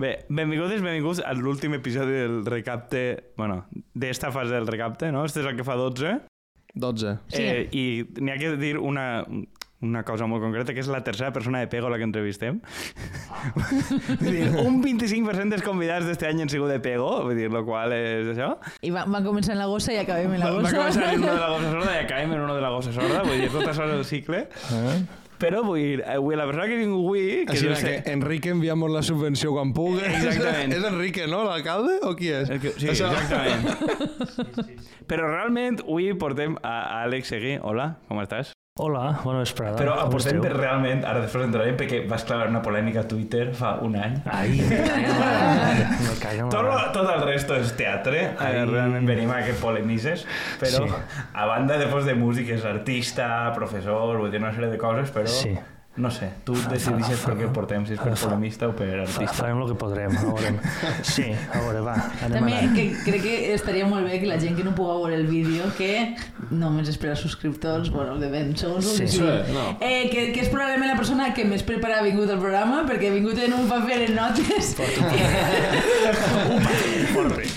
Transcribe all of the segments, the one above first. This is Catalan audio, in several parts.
Bé, benvinguts i benvinguts a l'últim episodi del recapte, bueno, d'esta fase del recapte, no? Este és el que fa 12. 12. Sí. Eh, I n'hi ha que dir una, una cosa molt concreta, que és la tercera persona de Pego la que entrevistem. Vull dir, un 25% dels convidats d'este any han sigut de Pego, vull dir, lo qual és això. I va, van començar en la gossa i acabem en la Va, va gossa. començar en uno de la gossa sorda i acabem en uno de la gossa sorda, vull dir, tot això és el cicle. Eh? Però vull dir, avui, la persona que vinc avui... Que Així no que Enrique enviamos la subvenció quan pugui. Exactament. és Enrique, no? L'alcalde? O qui és? El que, sí, Això- exactament. Però realment avui portem a Àlex Seguí. Hola, com estàs? Hola, bona vesprada. Però esteu? per realment, ara després entrarem, perquè vas clavar una polèmica a Twitter fa un any. Ai, me cago en la mare, me cago en la Tot, mare. tot el resto és teatre, Ai. realment venim a que polemises, però Sí. a banda de música és artista, professor, vull dir una sèrie de coses, però Sí. No sé, tu decidixes per què portem, si és per polemista o per artista. farem el que podrem, a veure. Sí, a veure, va, anem També anant. que crec que estaria molt bé que la gent que no puga veure el vídeo, que només és per a subscriptors, bueno, de ben, segons Sí. que Sí, sigui. no. Eh, que, que és probablement la persona que més prepara ha vingut al programa, perquè ha vingut en un paper en notes.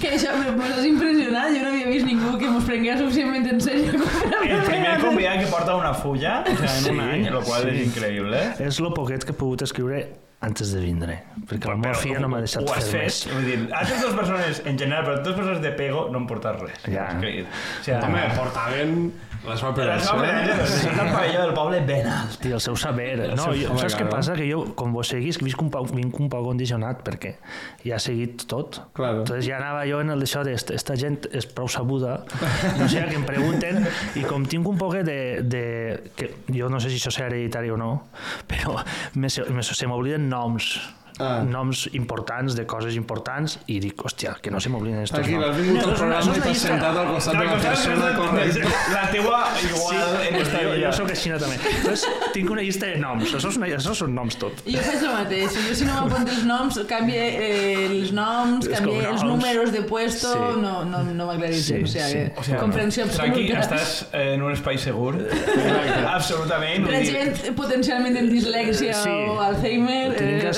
que això m'ho has impressionat, jo no havia vist ningú que mos prengués suficientment en sèrio. El primer convidat que porta una fulla o sea, en Sí, un any, el qual sí. és increïble. És el poquet que he pogut escriure antes de vindre, perquè la meva filla no m'ha deixat ho has fer fet, més. vull dir, altres dues persones en general, però dues persones de pego no em portes res. Ja. O sigui, Home, portaven la seva la operació. seva manera de ser el pavelló del poble ben alt. I el seu saber. No, seu- jo, saps què passa? Que jo, com vos seguís, visc un poc, vinc un poc condicionat perquè ja he seguit tot. Claro. Entonces ja anava jo en el d'això d'esta gent és prou sabuda, no sé, que em pregunten, i com tinc un poquet de, de que jo no sé si això és hereditari o no, però me, se, me, se m'obliden noms, Ah. noms importants de coses importants i dic, hòstia, que no se m'obliden estos Aquí noms. has vingut No, al programa i t'has sentat al costat de la persona correcta. La teua igual en esta jo, jo sóc així també. Entonces, tinc una llista de noms, això, és una, això són noms tot. Jo faig el mateix. Jo si no m'apunto els noms, canvie eh, els noms, Els canvie els números de puesto, Sí. no, no, no m'aclaritzo. Sí, o sigui, sí. que O sea, comprensió Tranqui, absoluta. estàs en un espai segur. Absolutament. Per vull a dir, gent potencialment en dislèxia Sí. o Alzheimer... Tenim que eh,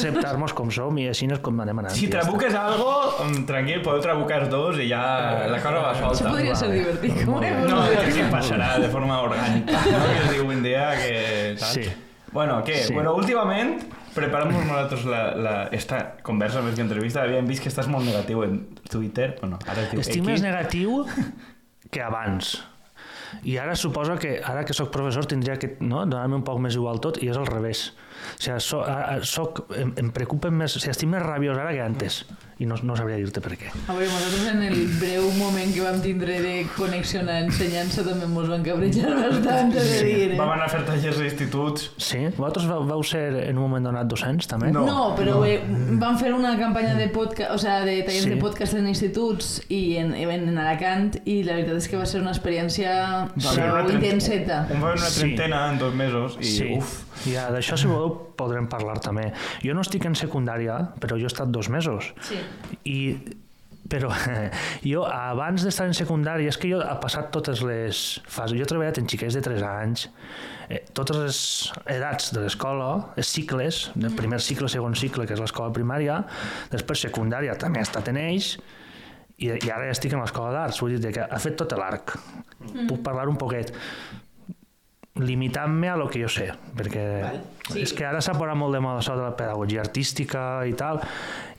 acceptar-nos com som i així és com anem anant. Si i ja trabuques algo, mm, tranquil, podeu trabucar dos i ja la cosa va Això solta. podria ser divertit. Bé. No, que passarà de forma orgànica. No? Que es diu un dia que... Saps? Sí. Bueno, què? Sí. Bueno, últimament, preparant-nos nosaltres la, la, esta conversa més que entrevista, havíem vist que estàs molt negatiu en Twitter. Bueno, ara es diu Estic X. més negatiu que abans. I ara suposo que, ara que sóc professor, tindria que no, donar-me un poc més igual tot, i és al revés. O sigui, so, a, a, em, em preocupen més... O estic que antes. I no, no sabria dir-te per què. A veure, nosaltres en el breu moment que vam tindre de connexió a ensenyança també ens van cabrejar bastant, de dir. Eh? Vam anar a fer tallers d'instituts. Sí? Vosaltres vau, vau ser en un moment donat docents, també? No. No, però eh, vam fer una campanya de podcast, o sea, de tallers Sí. de podcast en instituts i en, en, en Alacant i la veritat és que va ser una experiència trenta- intenseta. Un va haver una Sí. trentena en dos mesos i sí. uf. Ja, d'això, si voleu, podrem parlar també. Jo no estic en secundària, però jo he estat dos mesos. Sí. I però jo abans d'estar en secundària és que jo he passat totes les fases. Jo he treballat en xiquets de 3 anys eh, totes les edats de l'escola els cicles, el primer cicle segon cicle que és l'escola primària després secundària també he estat en ells i, i ara ja estic en l'escola d'arts. Vull dir que ha fet tot l'arc. Puc parlar un poquet limitant-me a lo que jo sé perquè sí. és que ara s'ha posat molt de moda això de la pedagogia artística i tal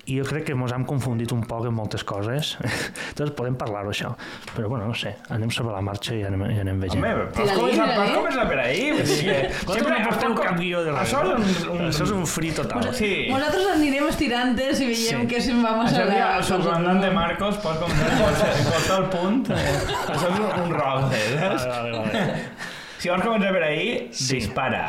i jo crec que ens hem confundit un poc en moltes coses entonces podem parlar-ho això però bueno, no sé, anem sobre la marxa i anem, i anem veient Home, Tira-li, has començat, has començat per ahí. Vull dir que no porteu com- cap guió de res, Això és no? un... un això és un free total Sí. Nosaltres anirem estirantes i veiem Sí. que se'n va massa Això la el subcomandant de Marcos pot com en qualsevol punt. Això és un, un roc, eh, saps? vale, vale, vale. Si vols començar per ahí, Sí. dispara.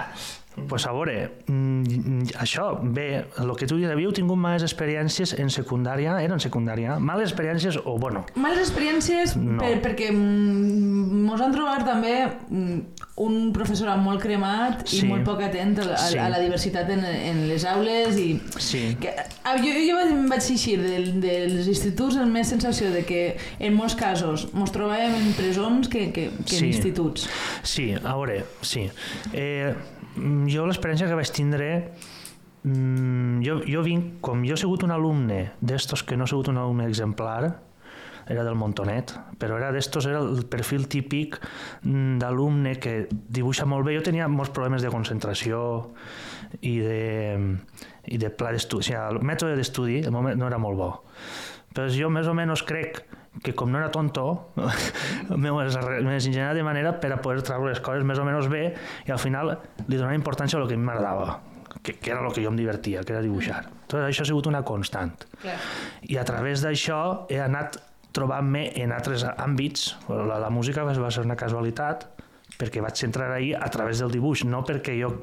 Pues a veure, mm, això, bé, el que tu dius, havíeu tingut males experiències en secundària, era en secundària, males experiències o, bueno, Males experiències No. per, perquè mm, mos han trobat també mm, un professorat molt cremat Sí. i molt poc atent a, Sí. a la diversitat en, en les aules i sí, que, jo, jo vaig, vaig eixir del, dels instituts amb més sensació de que en molts casos mos trobàvem en presons que, que, que Sí. en instituts. Sí, a veure, sí. Eh, jo l'experiència que vaig tindre mm, jo, jo vinc, com jo he sigut un alumne d'estos que no he sigut un alumne exemplar, era del Montonet, però era d'estos, era el perfil típic mm, d'alumne que dibuixa molt bé. Jo tenia molts problemes de concentració i de, i de pla d'estudi. O sigui, el mètode d'estudi no era molt bo. Però jo més o menys crec que com no era tonto, m'he ingeniat de manera per a poder treure les coses més o menys bé i al final li donava importància a el que a mi m'agradava que, que era el que jo em divertia, que era dibuixar. Tot això ha sigut una constant. Clar. I a través d'això he anat trobant-me en altres àmbits. La, la música va ser una casualitat, perquè vaig entrar ahir a través del dibuix, no perquè jo...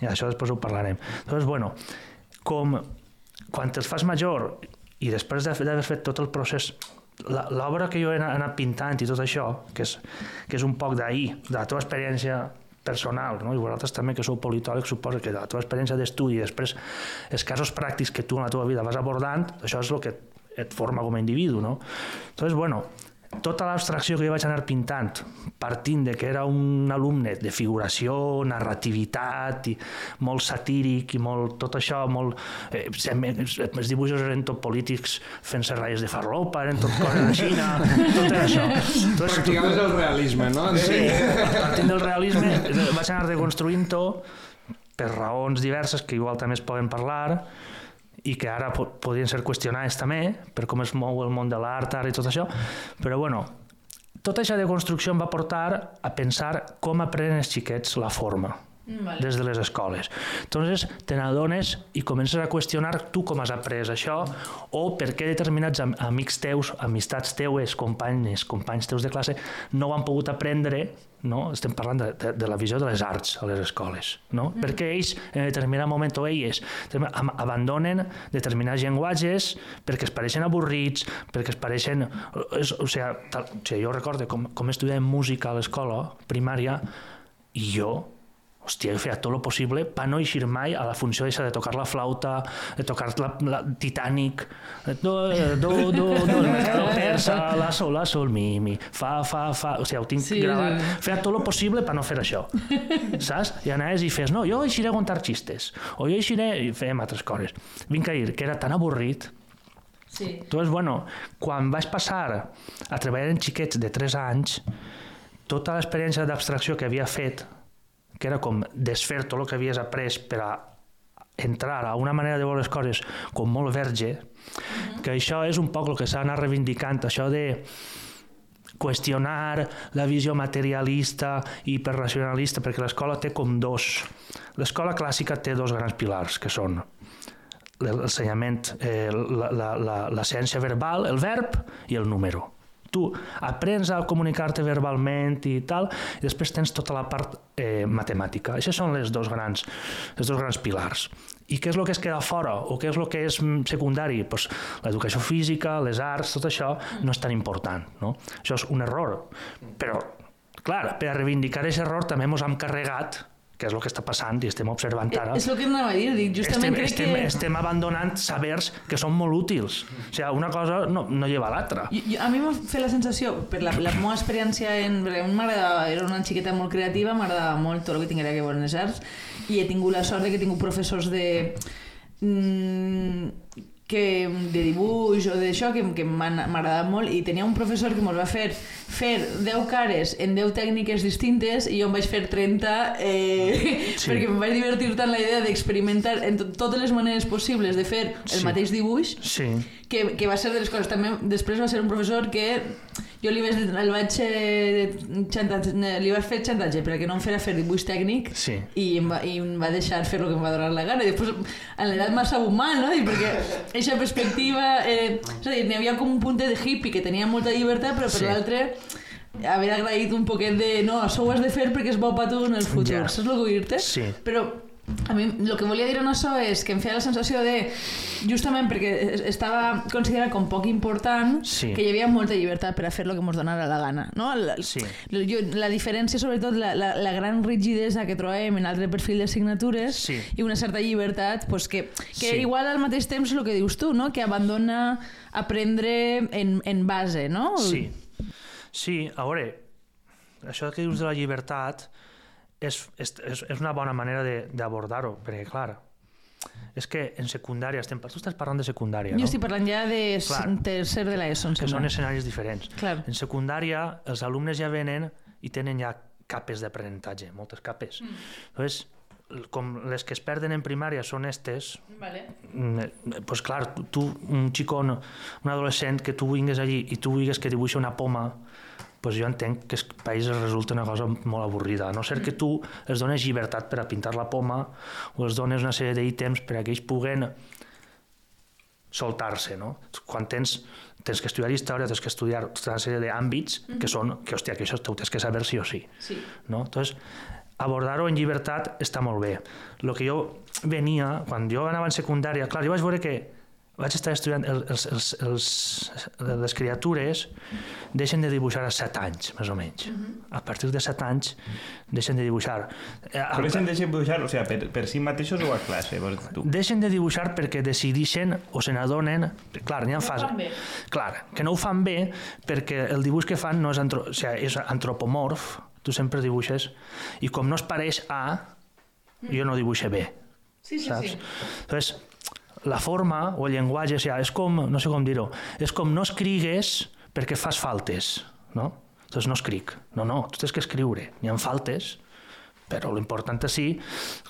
Ja, això després ho parlarem. Doncs, bueno, com quan te'ls fas major i després d'haver fet tot el procés l'obra que jo he anat pintant i tot això, que és, que és un poc d'ahir, de la teva experiència personal, no? i vosaltres també que sou politòlegs suposo que la teva experiència d'estudi després els casos pràctics que tu en la teva vida vas abordant, això és el que et forma com a individu, no? Entonces, bueno, tota l'abstracció que jo vaig anar pintant, partint de que era un alumne de figuració, narrativitat, i molt satíric i molt, tot això, molt, eh, els dibuixos eren tot polítics fent-se ratlles de farlopa, eren tot coses de Xina, tot era això. Entonces, Practicaves el realisme, no? Sí, partint del realisme vaig anar reconstruint-ho per raons diverses que igual també es poden parlar i que ara po podrien ser qüestionades també per com es mou el món de l'art ara i tot això, però bueno, tota aquesta deconstrucció em va portar a pensar com aprenen els xiquets la forma Vale. des de les escoles. Entonces, te n'adones i comences a qüestionar tu com has après això o per què determinats am amics teus, amistats teues, companys, companys teus de classe, no ho han pogut aprendre no? estem parlant de, de, de la visió de les arts a les escoles, no? Mm. perquè ells en determinat moment o elles abandonen determinats llenguatges perquè es pareixen avorrits, perquè es pareixen... És, o sigui, tal, o sigui, jo recordo com, com estudiàvem música a l'escola primària i jo hòstia, jo feia tot el possible per no eixir mai a la funció de tocar la flauta, de tocar la, la Titanic, do, do, do, do, el mercado persa, la sol, la sol, mi, mi, fa, fa, fa, o sigui, ho tinc Sí, sí, gravat. sí. Feia tot el possible per no fer això, saps? I anaves i fes, no, jo eixiré a contar xistes, o jo eixiré, i fèiem altres coses. Vinc a dir que era tan avorrit Sí. Entonces, bueno, quan vaig passar a treballar en xiquets de 3 anys, tota l'experiència d'abstracció que havia fet, que era com desfer tot el que havies après per a entrar a una manera de veure les coses com molt verge, que això és un poc el que s'ha anat reivindicant, això de qüestionar la visió materialista i hiperracionalista, perquè l'escola té com dos... L'escola clàssica té dos grans pilars, que són l'ensenyament, eh, la, la, la, la ciència verbal, el verb i el número. Tu aprens a comunicar-te verbalment i tal, i després tens tota la part eh, matemàtica. Aquests són les dos grans, els dos grans pilars. I què és el que es queda fora o què és el que és mm, secundari? Pues, L'educació física, les arts, tot això no és tan important. No? Això és un error. Però, clar, per a reivindicar aquest error també ens hem carregat que és el que està passant i estem observant ara. És el que anava a dir, dic, justament estem, crec estem, que... estem abandonant sabers que són molt útils. O sigui, una cosa no, no lleva a l'altra. A mi m'ha fet la sensació, per la, la meva experiència, en, perquè m'agradava, era una xiqueta molt creativa, m'agradava molt tot el que tinguera que veure les arts, i he tingut la sort de que he tingut professors de... Mm, que de dibuix o d'això que, que m'ha agradat molt i tenia un professor que ens va fer fer 10 cares en 10 tècniques distintes i jo em vaig fer 30 eh, Sí. perquè em vaig divertir tant la idea d'experimentar en to totes les maneres possibles de fer el Sí. mateix dibuix Sí, que, que va ser de les coses. També després va ser un professor que jo li vaig, el vaig, eh, xantatge, li vaig fer xantatge perquè no em fera fer dibuix tècnic sí. i em, va, i em va deixar fer el que em va donar la gana i després en l'edat sabut mal no? I perquè aquesta perspectiva eh, és a dir, n'hi havia com un punt de hippie que tenia molta llibertat però per Sí. l'altre haver agraït un poquet de no, això ho has de fer perquè és bo per tu en el futur Ja. saps el que vull dir-te? Sí. però a mi el que volia dir en això és que em feia la sensació de, justament perquè es- estava considerat com poc important, Sí. que hi havia molta llibertat per a fer el que ens donara la gana. No? La, Sí. jo, la diferència, sobretot, la, la, la gran rigidesa que trobem en altre perfil d'assignatures Sí. i una certa llibertat pues, que, que Sí. igual al mateix temps el que dius tu, no? que abandona aprendre en, en base, no? Sí. Sí, a veure, això que dius de la llibertat és, és, és una bona manera de- d'abordar-ho, perquè, clar, és que en secundària estem... Tu estàs parlant de secundària, Jo no? estic parlant ja de Clar. tercer de l'ESO, em que són escenaris diferents. Clar. En secundària, els alumnes ja venen i tenen ja capes d'aprenentatge, moltes capes. Mm. Entonces, l- com les que es perden en primària són estes, Vale. mm, eh, pues clar, tu, un xicó, un adolescent, que tu vingues allí i tu digues que dibuixa una poma, pues jo entenc que per ells resulta una cosa molt avorrida, a no ser que tu els dones llibertat per a pintar la poma o els dones una sèrie d'ítems per a que ells puguen soltar-se, no? Quan tens, tens que estudiar història, tens que estudiar tota una sèrie d'àmbits que són, que hòstia, que això t'ho tens que saber sí o sí. Sí. No? Entonces, abordar-ho en llibertat està molt bé. El que jo venia, quan jo anava en secundària, clar, jo vaig veure que vaig estar estudiant els, els, els, els, les criatures deixen de dibuixar a 7 anys, més o menys. A partir de 7 anys deixen de dibuixar. Eh, Però deixen dibuixar, o sigui, per, per si mateixos o a classe? Tu? deixen de dibuixar perquè decidixen o se n'adonen... Clar, n'hi ha ho fases... fan bé. Clar, que no ho fan bé perquè el dibuix que fan no és, antro... o sigui, és antropomorf, tu sempre dibuixes, i com no es pareix a, jo no dibuixe bé, Sí, sí, saps? sí. Entonces, la forma o el llenguatge, o sigui, és com, no sé com dir-ho, és com no escrigues perquè fas faltes, no? Entonces no escric. No, no, tu tens que escriure. N'hi ha faltes, però l'important és sí,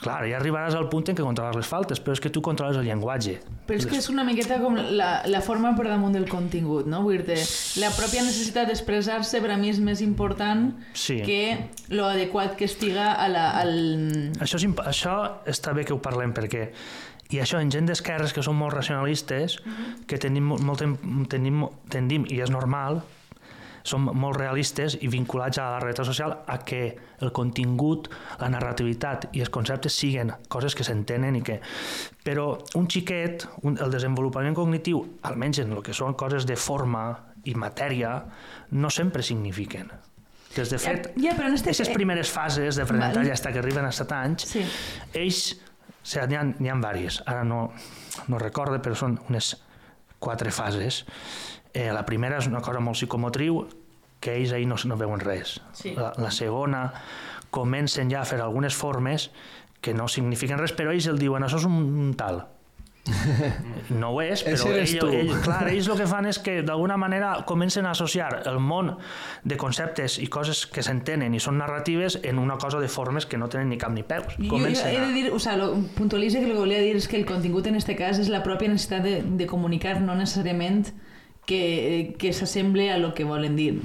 clar, ja arribaràs al punt en què controles les faltes, però és que tu controles el llenguatge. Però és que és una miqueta com la, la forma per damunt del contingut, no? Vull dir la pròpia necessitat d'expressar-se per a mi és més important Sí. que lo adequat que estiga a la, al... Això, és, això està bé que ho parlem perquè i això en gent d'esquerres que són molt racionalistes, que tenim molt, tenim, tendim, i és normal, som molt realistes i vinculats a la realitat social a que el contingut, la narrativitat i els conceptes siguen coses que s'entenen i que... Però un xiquet, un, el desenvolupament cognitiu, almenys en el que són coses de forma i matèria, no sempre signifiquen. Des de fet, Ja, però en este- aquestes primeres fases d'aprenentatge fins que arriben a 7 anys, Sí. ells, o sigui, n'hi ha, n'hi ha diverses, ara no, no recorde, però són unes quatre fases. Eh, la primera és una cosa molt psicomotriu, que ells ahir no, no veuen res. Sí. La, la segona, comencen ja a fer algunes formes que no signifiquen res, però ells el diuen, això és un, un tal. No ho és, però Ese eres ell, tu. ell, clar, ells el que fan és que d'alguna manera comencen a associar el món de conceptes i coses que s'entenen i són narratives en una cosa de formes que no tenen ni cap ni peus. Jo, jo Comencen he de dir, o sea, lo, puntualitza que el que volia dir és que el contingut en este cas és la pròpia necessitat de, de comunicar, no necessàriament que, que s'assemble a lo que volen dir.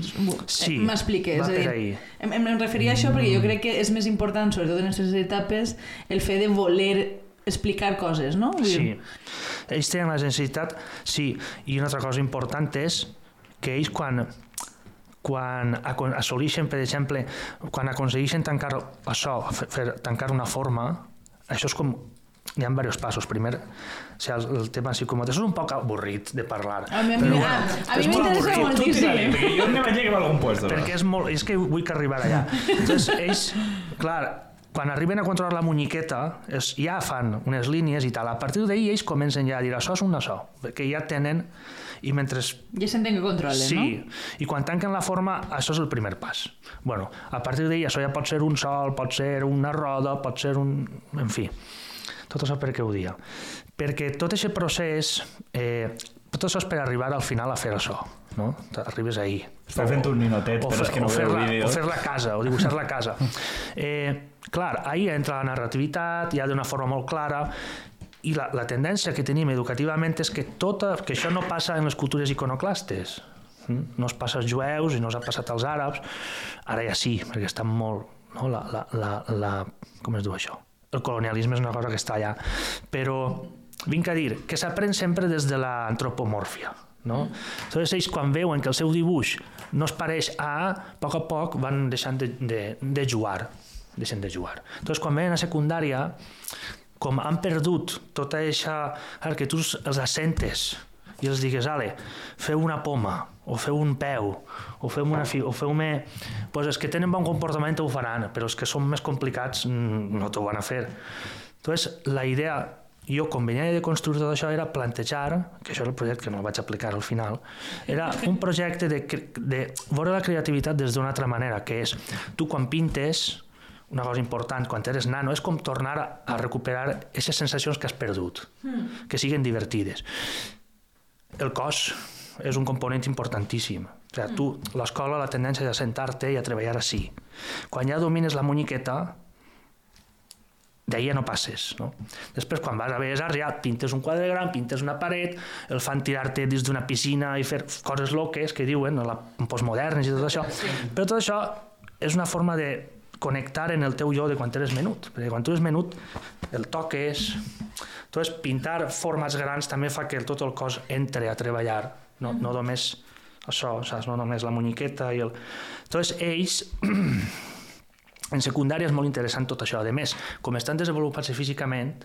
Sí, M'explique. va és a dir, ahí. Em, em em referia a això perquè jo crec que és més important, sobretot en aquestes etapes, el fet de voler explicar coses, no? Vull Sí. Ells tenen la necessitat, sí, i una altra cosa important és que ells quan quan assoleixen, per exemple, quan aconsegueixen tancar això, fer, fer, tancar una forma, això és com hi ha diversos passos. Primer, o sigui, el, el tema psicomotor és un poc avorrit de parlar. A mi, bueno, a mi m'interessa moltíssim. Perquè jo me vaig a algun puesto. perquè és molt, és que vull que arribar allà. Entonces, ells, clar, quan arriben a controlar la muñequeta, és, ja fan unes línies i tal. A partir d'ahir ells comencen ja a dir això és un açò, perquè ja tenen i mentre Ja s'entén que controlen, Sí, i quan tanquen la forma, això és el primer pas. Bueno, a partir d'ahir això ja pot ser un sol, pot ser una roda, pot ser un... En fi, tot això per què ho dia? Perquè tot aquest procés, eh, tot això és per arribar al final a fer això, no? Arribes ahir. Està fent un ninotet, O però fer- és que no veu la, vídeo. o fer la casa, o dibuixar la casa. Eh, clar, ahir entra la narrativitat, ja d'una forma molt clara, i la, la tendència que tenim educativament és que, tota, que això no passa en les cultures iconoclastes. Mm? No es passa als jueus i no s'ha passat als àrabs. Ara ja sí, perquè estan molt... No? La, la, la, la, com es diu això? El colonialisme és una cosa que està allà. Però vinc a dir que s'aprèn sempre des de l'antropomòrfia. No? Entonces ells quan veuen que el seu dibuix no es pareix a A, a poc a poc van deixant de, de, de jugar deixen de jugar. Entonces quan venen a secundària com han perdut tota. Ara, que tu els assentes i els digues, ale, feu una poma, o feu un peu, o feu una fi, o feu me... Pues els que tenen bon comportament ho faran, però els que són més complicats mm, no t'ho van a fer. Entonces, la idea, jo com venia de construir tot això era plantejar, que això és el projecte que no el vaig aplicar al final, era un projecte de, de veure la creativitat des d'una altra manera, que és, tu quan pintes, una cosa important quan eres nano és com tornar a, a recuperar aquestes sensacions que has perdut, mm. que siguen divertides. El cos és un component importantíssim. O sigui, tu, l'escola, la tendència és a sentar-te i a treballar així. Quan ja domines la muñequeta, d'ahir ja no passes. No? Després, quan vas a Belles Arts, ja pintes un quadre gran, pintes una paret, el fan tirar-te dins d'una piscina i fer coses loques que diuen, la, postmodernes i tot això. Però tot això és una forma de connectar en el teu jo de quan eres menut. Perquè quan tu eres menut, el toques... Entonces, pintar formats grans també fa que tot el cos entre a treballar, no, no només això, saps? no només la muñequeta i el... Entonces, ells en secundària és molt interessant tot això. A més, com estan desenvolupats físicament,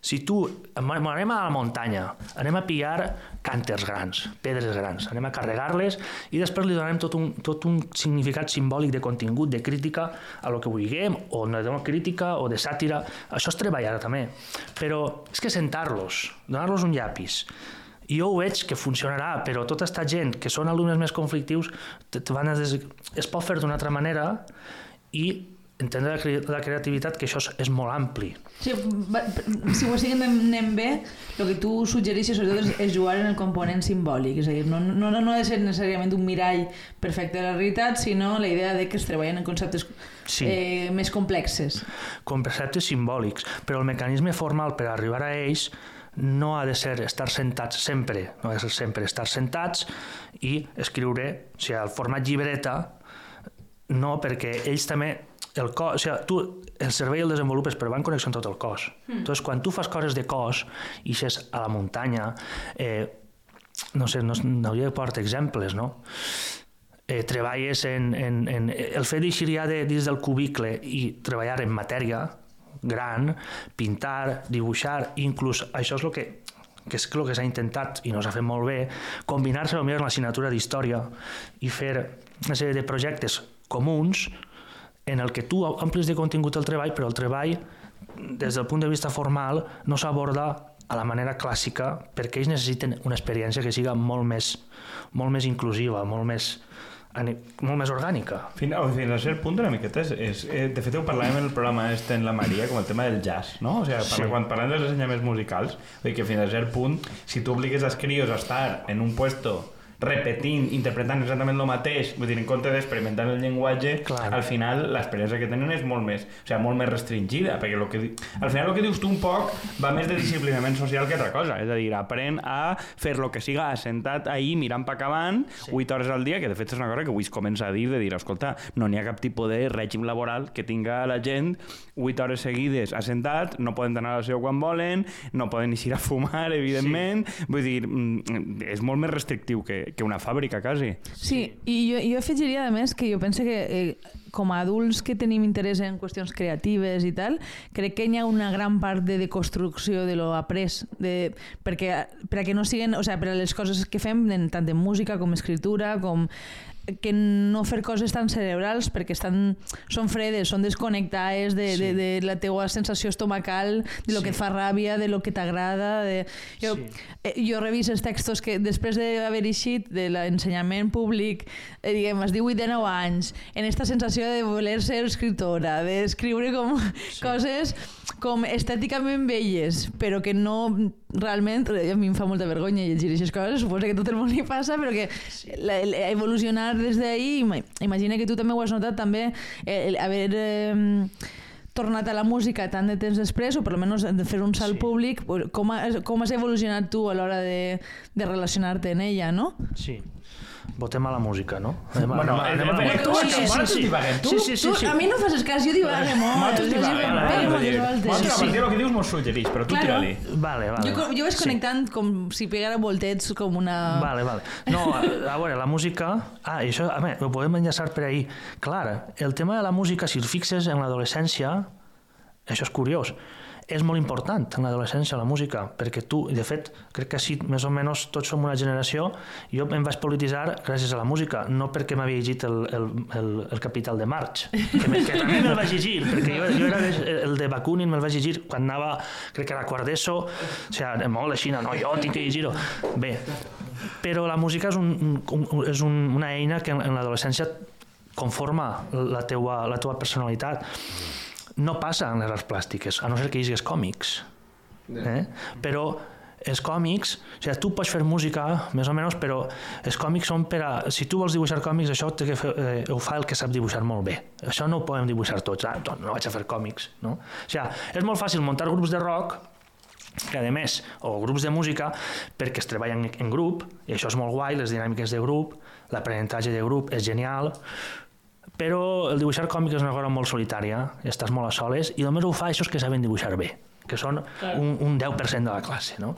si tu anem a la muntanya, anem a pillar cànters grans, pedres grans, anem a carregar-les i després li donem tot un, tot un significat simbòlic de contingut, de crítica a lo que vulguem, o de crítica o de sàtira, això es treballarà també. Però és que sentar-los, donar-los un llapis, jo ho veig que funcionarà, però tota aquesta gent que són alumnes més conflictius te van a des... es pot fer d'una altra manera i entendre la, cre la creativitat, que això és, és molt ampli. Sí, va, si ho estic entenent bé, el que tu suggereixes sobretot és, és jugar en el component simbòlic, és a dir, no, no, no ha de ser necessàriament un mirall perfecte de la realitat, sinó la idea de que es treballen en conceptes sí. eh, més complexes. Conceptes simbòlics, però el mecanisme formal per arribar a ells no ha de ser estar sentats sempre, no ha de ser sempre estar sentats i escriure, o sigui, el format llibreta, no, perquè ells també el cos, o sigui, tu el cervell el desenvolupes però va en connexió amb tot el cos. Mm. Entonces, quan tu fas coses de cos, ixes a la muntanya, eh, no sé, no, no hauria de portar exemples, no? Eh, treballes en, en, en... El fet d'eixir ja de, dins del cubicle i treballar en matèria gran, pintar, dibuixar, inclús això és el que que és el que s'ha intentat i no s'ha fet molt bé, combinar-se amb l'assignatura d'història i fer una sèrie de projectes comuns en el que tu amplis de contingut el treball, però el treball, des del punt de vista formal, no s'aborda a la manera clàssica perquè ells necessiten una experiència que siga molt més, molt més inclusiva, molt més, molt més orgànica. Fins, fins a cert punt una miqueta és, és, eh, de fet ho parlàvem en el programa este en la Maria com el tema del jazz, no? O sigui, parla, sí. quan parlem dels ensenyaments musicals, que fins a cert punt, si tu obligues als crios a estar en un puesto repetint, interpretant exactament el mateix, vull dir, en compte d'experimentar el llenguatge, Clar. al final l'experiència que tenen és molt més, o sigui, molt més restringida, perquè lo que, al final el que dius tu un poc va més de disciplinament social que altra cosa, és a dir, aprèn a fer lo que siga assentat ahir mirant pa acabant, sí. 8 hores al dia, que de fet és una cosa que avui es comença a dir, de dir, escolta, no n'hi ha cap tipus de règim laboral que tinga la gent 8 hores seguides assentat, no poden anar a la seu quan volen, no poden eixir a fumar, evidentment, sí. vull dir, mm, és molt més restrictiu que, que una fàbrica, quasi. Sí, i jo, jo afegiria, a més, que jo penso que eh, com a adults que tenim interès en qüestions creatives i tal, crec que hi ha una gran part de deconstrucció de lo après, de, perquè, perquè no siguen, o sigui, per a les coses que fem, tant en música com escritura, com que no fer coses tan cerebrals perquè estan, són fredes, són desconnectades de, sí. de, de la teua sensació estomacal, de lo sí. que et fa ràbia, de lo que t'agrada. De... Jo, sí. Eh, jo reviso els textos que després d'haver eixit de l'ensenyament públic, eh, diguem, als 18 de 9 anys, en aquesta sensació de voler ser escriptora, d'escriure com sí. coses com estèticament belles, però que no realment, a mi em fa molta vergonya llegir aquestes coses, suposo que tot el món hi passa, però que sí. la, la, evolucionar des d'ahir, imagina que tu també ho has notat també, el, haver eh, tornat a la música tant de temps després, o per almenys de fer un salt sí. públic, com, has, com has evolucionat tu a l'hora de, de relacionar-te en ella, no? Sí, votem a la música, no? Anem, bueno, anem, anem, anem, tu, sí, sí, sí, sí. Tu, sí, sí, sí, sí. a mi no fas cas, jo divague molt. A partir del que dius mos suggerís, però tu claro. tira-li. Vale, vale. Jo, jo vaig connectant sí. com si pegara voltets com una... Vale, vale. No, a, a veure, la música... Ah, això, a veure, ho podem enllaçar per ahir. Clar, el tema de la música, si et fixes en l'adolescència, això és curiós és molt important en l'adolescència la música, perquè tu, de fet, crec que sí, més o menys tots som una generació, jo em vaig polititzar gràcies a la música, no perquè m'havia llegit el, el, el, el Capital de Marx, que, me, que també me'l vaig llegir, perquè jo, jo era el de Bakunin, me'l vaig llegir quan anava, crec que era quart d'ESO, o sigui, molt així, no, jo tinc que llegir-ho. Bé, però la música és, un, un, és un, una eina que en, en l'adolescència conforma la teua, la teua personalitat. No passa en les arts plàstiques, a no ser que hagis còmics. Eh? Però els còmics, o sigui, tu pots fer música, més o menys, però els còmics són per a... Si tu vols dibuixar còmics, això que fer, eh, ho fa el que sap dibuixar molt bé. Això no ho podem dibuixar tots. Ah, doncs no vaig a fer còmics, no? O sigui, és molt fàcil muntar grups de rock que a més, o grups de música, perquè es treballen en grup, i això és molt guai, les dinàmiques de grup, l'aprenentatge de grup és genial, però el dibuixar còmic és una cosa molt solitària, estàs molt a soles, i només ho fa això que saben dibuixar bé que són un, un 10% de la classe. No?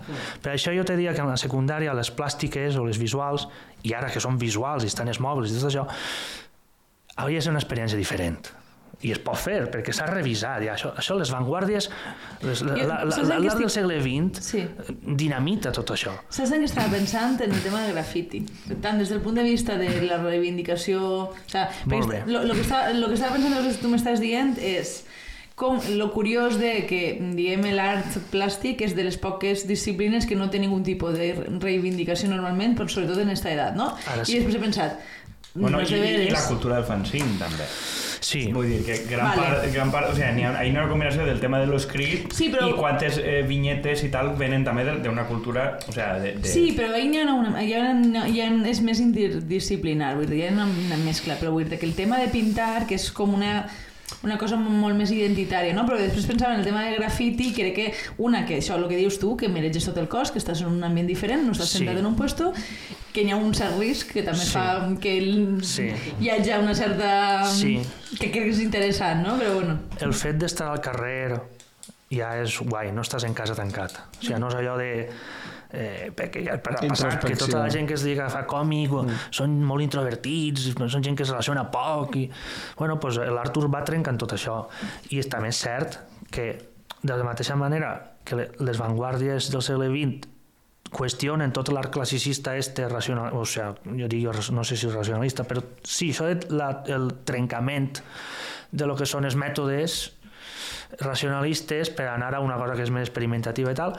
Per això jo te diria que en la secundària les plàstiques o les visuals, i ara que són visuals i estan els mòbils i tot això, hauria de ser una experiència diferent i es pot fer, perquè s'ha revisat ja. això, això les vanguardies les, la, la, la, l'art del estic- segle XX Sí. dinamita tot això Saps en què estava pensant? En el tema del grafiti. Tant des del punt de vista de la reivindicació... O sea, Molt bé. Lo, lo, que estava, lo que estava pensant que tu m'estàs dient és com lo curiós de que, diguem, l'art plàstic és de les poques disciplines que no té ningun tipus de reivindicació normalment, però sobretot en aquesta edat, no? Ara I sí. després he pensat, Bueno, i, i, la cultura del fanzine, també. sí, Vull dir que gran Vale. part, gran part, o sea, hi ha, hi ha una combinació del tema de l'escrit Sí, però- i quantes eh, vinyetes i tal venen també de- d'una cultura, o sea, de, de... Sí, però ahí hi ha una, hi ha una, hi ha, és més interdisciplinar, vull dir, hi ha una, una mescla, però vull dir que el tema de pintar, que és com una, una cosa molt més identitària, no? Però després pensava en el tema de grafiti i crec que una, que això, el que dius tu, que mereixes tot el cos, que estàs en un ambient diferent, no estàs Sí. sentat en un puesto, que hi ha un cert risc que també Sí. fa que el, Sí. hi hagi una certa... Sí. que crec que és interessant, no? Però bueno, el fet d'estar al carrer ja és guai, no estàs en casa tancat. O sigui, no és allò de... Eh, perquè ja per a passar que tota la gent que es diga que fa còmic mm. són molt introvertits, són gent que es relaciona poc i... Bueno, doncs l'Artur va trencant tot això i és també cert que de la mateixa manera que le- les vanguardies del segle XX qüestionen tot l'art classicista este racional, o sigui, jo dic, no sé si és racionalista, però sí, això de la, el trencament de lo que són els mètodes racionalistes per anar a una cosa que és més experimentativa i tal,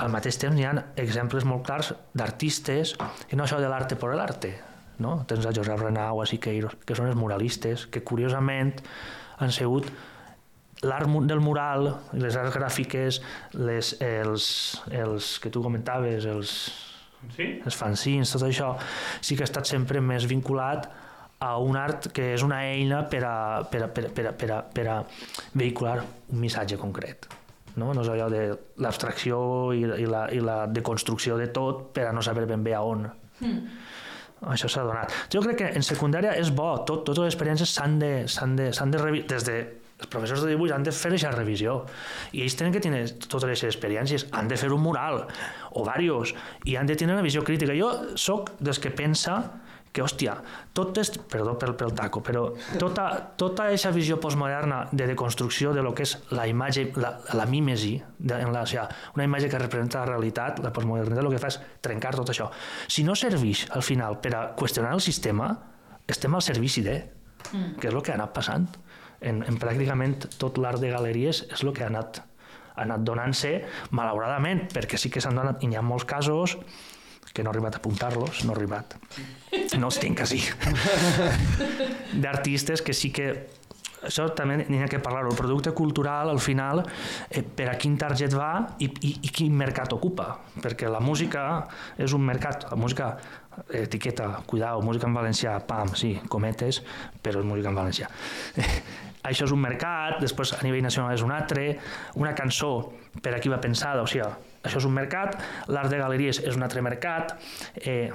al mateix temps hi ha exemples molt clars d'artistes, i no això de l'arte per l'arte, no? Tens a Josep Renau, a Siqueiros, que són els muralistes, que curiosament han sigut l'art del mural, les arts gràfiques, les, els, els que tu comentaves, els, Sí? els fanzines, tot això, sí que ha estat sempre més vinculat a un art que és una eina per a, per a, per a, per a, per a, per a vehicular un missatge concret. No, no és allò de l'abstracció i, i, la, i la deconstrucció de tot per a no saber ben bé a on. Mm. Això s'ha donat. Jo crec que en secundària és bo, tot, totes les experiències s'han de, s'han de, s'han de revi- des de els professors de dibuix han de fer aquesta revisió i ells tenen que tenir totes les experiències han de fer un mural o varios i han de tenir una visió crítica jo sóc dels que pensa que, hòstia, tot és, perdó pel, pel taco, però tota, tota aquesta visió postmoderna de deconstrucció de lo que és la imatge, la, la mímesi, de, en la, o sigui, una imatge que representa la realitat, la postmodernitat, el que fa és trencar tot això. Si no serveix, al final, per a qüestionar el sistema, estem al servici de, mm. que és el que ha anat passant. En, en pràcticament tot l'art de galeries és el que ha anat, ha anat donant-se, malauradament, perquè sí que s'han donat, i n'hi ha molts casos, que no he arribat a apuntar-los, no he arribat. No els tinc així. D'artistes que sí que això també n'hi ha que parlar el producte cultural al final eh, per a quin target va i, i, i quin mercat ocupa perquè la música és un mercat la música, etiqueta, cuidao música en valencià, pam, sí, cometes però és música en valencià això és un mercat, després a nivell nacional és un altre, una cançó per a qui va pensada, o sigui, això és un mercat, l'art de galeries és un altre mercat, eh,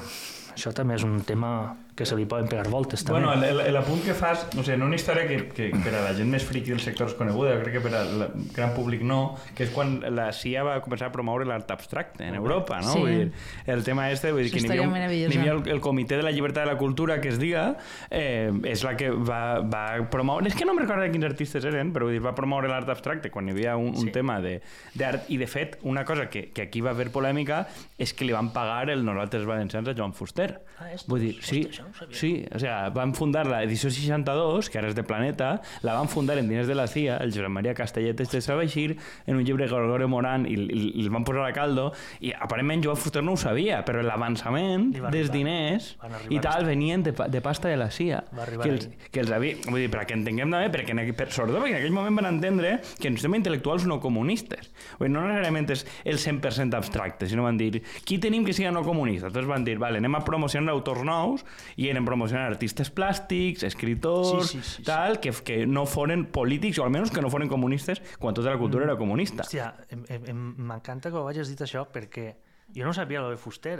això també és un tema que se li poden pegar voltes també. Bueno, el- el- l'apunt que fas, no sé, en una història que, que per a la gent més friqui del sector és coneguda, jo crec que per al gran públic no, que és quan la CIA va començar a promoure l'art abstracte en Europa, no? Sí. Vull dir, el tema este, vull dir que n'hi havia, un- havia el, el Comitè de la Llibertat de la Cultura, que es diga, eh, és la que va, va promoure... És que no me'n recordo quins artistes eren, però vull dir, va promoure l'art abstracte quan hi havia un, un Sí. tema de- d'art. I, de fet, una cosa que, que aquí va haver polèmica és que li van pagar el Nosaltres Valencians a Joan Fuster. Ah, és? Vull dir, sí, això no ho sabia. Sí, o sea, van fundar la edició 62, que ara és de Planeta, la van fundar en diners de la CIA, el Josep Maria Castellet este se va eixir en un llibre de Gregorio Morán i, i, i el van posar a caldo, i aparentment Joan Fuster no ho sabia, però l'avançament dels diners i tal venien de, de pasta de la CIA. Que els, que els havia... Vull dir, perquè entenguem també, perquè en, per, sobretot perquè en aquell moment van entendre que ens som intel·lectuals no comunistes. Vull dir, no necessàriament és el 100% abstracte, sinó van dir, qui tenim que siga no comunista? Entonces van dir, vale, anem a promocionar autors nous i a promocionar artistes plàstics, escriptors, Sí, sí, sí, sí. tal, que, que no foren polítics, o almenys que no foren comunistes quan tota la cultura era comunista. Hòstia, m'encanta que ho hagis dit això perquè jo no sabia lo de Fuster,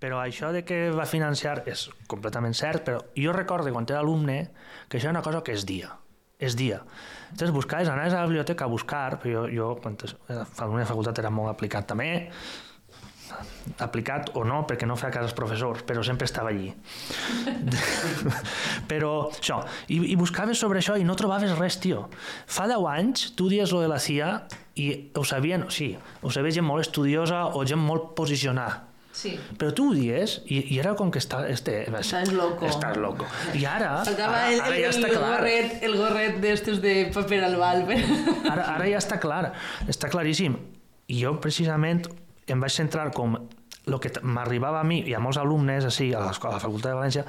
però això de que va financiar és completament cert, però jo recordo quan era alumne que això era una cosa que es dia es dia. Entonces buscaves, anaves a la biblioteca a buscar, però jo, jo quan alumne de facultat era molt aplicat també, aplicat o no, perquè no feia cas als professors, però sempre estava allí. però això, i, i buscaves sobre això i no trobaves res, tio. Fa 10 anys tu dies lo de la CIA i ho sabien, sí, ho sabia gent molt estudiosa o gent molt posicionada. Sí. Però tu ho dies i, i era com que està, este, Estàs loco. Estàs loco. I ara, Faltava ara, el, ara el, ja està el, clar. gorret, el gorret d'estos de paper al bal. Ara, ara ja està clar, està claríssim. I jo precisament em vaig centrar com el que m'arribava a mi i a molts alumnes així, a l'escola, a la Facultat de València,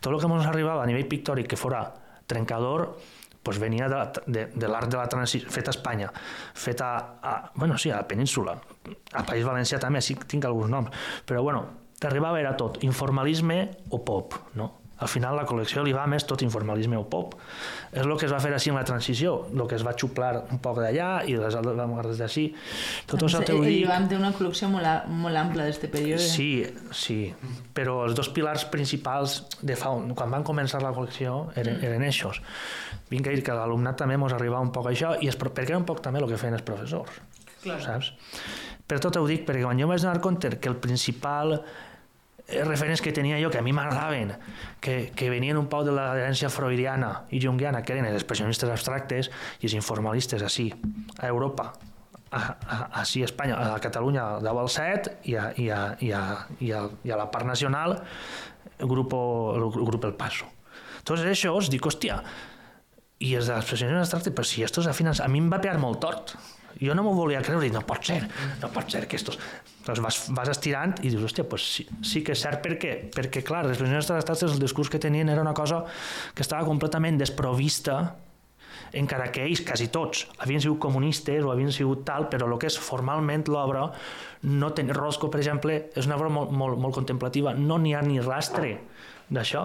tot el que ens arribava a nivell pictòric que fora trencador, pues venia de, la- de, de l'art de la transició, fet a Espanya, fet a, a, bueno, sí, a la península, a País Valencià també, sí tinc alguns noms, però bueno, t'arribava era tot, informalisme o pop, no? Al final la col·lecció li va més tot informalisme o pop. És el que es va fer així en la transició, el que es va xuplar un poc d'allà i les altres vam guardar d'ací. Tot això t'ho dic... Ivan té una col·lecció molt, a- molt ampla d'este període. Sí, sí, però els dos pilars principals de fa, quan van començar la col·lecció eren, eren eixos. Vinc a dir que a l'alumnat també ens arribava un poc això, i per- perquè era un poc també el que feien els professors, Clar. saps? Per tot ho dic, perquè quan jo vaig donar compte que el principal referents que tenia jo, que a mi m'agradaven, que, que venien un poc de l'herència freudiana i junguiana, que eren els expressionistes abstractes i els informalistes així, a Europa, a, a, així a Espanya, a Catalunya deu al 7 i a, i a, i a, i a, i a la part nacional el grup, el, grup El Paso. Entonces això, dic, hòstia, i els de l'expressionisme abstracte, però si estos afines, a mi em va pegar molt tort. Jo no m'ho volia creure, no pot ser, no pot ser que estos... Doncs vas, vas estirant i dius, hòstia, pues sí, sí que és cert perquè, perquè clar, les expressions abstractes, el discurs que tenien era una cosa que estava completament desprovista encara que ells, quasi tots, havien sigut comunistes o havien sigut tal, però el que és formalment l'obra, no ten... Rosco, per exemple, és una obra molt, molt, molt contemplativa, no n'hi ha ni rastre d'això.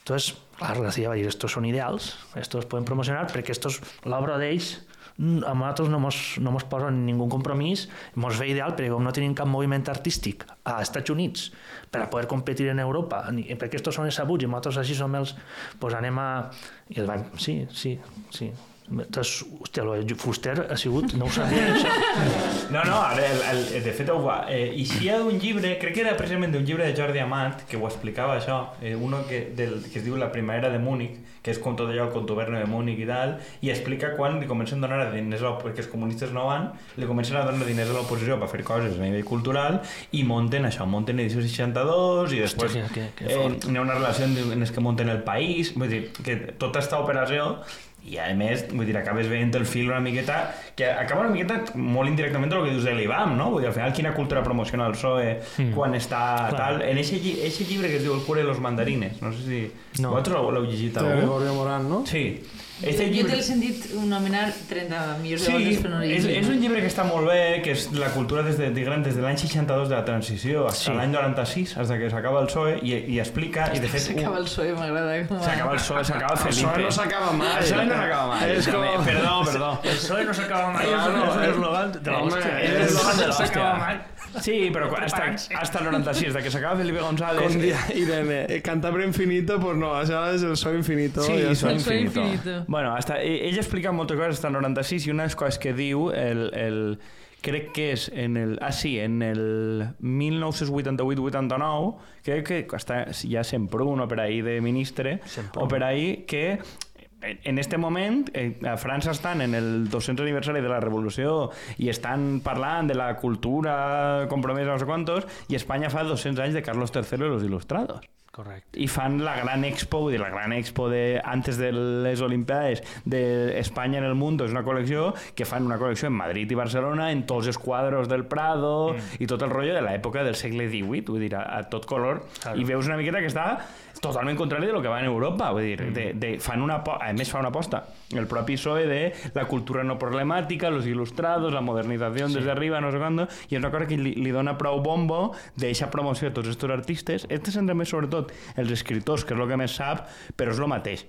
Entonces, clar, la CIA va dir, estos són ideals, estos poden promocionar, perquè estos, l'obra d'ells a nosaltres no mos, no mos posen ningú compromís, mos ve ideal perquè com no tenim cap moviment artístic a Estats Units per a poder competir en Europa, perquè estos són els sabuts i nosaltres així som els, pues anem a... I el van, sí, sí, sí. Hòstia, lo de Fuster ha sigut, no ho sabia, això. No, no, ara, el, el, de fet, ho va. Eh, eixia d'un llibre, crec que era precisament d'un llibre de Jordi Amat, que ho explicava això, eh, uno que, del, que es diu La primavera de Múnich, que és com tot allò, el contuberno de Múnich i tal, i explica quan li comencen a donar diners, a perquè els comunistes no van, li comencen a donar diners a l'oposició per fer coses a nivell cultural, i munten això, munten edició 62, i després Hòstia, que- que eh, hi ha una relació en en els que munten el país, vull dir, que tota aquesta operació i a més, vull dir, acabes veient el fil una miqueta, que acaba una miqueta molt indirectament del que dius de l'IBAM, no? Vull dir, al final quina cultura promociona el PSOE Mm. quan està Clar. tal... En eixe, lli- eixe llibre que es diu El cura de los mandarines, no sé si... No. Vosaltres l'heu- llegit De algú? Gregorio Morán, no? Sí. Jo Este t'he llibre... sentit nomenar 30 milions de Sí, voltes per no és, llegir. és un llibre que està molt bé, que és la cultura des de, diguem, des de l'any 62 de la transició fins Sí. a l'any 96, fins que s'acaba el PSOE, i, i explica, i de fet... S'acaba el PSOE, m'agrada. S'acaba el PSOE, s'acaba el El Felipe. PSOE no s'acaba mai. El PSOE no s'acaba mai. És com-. Perdó, perdó. El PSOE no s'acaba mai, Claro, és un eslògan de l'hòstia. és de de l'hòstia. Sí, però quan- hasta, hasta el 96, de que s'acaba Felipe González... Con dia Irene, eh, cantabria infinito, pues no, això és el so infinito. Sí, El Soy infinito. Infinito. Bueno, hasta, e- ella explica moltes coses hasta el 96 i una de les coses que diu el, el, crec que és en el, ah sí, en el 1988-89 crec que està ja sempre un per ahí de ministre o per ahí que en este moment eh, a França estan en el 200 aniversari de la Revolució i estan parlant de la cultura compromesa no sé quantos i Espanya fa 200 anys de Carlos III i los il·lustrados Correcte. i fan la gran expo, dir, la gran expo de, antes de les Olimpiades d'Espanya en el mundo, és una col·lecció que fan una col·lecció en Madrid i Barcelona en tots els quadros del Prado mm. i tot el rotllo de l'època del segle XVIII, vull dir, a, a tot color, Claro. i veus una miqueta que està totalment contrari de lo que va en Europa, vull dir, de, de, fan una, a més fa una aposta el propi PSOE de la cultura no problemàtica, los ilustrados, la modernizació sí. desde arriba, no sé quando, i és una cosa que li, li dona prou bombo d'eixa promoció a tots aquests artistes. Este centra més sobretot els escriptors, que és el que més sap, però és el mateix.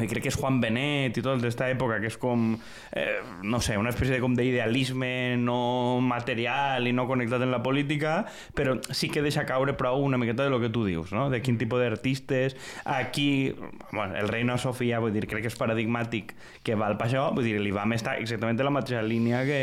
I crec que és Juan Benet i tot d'esta època, que és com, eh, no sé, una espècie de com d'idealisme no material i no connectat en la política, però sí que deixa caure prou una miqueta de lo que tu dius, no? De quin tipus d'artistes. Aquí, bueno, el Reina Sofia, vull dir, crec que és paradigmàtic que val per això, vull dir, l'Ibam està exactament en la mateixa línia que,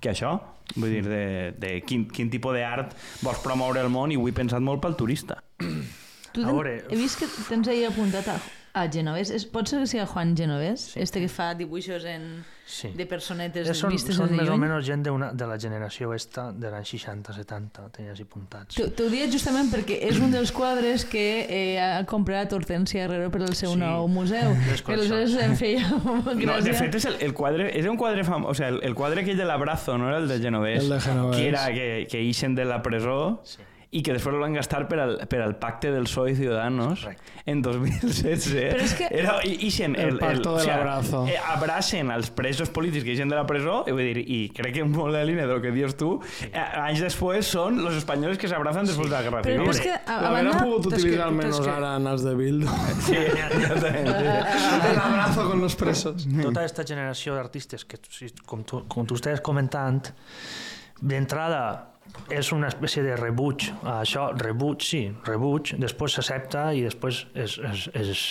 que això, vull dir, de, de quin, quin tipus d'art vols promoure al món i ho he pensat molt pel turista. Tu ten, veure- he vist que tens ahir apuntat a, a Genovés. És, pot ser que sigui Juan Genovés? Sí. Este que fa dibuixos en, Sí. de personetes Són, vistes són més o menys gent de, una, de la generació esta de l'any 60-70, tenia així apuntats. T'ho dic justament perquè és un dels quadres que eh, ha comprat Hortensia Herrero per al seu Sí. nou museu. Aleshores em feia No, de fet, és el, el quadre, és un quadre famós, o sea, el, el quadre aquell de l'abrazo, no era el de Genovés, El de Genovés. que era que, que ixen de la presó Sí. I que després el van gastar per al, per al pacte del PSOE i Ciudadanos Correcte. en 2016. Però és que- Era, i, ixen El pacto del abrazo. Eh, abracen els presos polítics que ixen de la presó, i, vull dir, i crec que molt de la línia del que dius tu, eh, anys després són los espanyols que s'abrazan després de la Guerra Però, però és que, a, a L'haurien banda... pogut utilitzar almenys que- ara en els de Bildu. Sí, exactament. sí. El abrazo con los presos. Tota aquesta generació d'artistes que, com tu, com tu estàs comentant, d'entrada és una espècie de rebuig a això, rebuig, sí, rebuig, després s'accepta i després es, es, es,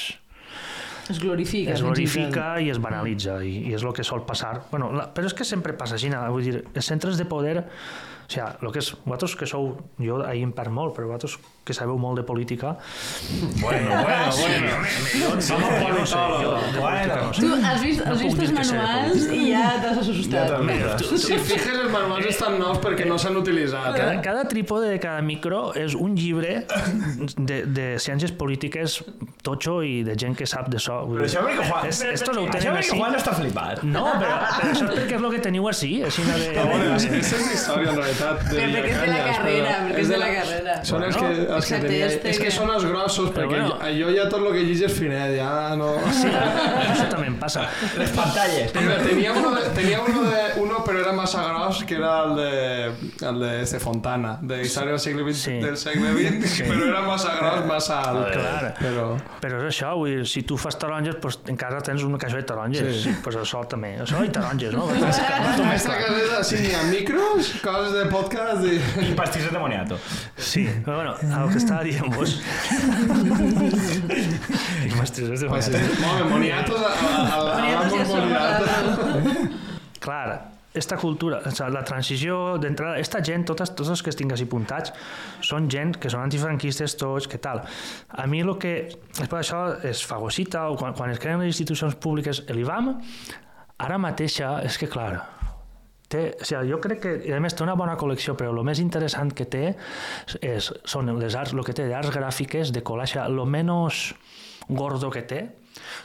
Es glorifica. es glorifica i es banalitza i, i és el que sol passar bueno, la, però és que sempre passa així vull dir, els centres de poder o sigui, el que és, vosaltres que sou jo ahir em perd molt, però vosaltres que sabeu molt de política Bueno, bueno, bueno. Som politòlegs. Bueno. Tu has vist, No has vist els sé de manuals i ja t'has assustat. Si fijes, els manuals estan nous perquè no s'han utilitzat. Cada, Eh? cada trípode de cada micro és un llibre de, de ciències polítiques totxo i de gent que sap de so. Però això perquè Juan, és, esto això ho tenen així. Juan està flipat. No, però, però això és perquè és el que teniu així, així de... Ah, bueno, és, història, en realitat. De Però perquè és de la carrera, però perquè és de la carrera. Són els que, els que Exacte, tenia... este És que són els grossos, Però perquè bueno. jo ja tot el que llegis és finet, ja no... Sí, això també em passa. Les pantalles. Mira, tenia uno, de, tenia uno, de, uno, però era massa gros, que era el de, el de este Fontana, de història del segle XX, Sí. del segle XX, Sí. però era massa gros, massa alt. Clar. Però... Però és això, vull dir, si tu fas taronges, doncs en casa tens una caixa de taronges. Sí. Sí. Pues això també. Això i taronges, no? Aquesta caseta, sí, n'hi ha micros, coses de podcast i... I pastisses de moniato. Sí, però bueno, el que estava dient vos... I mestres de Ah. Molt moniatos, a, a, a. Clar, esta cultura, o sigui, la transició d'entrada, esta gent, totes, tots els que estic així apuntats, són gent que són antifranquistes tots, que tal. A mi el que, després això es fagocita, o quan, quan es creen les institucions públiques, l'IBAM, ara mateixa, és que clar, té, o sigui, jo crec que a més té una bona col·lecció, però el més interessant que té és, són les arts, el que té d'arts gràfiques, de collage, el menys gordo que té,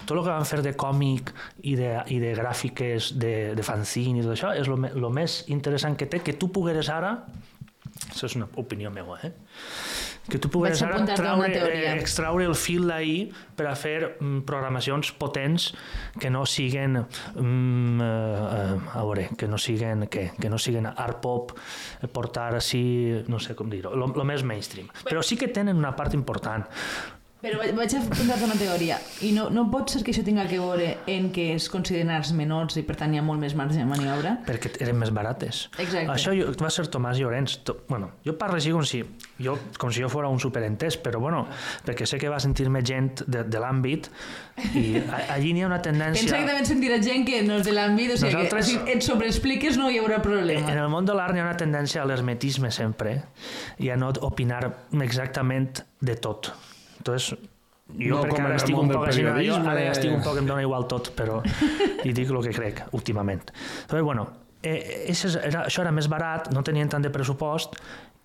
tot el que van fer de còmic i de, i de gràfiques, de, de fanzine i tot això, és el més interessant que té, que tu pogueres ara, això és una opinió meva, eh? Que tu Vaig ara traure, eh, extraure el fil d'ahir per a fer mm, programacions potents que no siguen mm, eh, eh, a veure, que no siguen què? que no siguen art pop eh, portar així, no sé com dir-ho el més mainstream, però sí que tenen una part important Però vaig, a apuntar-te una teoria. I no, no pot ser que això tinga que veure en que es consideren arts menors i per tant hi ha molt més marge de maniobra? perquè eren més barates. Exacte. Això jo, va ser Tomàs Llorenç. To, bueno, jo parlo així com si, jo, com si jo fora un superentès, però bueno, perquè sé que va sentir-me gent de, de l'àmbit i a, allí n'hi ha una tendència... Pensa que també sentirà gent que no és de l'àmbit, o sigui, Nosaltres- que si et sobreexpliques no hi haurà problema. En el món de l'art hi ha una tendència a l'hermetisme sempre i a no opinar exactament de tot. Entonces, jo No perquè ara el estic un poc així, jo, ara estic un poc, em dona igual tot, però i dic el que crec, últimament. Però, bueno, eh, era, això era més barat, no tenien tant de pressupost,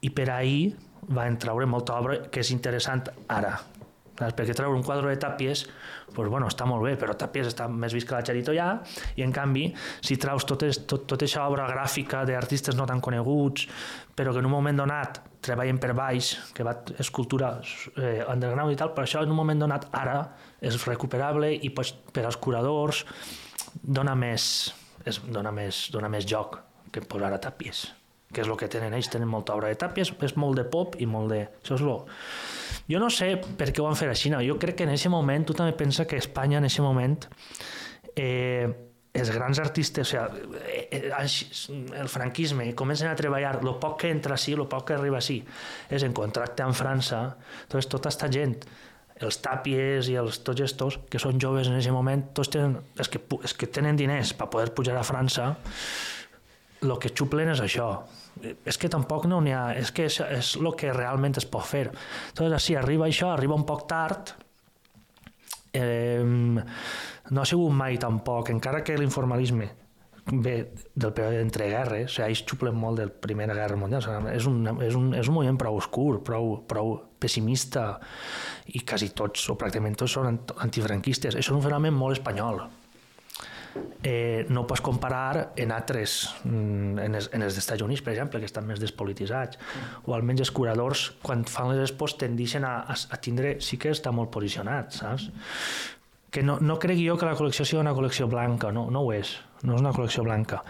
i per ahir van treure molta obra que és interessant ara. Saps? Perquè treure un quadre de Tàpies, pues, bueno, està molt bé, però Tàpies està més vist que la Charito ja, i en canvi, si traus tot, tot, tota aquesta obra gràfica d'artistes no tan coneguts, però que en un moment donat treballen per baix, que va escultura eh, underground i tal, però això en un moment donat ara és recuperable i pues, per als curadors dona més, és, dona més, dona més joc que posar a tàpies que és el que tenen ells, tenen molta obra de tàpies, és molt de pop i molt de... Això és lo... Jo no sé per què ho van fer així, no? jo crec que en aquest moment, tu també pensa que Espanya en aquest moment eh, els grans artistes, o sigui, eh, eh, el franquisme, comencen a treballar, el poc que entra així, el poc que arriba així, és en contracte amb França, doncs tota aquesta gent, els tàpies i els tots estos, que són joves en aquest moment, tots tenen, els que, els que tenen diners per poder pujar a França, el que xuplen és això. És que tampoc no n'hi ha... És que és, és el que realment es pot fer. Entonces, si arriba això, arriba un poc tard, eh, no ha sigut mai tampoc, encara que l'informalisme ve del període d'entreguerres, o sigui, ells xuplen molt del Primera Guerra Mundial, o sigui, és, un, és, un, és un moment prou oscur, prou, prou pessimista, i quasi tots, o pràcticament tots, són ant- antifranquistes. Això és un fenomen molt espanyol eh, no pots comparar en altres, mm, en els, en els d'Estats Units, per exemple, que estan més despolititzats, o almenys els curadors, quan fan les expos, tendeixen a, a, a tindre, sí que està molt posicionat, saps? Que no, no crec jo que la col·lecció sigui una col·lecció blanca, no, no ho és, no és una col·lecció blanca.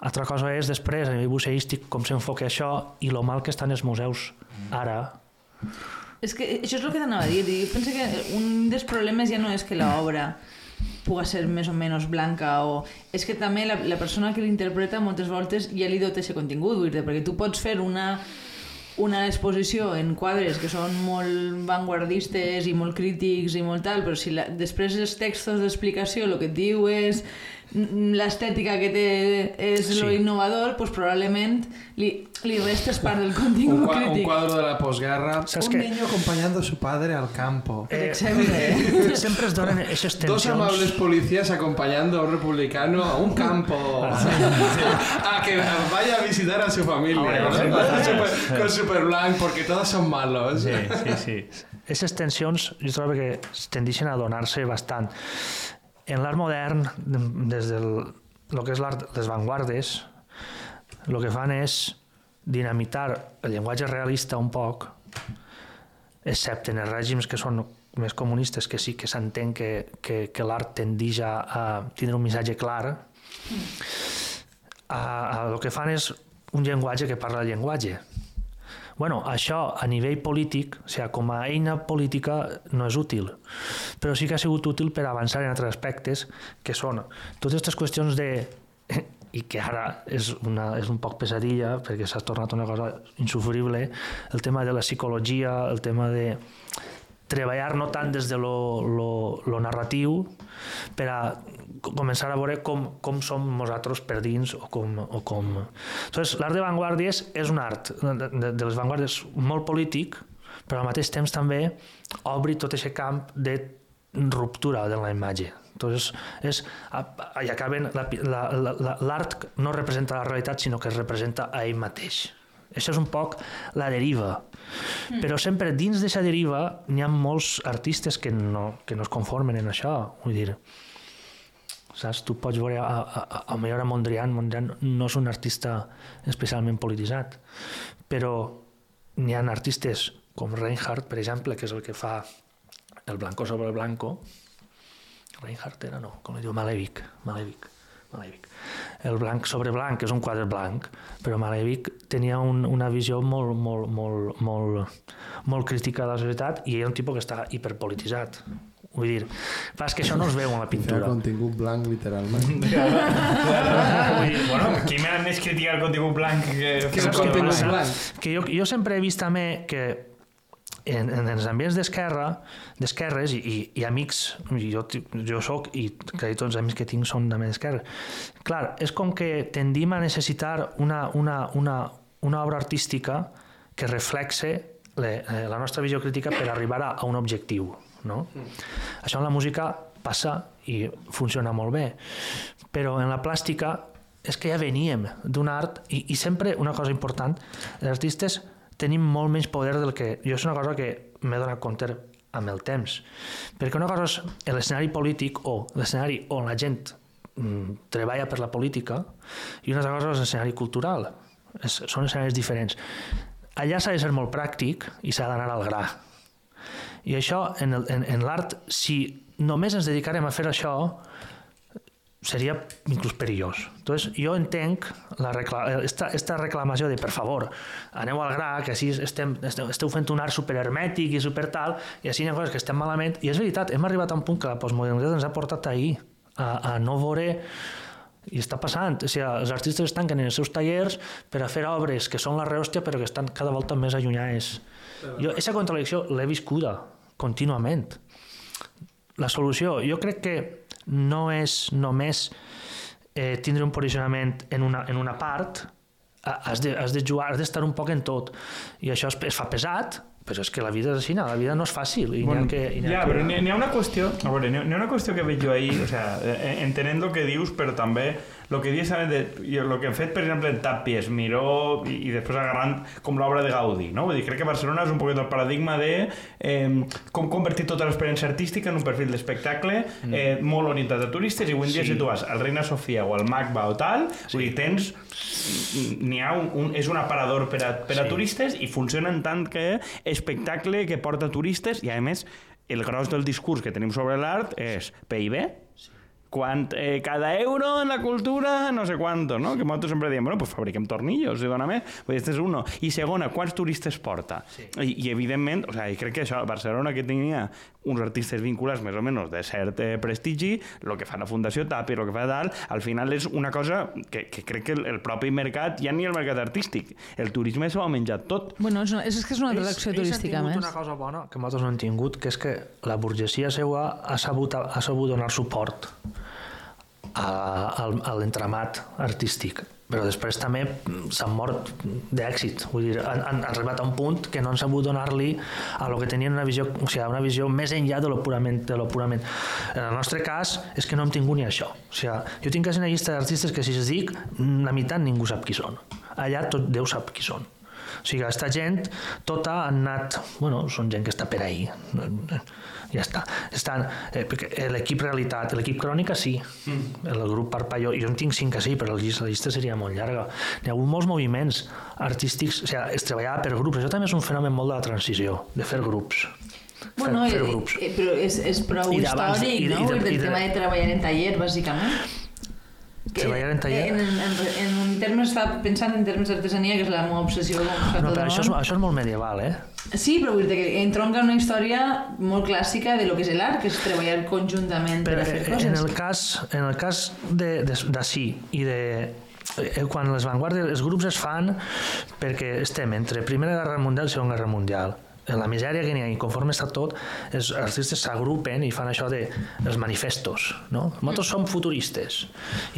Altra cosa és, després, a nivell museístic, com s'enfoca això i lo mal que estan els museus ara. És que això és el que t'anava a dir. Jo penso que un dels problemes ja no és que l'obra puga ser més o menys blanca o... És que també la, la persona que l'interpreta moltes voltes ja li dota aquest contingut, vull dir, perquè tu pots fer una, una exposició en quadres que són molt vanguardistes i molt crítics i molt tal, però si la, després els textos d'explicació el que et diu és mm, l'estètica que té és sí. lo innovador, pues probablement li, li restes part del Un, contingut un crític. cuadro de la posguerra. Saps un què? niño acompañando a su padre al campo. Per exemple. Eh, sempre es donen aquestes Dos tensions... amables policías acompañando a un republicano a un campo a que vaya a visitar a su familia Hombre, ¿no? sí, con, sí. super, con porque todos son malos Sí, sí, sí. Aquestes tensions jo trobo que tendeixen a donar-se bastant. En l'art modern, des del el que és l'art, les vanguardes, el que fan és dinamitar el llenguatge realista un poc, excepte en els règims que són més comunistes, que sí que s'entén que, que, que l'art tendeix a, a tindre un missatge clar, a, a, el que fan és un llenguatge que parla el llenguatge. Bueno, això a nivell polític, o sigui, com a eina política no és útil, però sí que ha sigut útil per avançar en altres aspectes, que són totes aquestes qüestions de i que ara és, una, és un poc pesadilla perquè s'ha tornat una cosa insufrible el tema de la psicologia el tema de treballar no tant des de lo, lo, lo narratiu per a començar a veure com, com som nosaltres per dins o com... O com... Entonces, l'art de vanguardies és un art de, de, de les vanguardies molt polític, però al mateix temps també obri tot aquest camp de ruptura de la imatge. Entonces, és, i acaben, l'art la, la, la, no representa la realitat, sinó que es representa a ell mateix. Això és un poc la deriva. Mm. Però sempre dins d'aquesta deriva n'hi ha molts artistes que no, que no es conformen en això. Vull dir, saps? Tu pots veure a, a, a, millor a Mondrian, Mondrian no és un artista especialment polititzat, però n'hi ha artistes com Reinhardt, per exemple, que és el que fa el blanco sobre el blanco, Reinhardt era, no, com li diu, Malèvic, Malèvic, Malèvic. El blanc sobre blanc és un quadre blanc, però Malèvic tenia un, una visió molt, molt, molt, molt, molt crítica de la societat i era un tipus que està hiperpolititzat. Vull dir, clar, és que això no es veu en la Fer pintura. contingut blanc, literalment. Vull dir, bueno, qui m'ha més criticat el contingut blanc que... que el contingut blanc que jo, jo sempre he vist també que en, en els ambients d'esquerra, d'esquerres, i, i, i amics, jo, jo sóc, i quasi tots els amics que tinc són també d'esquerra, clar, és com que tendim a necessitar una, una, una, una obra artística que reflexe le, eh, la nostra visió crítica per arribar a, a un objectiu. No? Això en la música passa i funciona molt bé, però en la plàstica és que ja veníem d'un art i, i sempre una cosa important, els artistes tenim molt menys poder del que... Jo és una cosa que m'he donat compte amb el temps. Perquè una cosa és l'escenari polític o l'escenari on la gent mm, treballa per la política i una altra cosa és l'escenari cultural. És, són escenaris diferents. Allà s'ha de ser molt pràctic i s'ha d'anar al gra. I això, en, el- en, en l'art, si només ens dedicarem a fer això, seria inclús perillós. Entonces, jo entenc la recla esta, esta reclamació de, per favor, aneu al gra, que així estem, esteu, esteu fent un art superhermètic i super tal, i així hi ha coses que estem malament. I és veritat, hem arribat a un punt que la postmodernitat ens ha portat ahir, a, a no veure i està passant, o sigui, els artistes es tanquen en els seus tallers per a fer obres que són la rehòstia però que estan cada volta més allunyades. Jo aquesta contradicció l'he viscuda contínuament. La solució, jo crec que no és només eh, tindre un posicionament en una, en una part, ha- has de, has de jugar, has d'estar un poc en tot. I això es, es fa pesat, però és que la vida és així, la vida no és fàcil. I Bueno, que, i ja, que... però n'hi ha una qüestió, a veure, n'hi ha una qüestió que veig jo ahir, o sea, entenent el que dius, però també el que dius de, el que hem fet, per exemple, en Tàpies, Miró, i, i després agarrant com l'obra de Gaudí, no? Vull dir, crec que Barcelona és un poquet el paradigma de eh, com convertir tota l'experiència artística en un perfil d'espectacle eh, molt orientat a turistes, i avui en dia Sí. si tu vas al Reina Sofia o al MACBA o tal, vull dir, tens n'hi ha un, un, és un aparador per a, per a Sí. turistes i funciona en tant que espectacle que porta turistes i a més el gros del discurs que tenim sobre l'art és PIB quan eh, cada euro en la cultura no sé quanto, no? Que nosaltres sempre diem, bueno, pues fabriquem tornillos, i dona més. Pues este és uno. I segona, quants turistes porta? Sí. I, I evidentment, o sea, crec que això, Barcelona que tenia uns artistes vinculats més o menys de cert eh, prestigi, el que fa la Fundació Tapi, el que fa tal, al final és una cosa que, que crec que el, el propi mercat, ja ni el mercat artístic, el turisme s'ho ha menjat tot. Bueno, és, una, és que és una atracció turística, a més. una cosa bona que nosaltres no hem tingut, que és que la burgesia seua ha sabut, ha sabut donar suport a, al, a l'entramat artístic però després també mm, s'han mort d'èxit, vull dir, han, han arribat a un punt que no han sabut donar-li a lo que tenien una visió, o sigui, una visió més enllà de lo purament, de lo purament. En el nostre cas és que no hem tingut ni això. O sigui, jo tinc quasi una llista d'artistes que si es dic, la meitat ningú sap qui són. Allà tot Déu sap qui són. O sigui, aquesta gent tota han anat... Bueno, són gent que està per ahí. Ja està. Estan, eh, l'equip realitat, l'equip crònica sí, mm. el grup Parpalló, jo en tinc cinc que sí, però la llista, la llista seria molt llarga. Hi ha hagut molts moviments artístics, o sigui, es treballava per grups, això també és un fenomen molt de la transició, de fer grups. Bueno, fer, fer eh, grups. eh, però és, és prou històric, i de- no? i de- i el de- tema de treballar en taller, bàsicament. Que Treballar en taller? En, en, en, en termes, estava pensant en termes d'artesania, que és la meva obsessió com fa No, però això és, això és molt medieval, eh? Sí, però vull dir que entronca una història molt clàssica de lo que és l'art, que és treballar conjuntament per Però a fer eh, coses. en el cas, en el cas d'ací i de eh, quan les vanguardies, els grups es fan perquè estem entre Primera Guerra Mundial i Segona Guerra Mundial la misèria que n'hi ha i conforme està tot els artistes s'agrupen i fan això de els manifestos no? nosaltres som futuristes.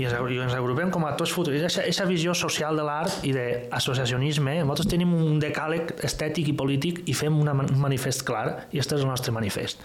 I ens, i ens agrupem com a tots futuristes. Aquesta visió social de l'art i d'associacionisme nosaltres tenim un decàleg estètic i polític i fem una, un manifest clar i aquest és el nostre manifest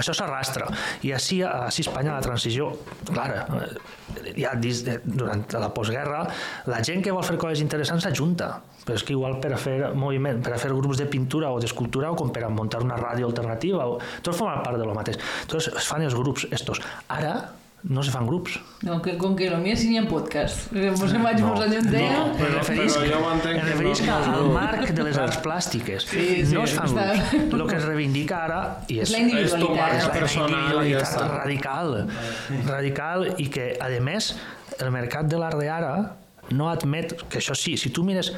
això s'arrastra. I així, així a Espanya la transició clar, eh, ja dins de, durant la postguerra la gent que vol fer coses interessants s'ajunta. Però és que igual per a fer moviment, per a fer grups de pintura o d'escultura o com per a muntar una ràdio alternativa o... tot forma part de lo mateix. Entonces es fan els grups estos. Ara no se fan grups No, que, com que el mío sí n'hi ha podcast. Mos em vaig No, posar un tema. no, però- però jo ho entenc em que referisc no- no- al marc de les arts plàstiques Sí, sí, no es fan està- grups el que es reivindica ara i És és, la individualitat. és la ja individualitat està. radical radical i que a més el mercat de l'art d'ara no admet que això sí, si tu mires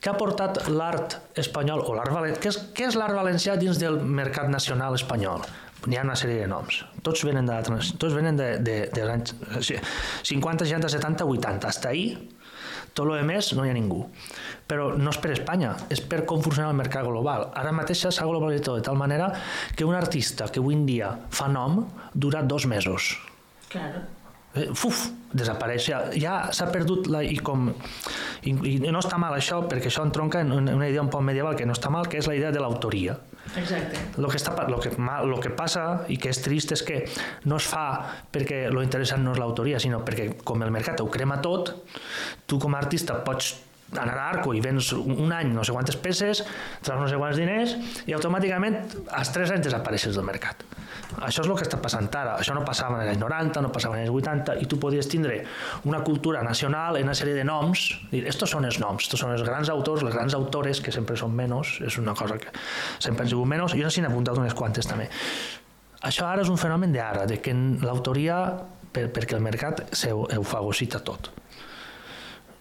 què ha portat l'art espanyol o l'art valencià, què és, què és l'art valencià dins del mercat nacional espanyol? N'hi ha una sèrie de noms. Tots venen de, la trans- tots venen de, de, de anys o sigui, 50, 60, 70, 80. Hasta ahí, tot lo més no hi ha ningú. Però no és per Espanya, és per com funciona el mercat global. Ara mateix s'ha globalitzat de tal manera que un artista que avui en dia fa nom dura dos mesos. Claro. Eh, Fuf, desapareix. Ja, ja s'ha perdut la, i com I, I no està mal això, perquè això entronca en una idea un poc medieval que no està mal, que és la idea de l'autoria. Exacte. Lo que, està, lo, que, lo que passa i que és trist és que no es fa perquè lo interessant no és l'autoria, sinó perquè com el mercat ho crema tot, tu com a artista pots anar a Arco i vens un any no sé quantes peces, treus no sé quants diners i automàticament als 3 anys desapareixes del mercat. Això és el que està passant ara. Això no passava en els anys 90, no passava en els 80 i tu podies tindre una cultura nacional en una sèrie de noms, dir, estos són els noms, estos són els grans autors, les grans autores, que sempre són menys, és una cosa que sempre han sigut menys, jo n'he apuntat unes quantes també. Això ara és un fenomen d'ara, de que l'autoria, per, perquè el mercat se, fagocita tot.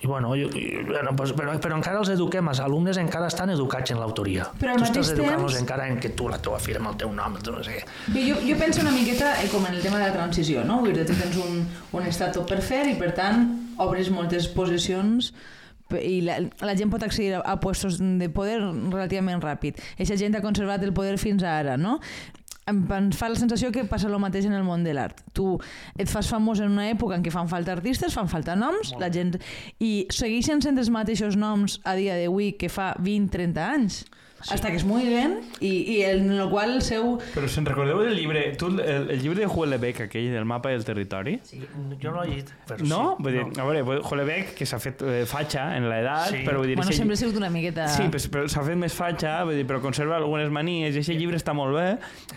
I bueno, jo, i, bueno pues, però, però encara els eduquem, els alumnes encara estan educats en l'autoria. Però al tu estàs educant-los temps- encara en que tu, la teva firma, el teu nom, el teu no sé què. Bé, jo, jo penso una miqueta eh, com en el tema de la transició, no? Vull dir, tu tens un, un estat tot per fer i, per tant, obres moltes posicions i la, la gent pot accedir a, a puestos de poder relativament ràpid. Eixa gent ha conservat el poder fins ara, no? Em, fa la sensació que passa el mateix en el món de l'art. Tu et fas famós en una època en què fan falta artistes, fan falta noms, la gent... I segueixen sent els mateixos noms a dia d'avui que fa 20-30 anys. Sí. Hasta que es mueven i, i en el qual el seu Però se'n recordeu del llibre, tu, el, el llibre de Huelebec, aquell del mapa del territori? Sí, jo no l'he llegit, però No? sí. Vull dir, a veure, Huelebec, que s'ha fet eh, fatxa en l'edat, Sí. però vull dir... Bueno, sempre ha sigut una miqueta... Sí, però, però s'ha fet més fatxa, vull dir, però conserva algunes manies, i aquest llibre està molt bé,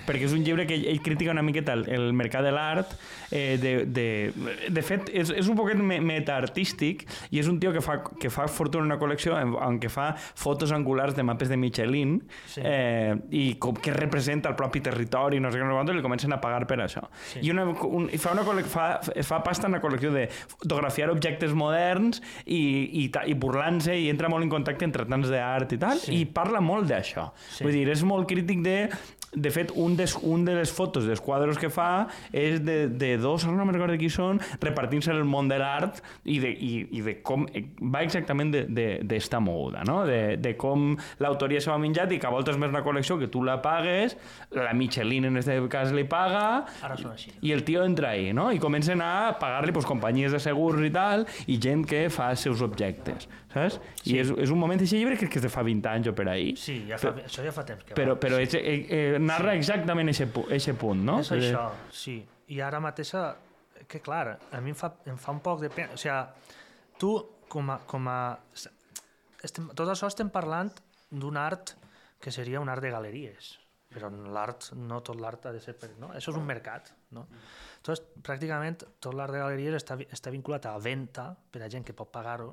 perquè és un llibre que ell, ell critica una miqueta el, el mercat de l'art, eh, de, de, de fet, és, és un poquet me, metaartístic, i és un tio que fa, que fa fortuna en una col·lecció en, en què fa fotos angulars de mapes de Michelin, Sí. eh, i com que representa el propi territori, no sé què, no sé i li comencen a pagar per això. Sí. I, una, un, i fa, una fa, fa pasta en una col·lecció de fotografiar objectes moderns i, i, i burlant-se i entra molt en contacte entre tants d'art i tal, Sí. i parla molt d'això. Sí. Vull dir, és molt crític de... De fet, un, des, un de les fotos dels quadres que fa és de, de dos, no me'n recordo qui són, repartint-se el món de l'art i, de, i, i de com eh, va exactament d'esta de, de, d'esta moguda, no? De, de com l'autoria s'ha menjat i que a voltes més una col·lecció que tu la pagues, la Michelin en aquest cas li paga, Ara són així. i el tio entra ahí, no? I comencen a pagar-li pues, companyies de segurs i tal, i gent que fa els seus objectes, saps? Sí. I és, és un moment, aquest llibre crec que és de fa 20 anys o per ahí, Sí, ja fa, això ja fa temps que però, va. però és, eh, eh, narra exactament aquest punt, no? És això, sí. I ara mateixa, que clar, a mi em fa, em fa un poc de pena. O sigui, tu, com a... Com a estem, tot això estem parlant d'un art que seria un art de galeries, però l'art, no tot l'art ha de ser... Per, no? Això és un mercat, no? Entonces, pràcticament tot l'art de galeries està, està vinculat a venda per a gent que pot pagar-ho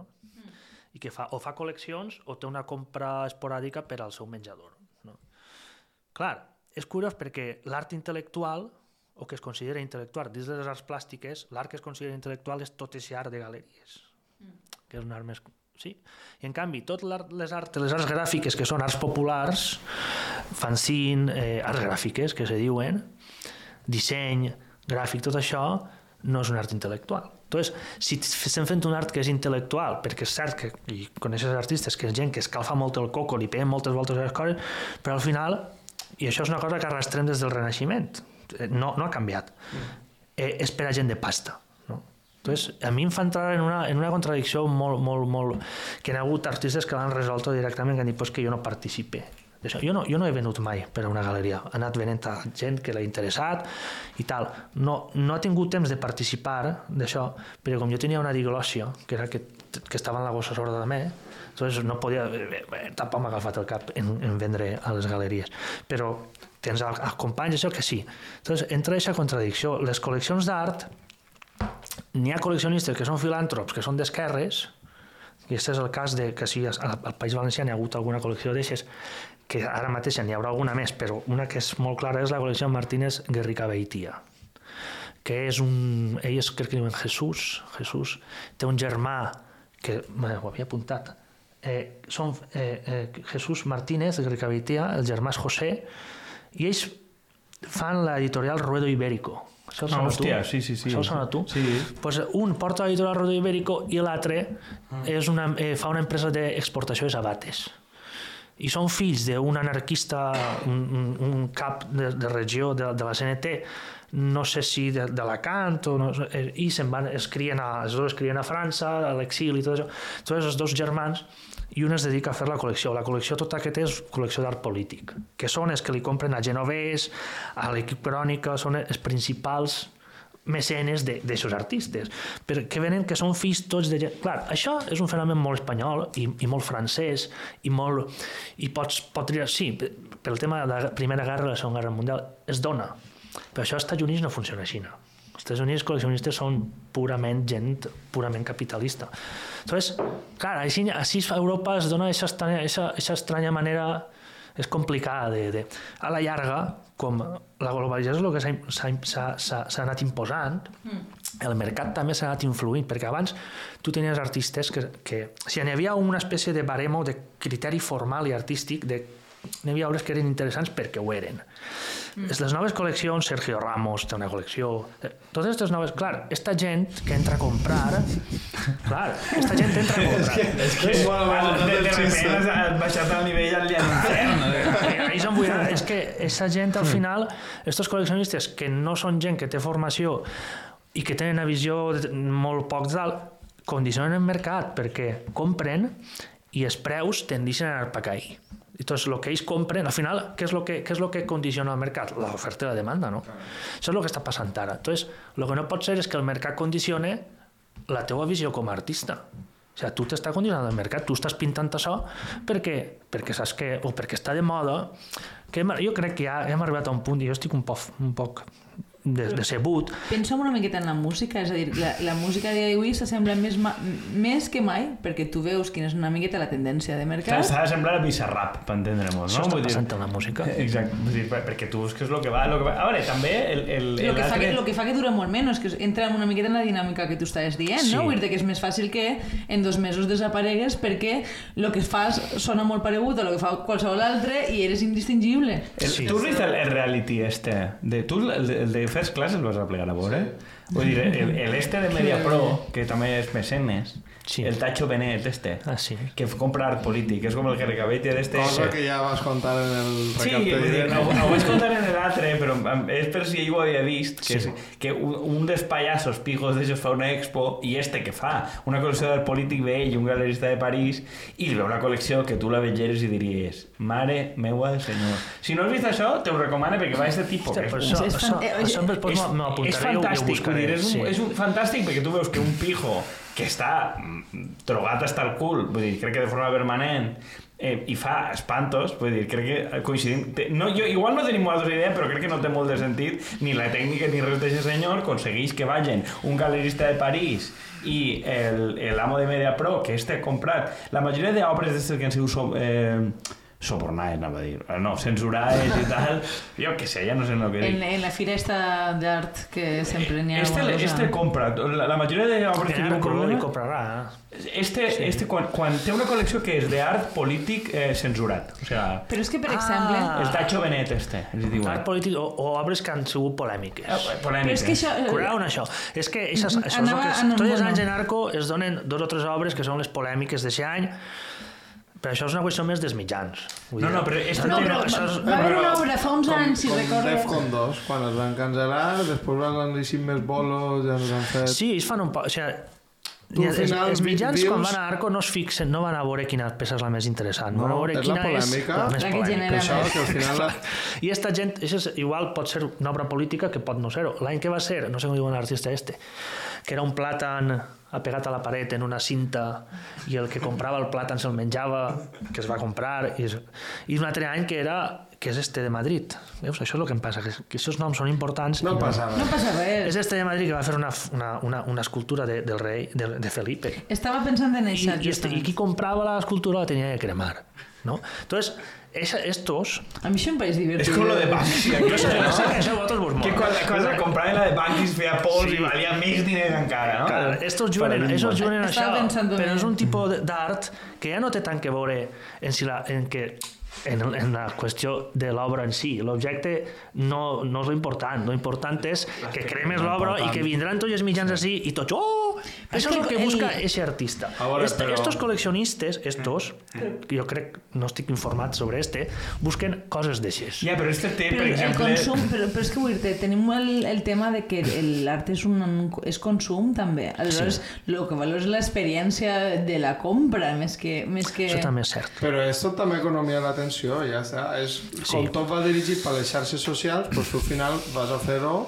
i que fa, o fa col·leccions o té una compra esporàdica per al seu menjador. No? Clar, és curiós perquè l'art intel·lectual, o que es considera intel·lectual dins de les arts plàstiques, l'art que es considera intel·lectual és tot aquest art de galeries, que és un art més... Sí. I en canvi, tot l'art, les, art, les arts gràfiques, que són arts populars, fanzine, eh, arts gràfiques, que se diuen, disseny, gràfic, tot això, no és un art intel·lectual. Entonces, si estem fent un art que és intel·lectual, perquè és cert que i coneixes artistes que és gent que escalfa molt el coco, li peguen moltes voltes a les coses, però al final, i això és una cosa que arrastrem des del Renaixement, eh, no, no ha canviat, eh, és per a gent de pasta. No? Entonces, a mi em fa entrar en una, en una contradicció molt, molt, molt... que hi ha hagut artistes que l'han resolt directament, que han dit pues, que jo no participe. D'això. Jo no, jo no he venut mai per a una galeria. He anat venent a gent que l'ha interessat i tal. No, no ha tingut temps de participar d'això, perquè com jo tenia una diglòsia, que era que, que estava en la gossa sorda mi, entonces no podia... Tampoc m'ha agafat el cap en, en vendre a les galeries. Però tens el- els companys, això que sí. Entonces, entra aquesta contradicció. Les col·leccions d'art, n'hi ha col·leccionistes que són filàntrops, que són d'esquerres, i aquest és el cas de que sí, al, País Valencià n'hi ha hagut alguna col·lecció d'eixes, que ara mateix n'hi haurà alguna més, però una que és molt clara és la col·lecció Martínez Guerrica Beitia, que és un... Ell és, crec que diuen Jesús, Jesús, té un germà que ho havia apuntat, eh, són eh, eh, Jesús Martínez Guerrica Beitia, el germà és José, i ells fan l'editorial Ruedo Ibérico. Això Ah, hòstia, tu? sí, sí, sí. Això sona a tu? Sí. Pues un porta l'editorial Ruedo Ibérico i l'altre és una, eh, fa una empresa d'exportació de sabates. I són fills d'un anarquista, un, un, cap de, de regió de, de la CNT, no sé si de- d'Alacant o no, eh, i se'n van, es crien a, els dos es crien a França, a l'exili i tot això. Tots els dos germans i un es dedica a fer la col·lecció. La col·lecció tota que té és col·lecció d'art polític, que són els que li compren a Genovès, a l'equip Crònica, són els principals mecenes d'aixòs artistes, perquè venen que són fills tots de gent... Clar, això és un fenomen molt espanyol i, i molt francès i molt... i pots, pot. Sí, pel tema de la Primera Guerra i la Segona Guerra Mundial es dona, però això als Estats Units no funciona així. No? Els Estats Units col·leccionistes són purament gent purament capitalista. Entonces, clar, així, així a Europa es dona aquesta estranya manera és complicada de, de... A la llarga, com la globalització és el que s'ha- anat imposant, el mercat també s'ha anat influint, perquè abans tu tenies artistes que, que si n'hi havia una espècie de baremo, de criteri formal i artístic, de n'hi havia obres que eren interessants perquè ho eren. Mm. Les noves col·leccions, Sergio Ramos té una col·lecció... eh, Totes aquestes noves... Clar, esta gent que entra a comprar... clar, esta gent entra a comprar. És que Bueno, bueno, de, de repente has baixat el nivell al infern. Eh, Ahí se'n vull anar. És que aquesta gent, al final, estos col·leccionistes que no són gent que té formació i que tenen una visió molt poc d'alt, condicionen el mercat perquè compren i els preus tendeixen a anar per cair. Entonces, el que ells compren, al final, què és el que, què és lo que condiciona el mercat? L'oferta i la demanda, no? Això és el que està passant ara. Entonces, el que no pot ser és que el mercat condicione la teua visió com a artista. O sigui, tu t'està condicionant el mercat, tu estàs pintant això perquè, perquè saps que, o perquè està de moda, que hem, jo crec que ja hem arribat a un punt, i jo estic un poc, un poc de, decebut, Pensa una miqueta en la música, és a dir, la, la música d'avui s'assembla més, ma, més que mai, perquè tu veus quina és una miqueta la tendència de mercat. S'ha de semblar a Bizarrap, per entendre-nos, no? això està Vull dir- passant en la música. Exacte, vull dir, per- perquè tu busques el que va, lo que va... A veure, també el, el, Lo que, fa que, lo que fa que dura molt menys, que entra una miqueta en la dinàmica que tu estaves dient, Sí. no? Vull dir que és més fàcil que en dos mesos desaparegues perquè el que fas sona molt paregut a el que fa qualsevol altre i eres indistingible. El, Sí. Tu has vist el, el reality este? De, tu el, de- el de First Class el vas a plegar a veure? Vull dir, el, este de Media Pro, que també és mecenes, Sí. el Tacho Benet este, Ah, sí. que compra art polític, és com el Gergabete d'este... Cosa que ja vas contar en el Sí, recapte vull dir, directe. ho, ho vaig contar en l'altre, però és per si ell ho havia vist, que, Sí. és, que un, un dels pallassos pijos d'ells fa una expo i este que fa una col·lecció del polític vell i un galerista de París i li veu una col·lecció que tu la vegeres i diries mare meua del senyor. Si no has vist això, te ho recomano perquè va este tipus. Hòstia, que és però un- això, És això, fan- eh, això després és, m'ho- m'ho és apuntaré i ho- i ho fantàstic, vull buscaré. dir, és, un, sí. és un fantàstic perquè tu veus que un pijo que està mm, drogat hasta el cul, vull dir, crec que de forma permanent, eh, i fa espantos, vull dir, crec que coincidim... te- No, jo, igual no tenim moltes idea, però crec que no té molt de sentit ni la tècnica ni res d'aquest senyor aconsegueix que vagin un galerista de París i el, el amo de Media Pro, que este ha comprat la majoria d'obres d'estes que han sigut eh, sobornades, anava a dir, Eh, no, censurades i tal, jo què sé, ja no sé el que dic. En, en la fira esta d'art que sempre n'hi ha Este, alguna cosa. este compra, la, la majoria d'obres que Que li problema... comprarà. Este, este quan, quan té una col·lecció que és d'art polític eh, censurat. O sea, Però és que, per Ah. exemple... el Tacho Benet este, els diuen. Art polític o, o obres que han sigut polèmiques. Eh, polèmica. Però és que això... Amb això. És que això, això és el Anava que, tots els anys en Arco es donen dos o tres obres que són les polèmiques d'aquest any, però això és una qüestió més dels mitjans. Vull No, dir, no, però este No, té- però això és- va haver una obra fa uns com, anys, si com recordo... Defcon 2, quan es van cancel·lar, després van llegir més bolos, ja ens han fet... Sí, ells fan un poc... O sigui, Tu, els, final, els mitjans, dius- quan van a Arco, no es fixen, no van a veure quina peça és la més interessant, No, van a veure és la quina polèmica. és la més La que polèmica. això que al final... La... I esta gent, això és, igual pot ser una obra política que pot no ser-ho. L'any que va ser, no sé com diuen l'artista este, que era un plàtan apegat a la paret en una cinta i el que comprava el plàtan se'l menjava, que es va comprar, i, és- i un altre any que era que és este de Madrid. Veus? Això és el que em passa, que, que aquests noms són importants. No i passa No res. passa res. És este de Madrid que va fer una, una, una, una escultura de, del rei, de, de Felipe. Estava pensant en I, això, i, este, I qui comprava la escultura la tenia que cremar. ¿No? Entonces, esa, estos... A mi això em pareix divertit. És com lo de Banksy. Jo sé, jo sé que això a vosaltres vos Que mola. quan, quan la de Banksy es feia pols Sí. i valia més diners encara, no? Clar, estos juguen, esos juguen en això, però és un tipus de- d'art que ja no té tant que veure en, si la, en que en, en la qüestió de l'obra en si. L'objecte no, no és l'important. L'important és que cremes l'obra i que vindran tots els mitjans així i tots, oh, això és que el que el- busca ese artista. Veure, Este- però- Estos coleccionistes, estos, que jo crec, no estic informat sobre este, busquen coses d'aixes. Ja, però este té, Però per el exemple... consum, però, però és que vull dir tenim el, el tema de que el- l'art és, un, és consum també. Aleshores, el que valor és l'experiència de la compra, més que... Més que... Això també és cert. Però tot també economia de l'atenció, ja està. És, com Sí. tot va dirigit per les xarxes socials, doncs tu al final vas a fer-ho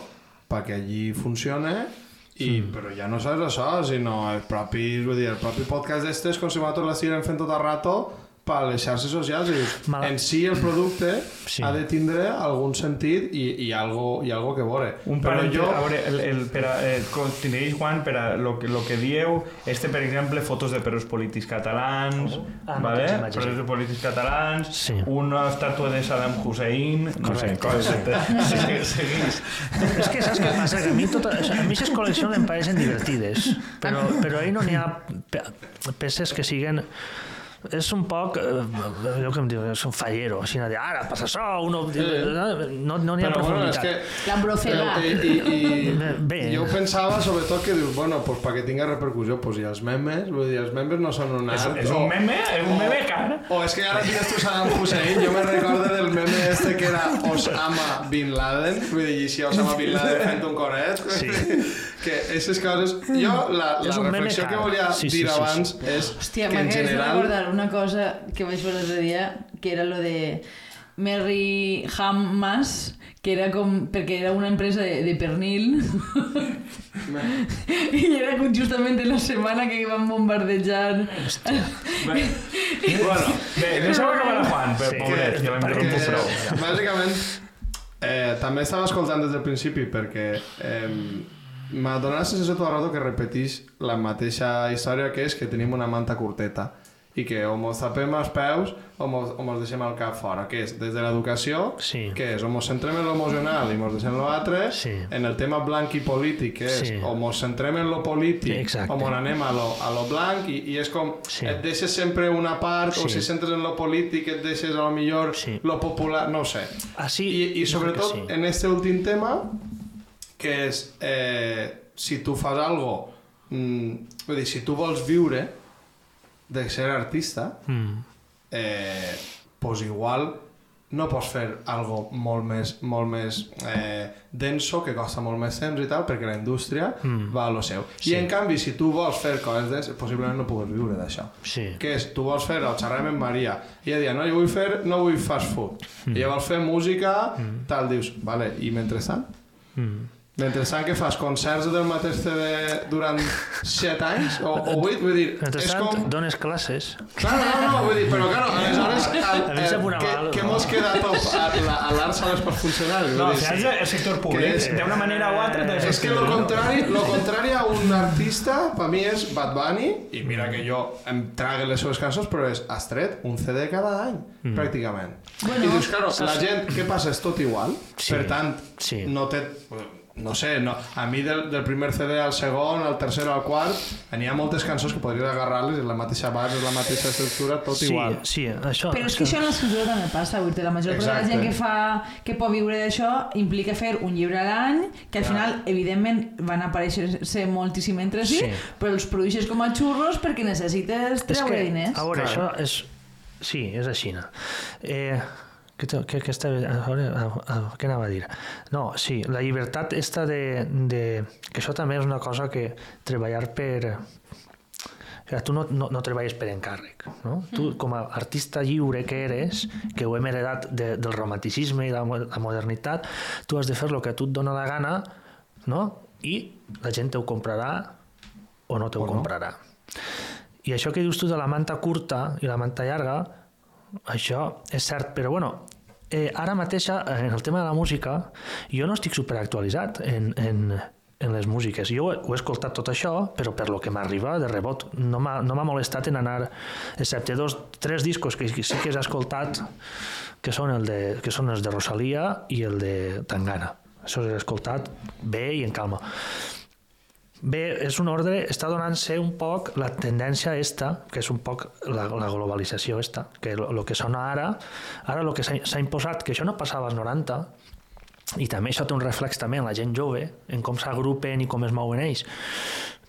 perquè allí funcione i, mm. però ja no saps això, sinó el propi, vull dir, el propi podcast d'este és com si nosaltres l'estiguem fent tot el rato per les xarxes socials i Mala- en si el producte Sí. ha de tindre algun sentit i, i, algo, i algo que veure. Un però jo... a veure, el, el, per a, eh, continuïs, Juan, per a lo que, lo que dieu, este, per exemple, fotos de perros polítics catalans, Ah, no, vale? imatges, perros polítics catalans, Sí. una estàtua de Saddam Hussein, no sé, Correcte. coses. Sí, seguís. És que saps què passa? Que a mi, o sigui, a mi aquestes col·leccions em pareixen divertides, però, però ahí no n'hi ha pe peces que siguen és un poc, eh, allò que em diu, és un fallero, així de dir, ara passa això, uno... No no n'hi ha Però bueno, és profunditat. que. Però, i, i, i, Bé. jo pensava sobretot que dius, bueno, pues perquè tinga repercussió, pues i els memes, vull dir, els memes no són un És, art. és un meme, és un meme car. O és que ara tienes tu Saddam Hussein, jo me recordo del meme este que era Osama Bin Laden, vull dir, i si Osama Bin Laden fent un coret, Sí. Que aquestes coses... Jo, la, la reflexió que volia Sí, sí, dir sí, sí. abans és Hòstia, que en general... recordar una cosa que vaig veure l'altre dia, que era lo de Mary Hamas, que era com... perquè era una empresa de, de pernil. I era com justament en la setmana que van bombardejar. Bé, bueno, bé, deixeu acabar. a Juan, per Sí. pobret, que interromput prou. bàsicament, eh, també estava escoltant des del principi perquè eh, m'ha donat la sensació tot el rato que repeteix la mateixa història que és que tenim una manta curteta i que o mos tapem els peus o mos, o mos deixem el cap fora, que és des de l'educació, Sí. que és o mos centrem en l'emocional i mos deixem l'altre, Sí. en el tema blanc i polític, que és Sí. o mos centrem en lo polític Exacte. o mos anem a lo, a lo blanc i, i és com Sí. et deixes sempre una part o Sí. si centres en lo polític et deixes a lo millor Sí. lo popular, no sé. Així, I, i que sobretot sí. en este últim tema, que és eh, si tu fas algo, mm, vull dir, si tu vols viure de ser artista, Mm. eh, pues igual no pots fer algo molt més, molt més eh, denso, que costa molt més temps i tal, perquè la indústria Mm. va a lo seu. Sí. I en canvi, si tu vols fer coses denses, possiblement no pugues viure d'això Sí. que és, tu vols fer el xerrem amb Maria i ella dia, no, jo vull fer, no vull fast food mm. i ella vol fer música mm. tal, dius, vale, i mentrestant? Mm. Mentrestant que fas concerts del mateix CD durant 7 anys o, o 8, vull dir, és com... dones classes. Clar, no, no, vull dir, però claro, aleshores el, el, mal, què no? mos queda top a, la, a per funcionar? No, al dir, és el sector Que públic. és- D'una manera o altra... És que lo contrari, lo contrari a un artista, per mi és Bad Bunny, i mira que jo em trague les seves cançons, però és has tret un CD cada any, mm. pràcticament. Bueno, I dius, claro, la gent, què passa? És tot igual. Sí, Per tant, sí. no té... No sé, no. a mi del, del primer CD al segon, al tercer al quart, n'hi ha moltes cançons que podries agarrar-les, és la mateixa base, és la mateixa estructura, tot sí, igual. Sí, això... Però és que això en l'escriptura també passa, vull dir, la major part de la gent que fa que pot viure d'això implica fer un llibre a l'any, que al final, evidentment, van aparèixer-se moltíssim entre si, Sí. però els produeixes com a xurros perquè necessites és treure que, diners. a veure, Clar. això és... Sí, és així. no? Eh, què, què, estava, a veure, a, a, què anava a dir? No, sí, la llibertat esta de, de... Que això també és una cosa que treballar per... Que tu no, no, no treballes per encàrrec, no? Tu, com a artista lliure que eres, que ho hem heredat de, del romanticisme i de la mo- la modernitat, tu has de fer el que a tu et dona la gana, no? I la gent te ho comprarà o no te ho O no. comprarà. I això que dius tu de la manta curta i la manta llarga, això és cert, però bueno, eh, ara mateix en el tema de la música jo no estic superactualitzat en, en, en les músiques. Jo ho he, escoltat tot això, però per lo que m'arriba de rebot. No m'ha no molestat en anar, excepte dos, tres discos que sí que he escoltat, que són, el de, que són els de Rosalia i el de Tangana. Això he escoltat bé i en calma. Bé, és un ordre, està donant-se un poc la tendència esta, que és un poc la, la globalització esta, que el que sona ara, ara el que s'ha imposat, que això no passava als 90, i també això té un reflex també en la gent jove, en com s'agrupen i com es mouen ells.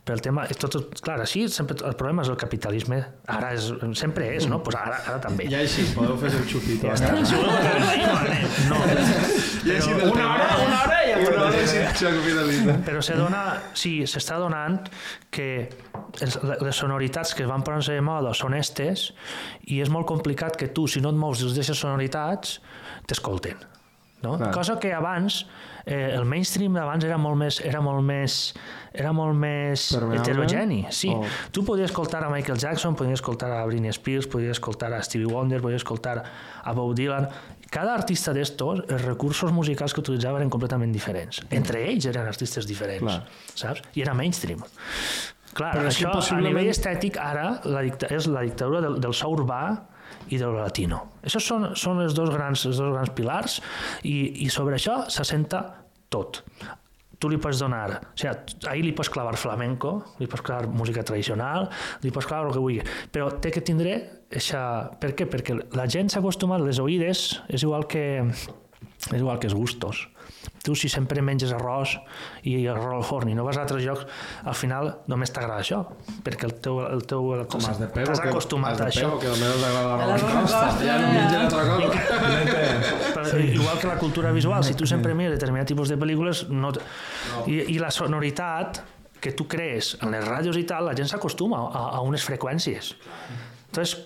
Pel tema... Tot, tot, clar, així sempre, el problema és el capitalisme. Ara és, sempre és, no? Pues ara, ara també. Ja així, podeu fer el xupito. Ja està. no. Ja així del Una hora, una hora i ja Una hora així xupito. Però se dona, sí, s'està donant que les sonoritats que es van posar de moda són estes i és molt complicat que tu, si no et mous dins d'aquestes sonoritats, t'escolten. No? Clar. Cosa que abans, eh, el mainstream d'abans era molt més, era molt més, era molt més heterogeni. Sí. O- Tu podies escoltar a Michael Jackson, podies escoltar a Britney Spears, podies escoltar a Stevie Wonder, podies escoltar a Bob Dylan. Cada artista d'estos, els recursos musicals que utilitzaven eren completament diferents. Entre ells eren artistes diferents, Clar. saps? I era mainstream. Clar, Però això a possiblement- nivell estètic ara la dicta és la dictadura del, del so urbà i del latino. Això són, són els, dos grans, els dos grans pilars i, i sobre això s'assenta tot. Tu li pots donar, o sigui, ahir li pots clavar flamenco, li pots clavar música tradicional, li pots clavar el que vulgui, però té que tindre eixa... Per què? Perquè la gent s'ha acostumat, les oïdes, és igual que, és igual que els gustos. Tu, si sempre menges arròs i arròs al forn i no vas a altres llocs, al final només t'agrada això, perquè el teu... El teu el, Com has de T'has que, acostumat has a de això. que només us agrada la L'arròs costa. Ja no ja. mengen altra cosa. Però, Igual que la cultura visual, si tu sempre mires determinat tipus de pel·lícules, no... t- I, i la sonoritat que tu crees en les ràdios i tal, la gent s'acostuma a, a unes freqüències. Entonces,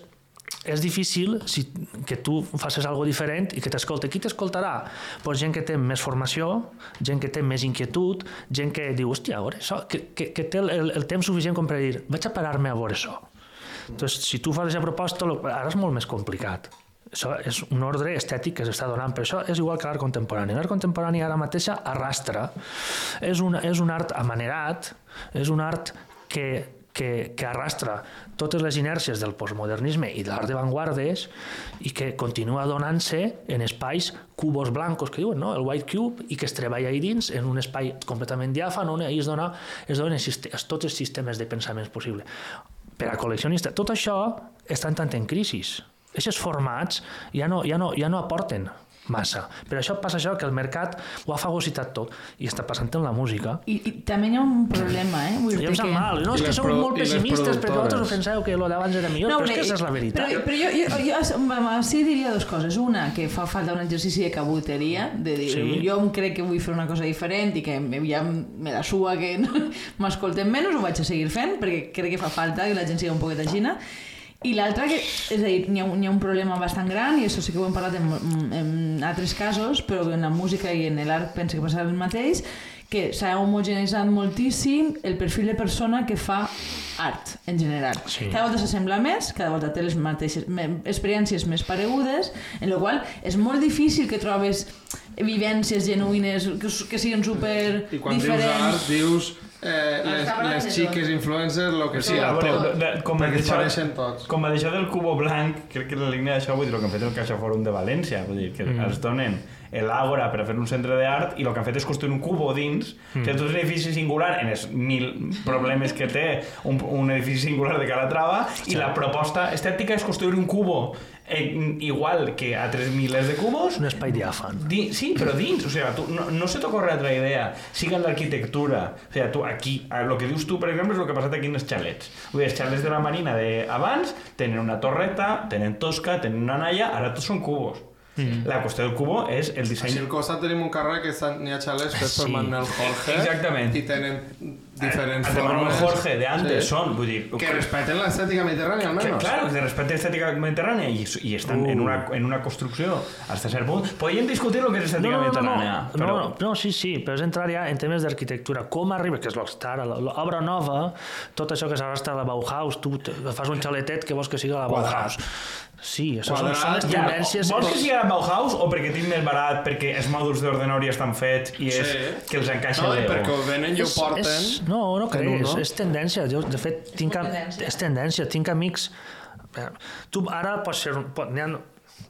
és difícil si, que tu facis algo diferent i que t'escolte. Qui t'escoltarà? Pues gent que té més formació, gent que té més inquietud, gent que diu, hòstia, a veure això, que, que, que té el, el, el temps suficient com per dir, vaig a parar-me a veure això. Entonces, si tu fas aquesta proposta, ara és molt més complicat. Això és un ordre estètic que s'està donant, però això és igual que l'art contemporani. L'art contemporani ara mateixa arrastra. És un, és un art amanerat, és un art que, que, que arrastra totes les inèrcies del postmodernisme i de l'art d'avantguardes i que continua donant-se en espais cubos blancos, que diuen, no? el white cube, i que es treballa ahí dins en un espai completament diàfan on ahí es, dona, es donen tots els sistemes de pensaments possibles. Per a col·leccionista, tot això està entrant en crisi. Aquests formats ja no, ja, no, ja no aporten massa. Per això passa això, que el mercat ho ha fagocitat tot. I està passant en la música. I, i també hi ha un problema, eh? Vull dir que... mal. No, és que produ- molt pessimistes perquè vosaltres penseu que lo d'abans era millor, però és que aquesta és la veritat. Però, però jo, jo, jo, jo sí diria dues coses. Una, que fa falta un exercici de cabuteria, de dir, Sí. jo em crec que vull fer una cosa diferent i que ja me la sua que no, m'escolten menys, ho vaig a seguir fent, perquè crec que fa falta que la gent sigui un poquet aixina. I l'altra, que, és a dir, n'hi ha, un- n'hi ha un problema bastant gran, i això sí que ho hem parlat en, en altres casos, però en la música i en l'art penso que passa el mateix, que s'ha homogeneitzat moltíssim el perfil de persona que fa art, en general. Sí. Cada volta s'assembla més, cada volta té les mateixes experiències més paregudes, en la qual és molt difícil que trobes vivències genuïnes que, que siguin super I quan dius diferents. art, dius eh, les, parlant les de xiques influencers, lo que Sí, sigui, veure, tot. de, com a Perquè es d'això- pareixen tots. Com a d'això del cubo blanc, crec que la línia d'això, vull dir, el que han fet el Caixa Fòrum de València, vull dir, que mm. els donen l'àgora per a fer un centre d'art i el que han fet és construir un cubo dins, mm. que tot és un edifici singular en els mil problemes que té un, un edifici singular de Calatrava i la proposta estètica és construir un cubo eh, igual que altres milers de cubos Un espai diàfan. Di, sí, però dins, o sea, tu, no, no se t'ocorre altra idea, siga en l'arquitectura, o sea, tu aquí, el que dius tu, per exemple, és el que ha passat aquí en els xalets. Vull dir, els xalets de la Marina d'abans tenen una torreta, tenen tosca, tenen una nalla, ara tots són cubos. Mm. La qüestió del cubo és el Així disseny... al costat tenim un carrer que n'hi ha xalets fets per Sí. Manuel Jorge Exactament. i tenen diferents El formes. Jorge de antes Sí. són, vull dir... Que respeten l'estètica mediterrània, Que, almenys. claro, que se respecte l'estètica mediterrània i, i estan Uh. en, una, en una construcció hasta cert punt. Podríem discutir el que és estètica No, no, no, no, mediterrània, no, però... no, no, sí, sí, però és entrar ja en temes d'arquitectura. Com arriba, que és l'Ocstar, l'obra nova, tot això que s'arrastra a la Bauhaus, tu fas un xaletet que vols que sigui la Bauhaus. Sí, això són, són les Ja, tendències... vols que sigui a Bauhaus o perquè tinc més barat, perquè els mòduls d'ordenador ja estan fets i és Sí. que els encaixa No, i Lego? perquè ho venen i ho porten. És, no, no creus, un, no? és tendència. Jo, de fet, tinc, és tendència. Tinc amics... Tu ara pots ser... Pot,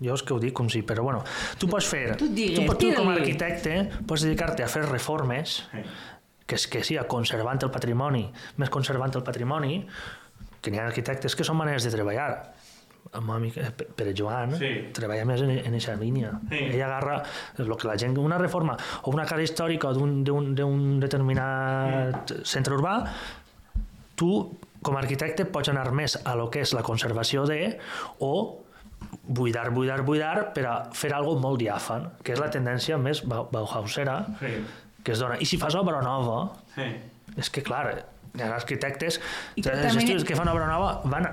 jo és que ho dic com si, però bueno, tu pots fer... Tu digues, tu, pots- tu com a arquitecte pots dedicar-te a fer reformes que és que siga conservant el patrimoni, més conservant el patrimoni, que n'hi ha arquitectes que són maneres de treballar. El meu amic Pe- Pere Joan Sí. treballa més en, en aquesta línia. Sí. Ell agarra el que la gent, una reforma o una casa històrica d'un d'un- d'un determinat centre urbà, tu, com a arquitecte, pots anar més a lo que és la conservació de o buidar, buidar, buidar per a fer algo molt diàfan, que és la tendència més Bau- Bauhausera Sí. que es dona. I si fas obra nova, Sí. és que, clar, hi ha arquitectes, I que els també- estudis que fan obra nova van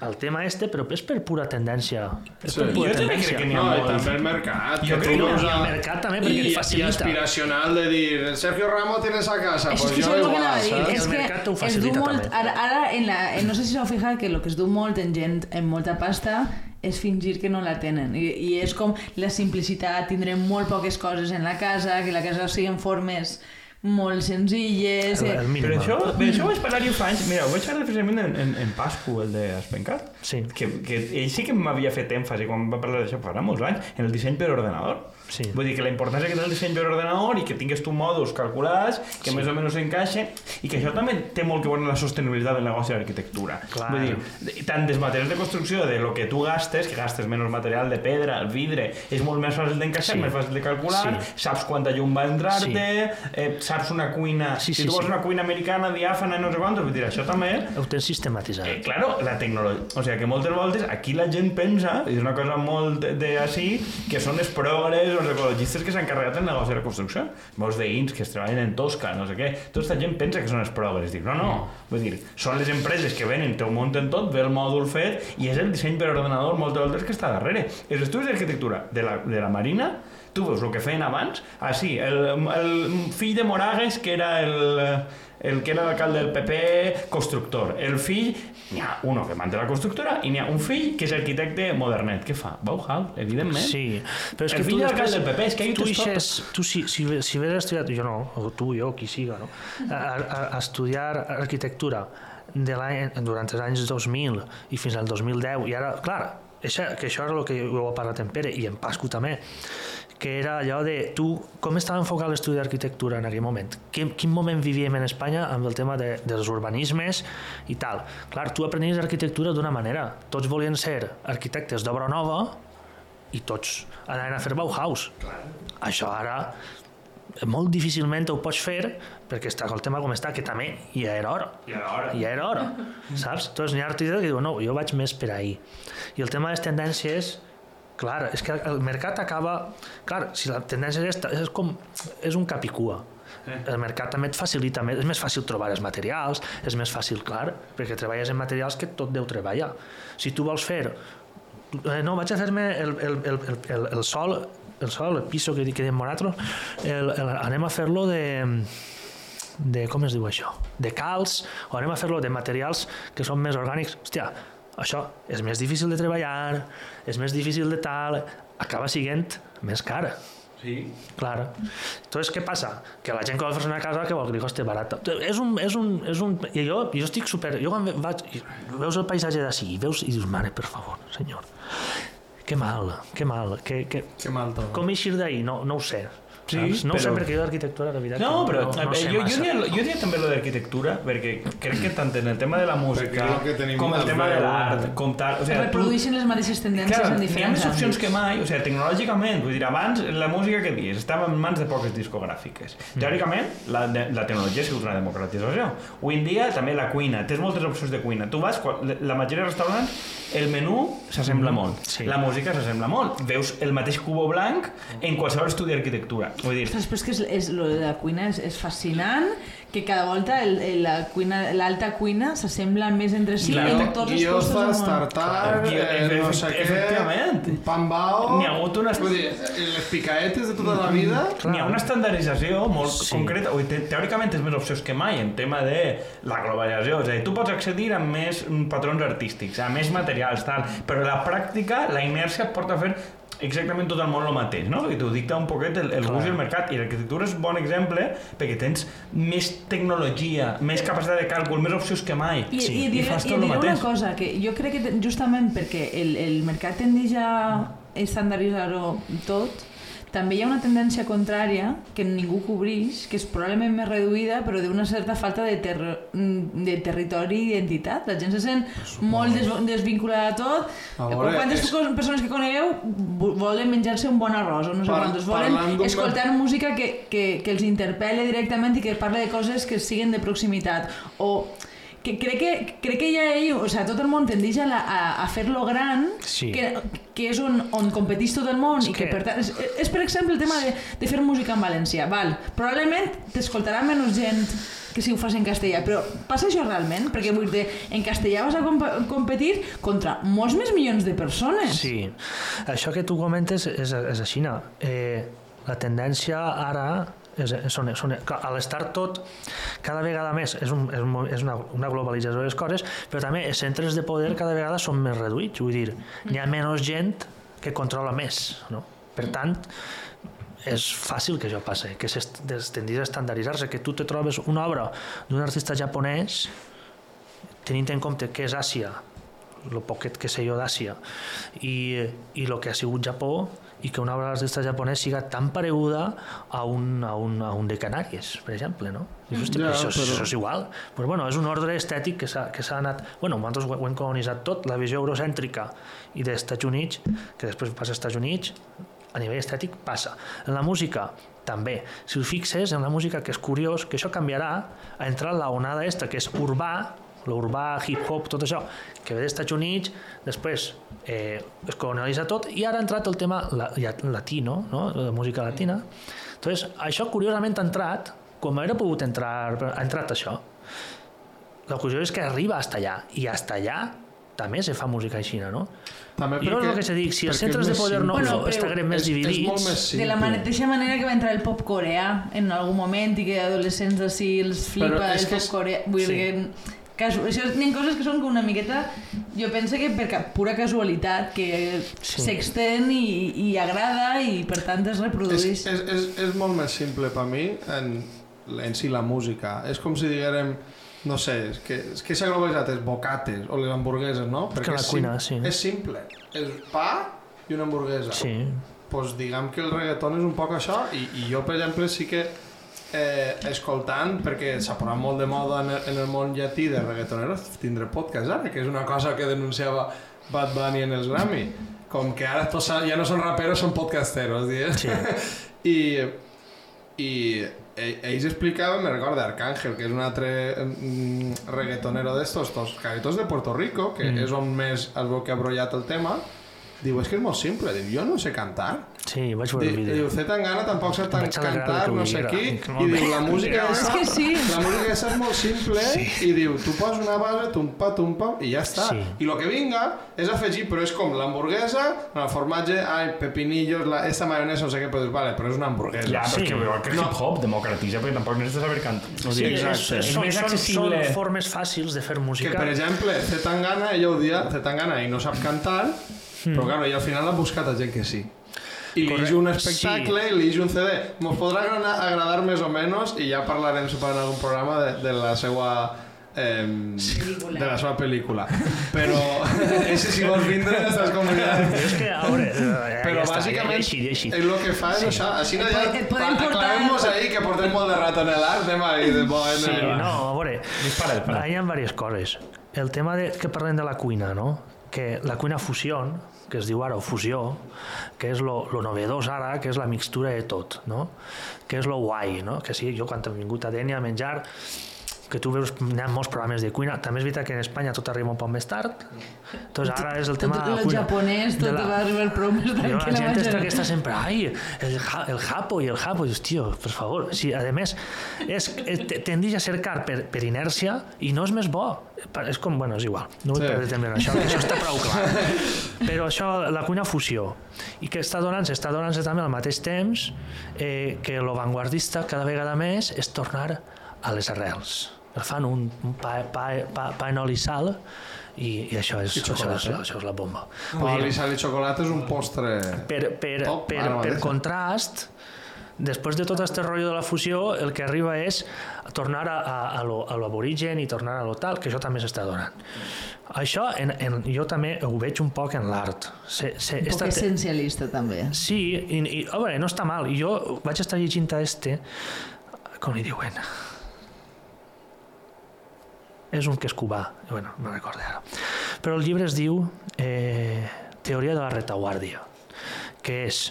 al tema este, però és per pura tendència. És Sí. per pura Jo tendència. crec que n'hi ha No, molt. també el mercat. Jo que crec que veus i el a- mercat també, perquè i, et facilita. I aspiracional de dir, el Sergio Ramos tiene esa casa, és pues que jo el que igual, a saps? És El que mercat ho es du facilita, molt... també. Ara, ara en la, en, no sé si s'heu fijat que el que es du molt en gent amb molta pasta és fingir que no la tenen. I, i és com la simplicitat, tindrem molt poques coses en la casa, que la casa sigui en formes molt senzilles... El, eh, el mínim. Però això, bé, això ho vaig parlar jo fa anys. Mira, ho vaig parlar precisament en, en, en Pascu, el d'Espencat. Sí. Que, que ell sí que m'havia fet èmfasi quan va parlar d'això fa molts anys, en el disseny per ordenador. Sí. Vull dir que la importància que té el disseny per ordenador i que tingues tu mòduls calculats, que Sí. més o menys s'encaixen, i que això també té molt que veure amb la sostenibilitat del negoci. Clar. Vull dir, tant dels materials de construcció, de lo que tu gastes, que gastes menys material de pedra, el vidre, és molt més fàcil d'encaixar, Sí. més fàcil de calcular, Sí. saps quanta llum va entrar-te, Sí. eh, saps una cuina, Sí, si sí, tu vols sí. una cuina americana, diàfana, no sé quantos, vull dir, això també Ho tens sistematitzat. Eh, claro, la tecnologia... O sigui, que moltes voltes aquí la gent pensa, i és una cosa molt així, que són els progres els ecologistes que s'han carregat el negoci de la construcció. Molts veïns que es treballen en Tosca, no sé què. Tota aquesta gent pensa que són els progres. Dic, no, no. Vull dir, són les empreses que venen, te ho munten tot, ve el mòdul fet, i és el disseny per ordenador moltes voltes que està darrere. Els estudis d'arquitectura de la, de la Marina tu veus el que feien abans, ah sí, el, el fill de Moragues que era el, el que era l'alcalde del PP constructor, el fill n'hi ha uno que manté la constructora i n'hi ha un fill que és arquitecte modernet. Què fa? Bauhaus, evidentment. Sí, però és El que fill tu de després... del PP, és que tu, ixes, tu si, si, si ves estudiat, jo no, o tu, jo, qui siga, no? a, a, a estudiar arquitectura de durant els anys 2000 i fins al 2010, i ara, clar, això, que això és el que ho he parlat en Pere i en Pascu també, que era allò de tu, com estava enfocat l'estudi d'arquitectura en aquell moment? Quin, quin moment vivíem en Espanya amb el tema de, dels urbanismes i tal? Clar, tu aprenies arquitectura d'una manera. Tots volien ser arquitectes d'obra nova i tots anaven a fer Bauhaus. Això ara molt difícilment ho pots fer perquè està el tema com està, que també ja era hora. Ja era hora. Ja era hora, saps? Entonces n'hi ha artistes que diuen, no, jo vaig més per ahir. I el tema de les tendències, clar, és que el mercat acaba... Clar, si la tendència és, és com... és un cap i cua. El mercat també et facilita més, és més fàcil trobar els materials, és més fàcil, clar, perquè treballes en materials que tot deu treballar. Si tu vols fer eh, no, vaig a fer-me el, el, el, el, el, el sol, el sol, el piso que, que diem nosaltres, el, el, anem a fer-lo de, de, com es diu això? De calç, o anem a fer-lo de materials que són més orgànics. Hòstia, això és més difícil de treballar, és més difícil de tal, acaba sent més cara. Sí. Clar. Entonces, què passa? Que la gent que vol fer una casa que vol que li costi barata. És un, és un, és un... I jo, jo estic super... Jo quan vaig... Veus el paisatge d'ací i veus i dius, mare, per favor, senyor. Que mal, que mal. Que, que... Que mal tot. Com eixir d'ahir? No, no ho sé. Sí, saps? No ho sé però- perquè jo d'arquitectura, la veritat, No, però no, no, eh, sé jo, jo, massa. diria, jo diria també lo d'arquitectura, perquè crec que tant en el tema de la música com el tema de veure. l'art, com tal... O sigui, tu, reprodueixen les mateixes tendències Clar, en n'hi ha diferents més opcions àmbits. que mai, o sigui, tecnològicament, vull dir, abans la música que dius estava en mans de poques discogràfiques. Teòricament, la, de, la tecnologia ha sigut una democratització. Avui en dia, també la cuina, tens moltes opcions de cuina. Tu vas, quan- la majoria de restaurants, el menú s'assembla molt, sí. la música s'assembla molt. Veus el mateix cubo blanc en qualsevol estudi d'arquitectura. Vull dir, Ostres, però és que és, és, lo de la cuina és, és fascinant que cada volta el, el, la cuina, l'alta cuina s'assembla més entre si Claro. en tots els puestos del món. tartar, Guio- eh, no sé què, efectivament. pan bao... N'hi ha hagut unes- Vull dir, les picaetes de tota la vida... N'hi ha una estandardització molt Sí. concreta, o te, teòricament tens més opcions que mai en tema de la globalització, és a dir, tu pots accedir a més mm, patrons artístics, a més materials, tal, però la pràctica, la inèrcia et porta a fer exactament tot el món el mateix, no? I t'ho dicta un poquet el, el gust i el mercat. I l'arquitectura és un bon exemple perquè tens més tecnologia, més capacitat de càlcul, més opcions que mai. I, Sí, i, i diré, fas i tot el diré una cosa, que jo crec que justament perquè el, el mercat tendeix a estandarditzar-ho tot, també hi ha una tendència contrària que ningú cobreix, que és probablement més reduïda, però d'una certa falta de, ter de territori i identitat. La gent se sent molt des desvinculada de tot. A veure, Quantes és- persones que conegueu vo- volen menjar-se un bon arròs o no sé Par- quantos, volen escoltar música que, que, que els interpel·le directament i que parle de coses que siguin de proximitat o que crec que, crec que ja ell, o sigui, tot el món tendeix a, la, a, a fer-lo gran, Sí. que, que és on, on competeix tot el món, És i que, que- per tant, és, és per exemple el tema de, de fer música en valencià, val, probablement t'escoltarà menys gent que si ho fas en castellà, però passa això realment? Perquè vull dir, en castellà vas a comp competir contra molts més milions de persones. Sí, això que tu comentes és, és així. no? Eh, la tendència ara és, són, són, a l'estar tot cada vegada més és, un, és, un, és una, una globalització de les coses però també els centres de poder cada vegada són més reduïts vull dir, hi ha menys gent que controla més no? per tant és fàcil que això passi, que s'est- es tendís a estandardisar-se, que tu te trobes una obra d'un artista japonès tenint en compte que és Àsia, el poquet que sé jo d'Àsia, i, i el que ha sigut Japó, i que una obra d'artista japonès siga tan pareguda a un, a un, a un de Canàries, per exemple, no? Dius, hosti, Ja, això, però- això és igual. Pues, bueno, és un ordre estètic que s'ha que s'ha anat... Bueno, nosaltres ho, ho hem colonitzat tot, la visió eurocèntrica i dels Estats Units, que després passa als Estats Units, a nivell estètic passa. En la música, també. Si us fixes, en la música, que és curiós, que això canviarà, ha entrat la onada esta, que és urbà, l'urbà, hip-hop, tot això, que ve dels Estats Units, després eh, es colonialitza tot, i ara ha entrat el tema la, latino, no? la música latina. Entonces, això curiosament ha entrat, com hauria pogut entrar, ha entrat això. La qüestió és que arriba hasta allà, i hasta allà també se fa música així, no? També Però és el que se dic, si els perquè és centres de poder no, Bueno, no estarem més és, dividits... És molt més. De la mateixa manera que va entrar el pop coreà en algun moment i que adolescents així els flipa és el pop és- coreà. Vull sí. dir que... Això n'hi ha coses que són com una miqueta... Jo penso que per pura casualitat, que Sí. s'extén i, i agrada i per tant es És, reprodueix. és, és, és molt més simple per mi en, en si la música. És com si diguérem, no sé, és que, és que s'ha globalitzat els bocates o les hamburgueses, no? que la és cuina, sim- sí. És simple. És pa i una hamburguesa. Sí, pues diguem que el reggaeton és un poc això i, i jo, per exemple, sí que eh, escoltant, perquè s'ha posat molt de moda en el, en el món llatí de reggaetoneros, tindré podcast ara, que és una cosa que denunciava Bad Bunny en els Grammy, com que ara tots ja no són raperos, són podcasteros, digues. sí. I, i ell- ells explicaven, me recorda, Arcángel, que és un altre mm, reggaetonero d'estos, estos caguetos de Puerto Rico, que Mm. és on més es veu que ha brollat el tema, diu, és que és molt simple, diu, jo no sé cantar. Sí, vaig veure el vídeo. diu, C. Tangana tampoc sap tan cantar, que no sé qui, Que i diu, la música És és... que sí. La música és molt simple i diu, tu poses una base, tumpa, tumpa, i ja està. Sí. I el que vinga és afegir, però és com l'hamburguesa, amb el formatge, ai, pepinillos, la, esta maionesa, no sé què, però dius, vale, però és una hamburguesa. Ja, però Sí. és que que el hip-hop democratitza, perquè tampoc necessites saber cantar. O Sí, és, és, són, més són, accessible. són formes fàcils de fer Que, música. per exemple, Zetangana, ella ho dia, Zetangana, i no sap cantar, però, claro, ella al final ha buscat a gent que sí. I li. Correcte. un espectacle, sí. i li un CD. Mos podrà agradar, més o menys, i ja parlarem en algun programa de, de la seva... Eh, de la seva pel·lícula. Però, ese si vols vindre, estàs convidat. Però és que, a veure, eh, Però ja està, bàsicament ja, així, així. és el que fa és això. Així no ja... Aclarem-nos ahí que portem molt de rato en l'art, anem ahí de bo en Sí, el... no, a veure, Dispara, dispara. hi ha diverses coses. El tema de, que parlem de la cuina, no? Que la cuina fusió, que es diu ara o fusió, que és lo, lo novedós ara, que és la mixtura de tot, no? que és lo guai, no? que sí, jo quan he vingut a Dènia a menjar, que tu veus, hi ha molts programes de cuina, també és veritat que en Espanya tot arriba un poc més tard, doncs ara és el tema tot de la el cuina. japonès, De tot la- va arribar prou més Yo, la tranquil·la. gente está que está siempre, ay, el, ja- el japo y el japo. Y dius, tío, por favor. Sí, además, es, es, te- tendís a cercar per, per inèrcia i no és més bo. És com, bueno, és igual. No vull Sí. perdre temps en això, que això està prou clar. Però això, la cuina fusió, i que està donant-se, està donant-se també al mateix temps eh, que lo vanguardista cada vegada més és tornar a les arrels. Fan un, un pa, pa, pa, pa en oli i sal i, i això, és, I això, és, això és la bomba. Oli, sal i xocolata és un postre... per, per, Top, per, ara per mateix. contrast, després de tot este rotllo de la fusió, el que arriba és tornar a, a, a, lo, a l'aborigen i tornar a lo tal, que això també s'està donant. Això en, en, jo també ho veig un poc en l'art. Se, se, Un poc esta essencialista, també. Sí, i, i a veure, no està mal. I jo vaig estar llegint a este, com li diuen? És un que és cubà, bueno, no recordo ara. Però el llibre es diu eh, Teoria de la retaguardia, que és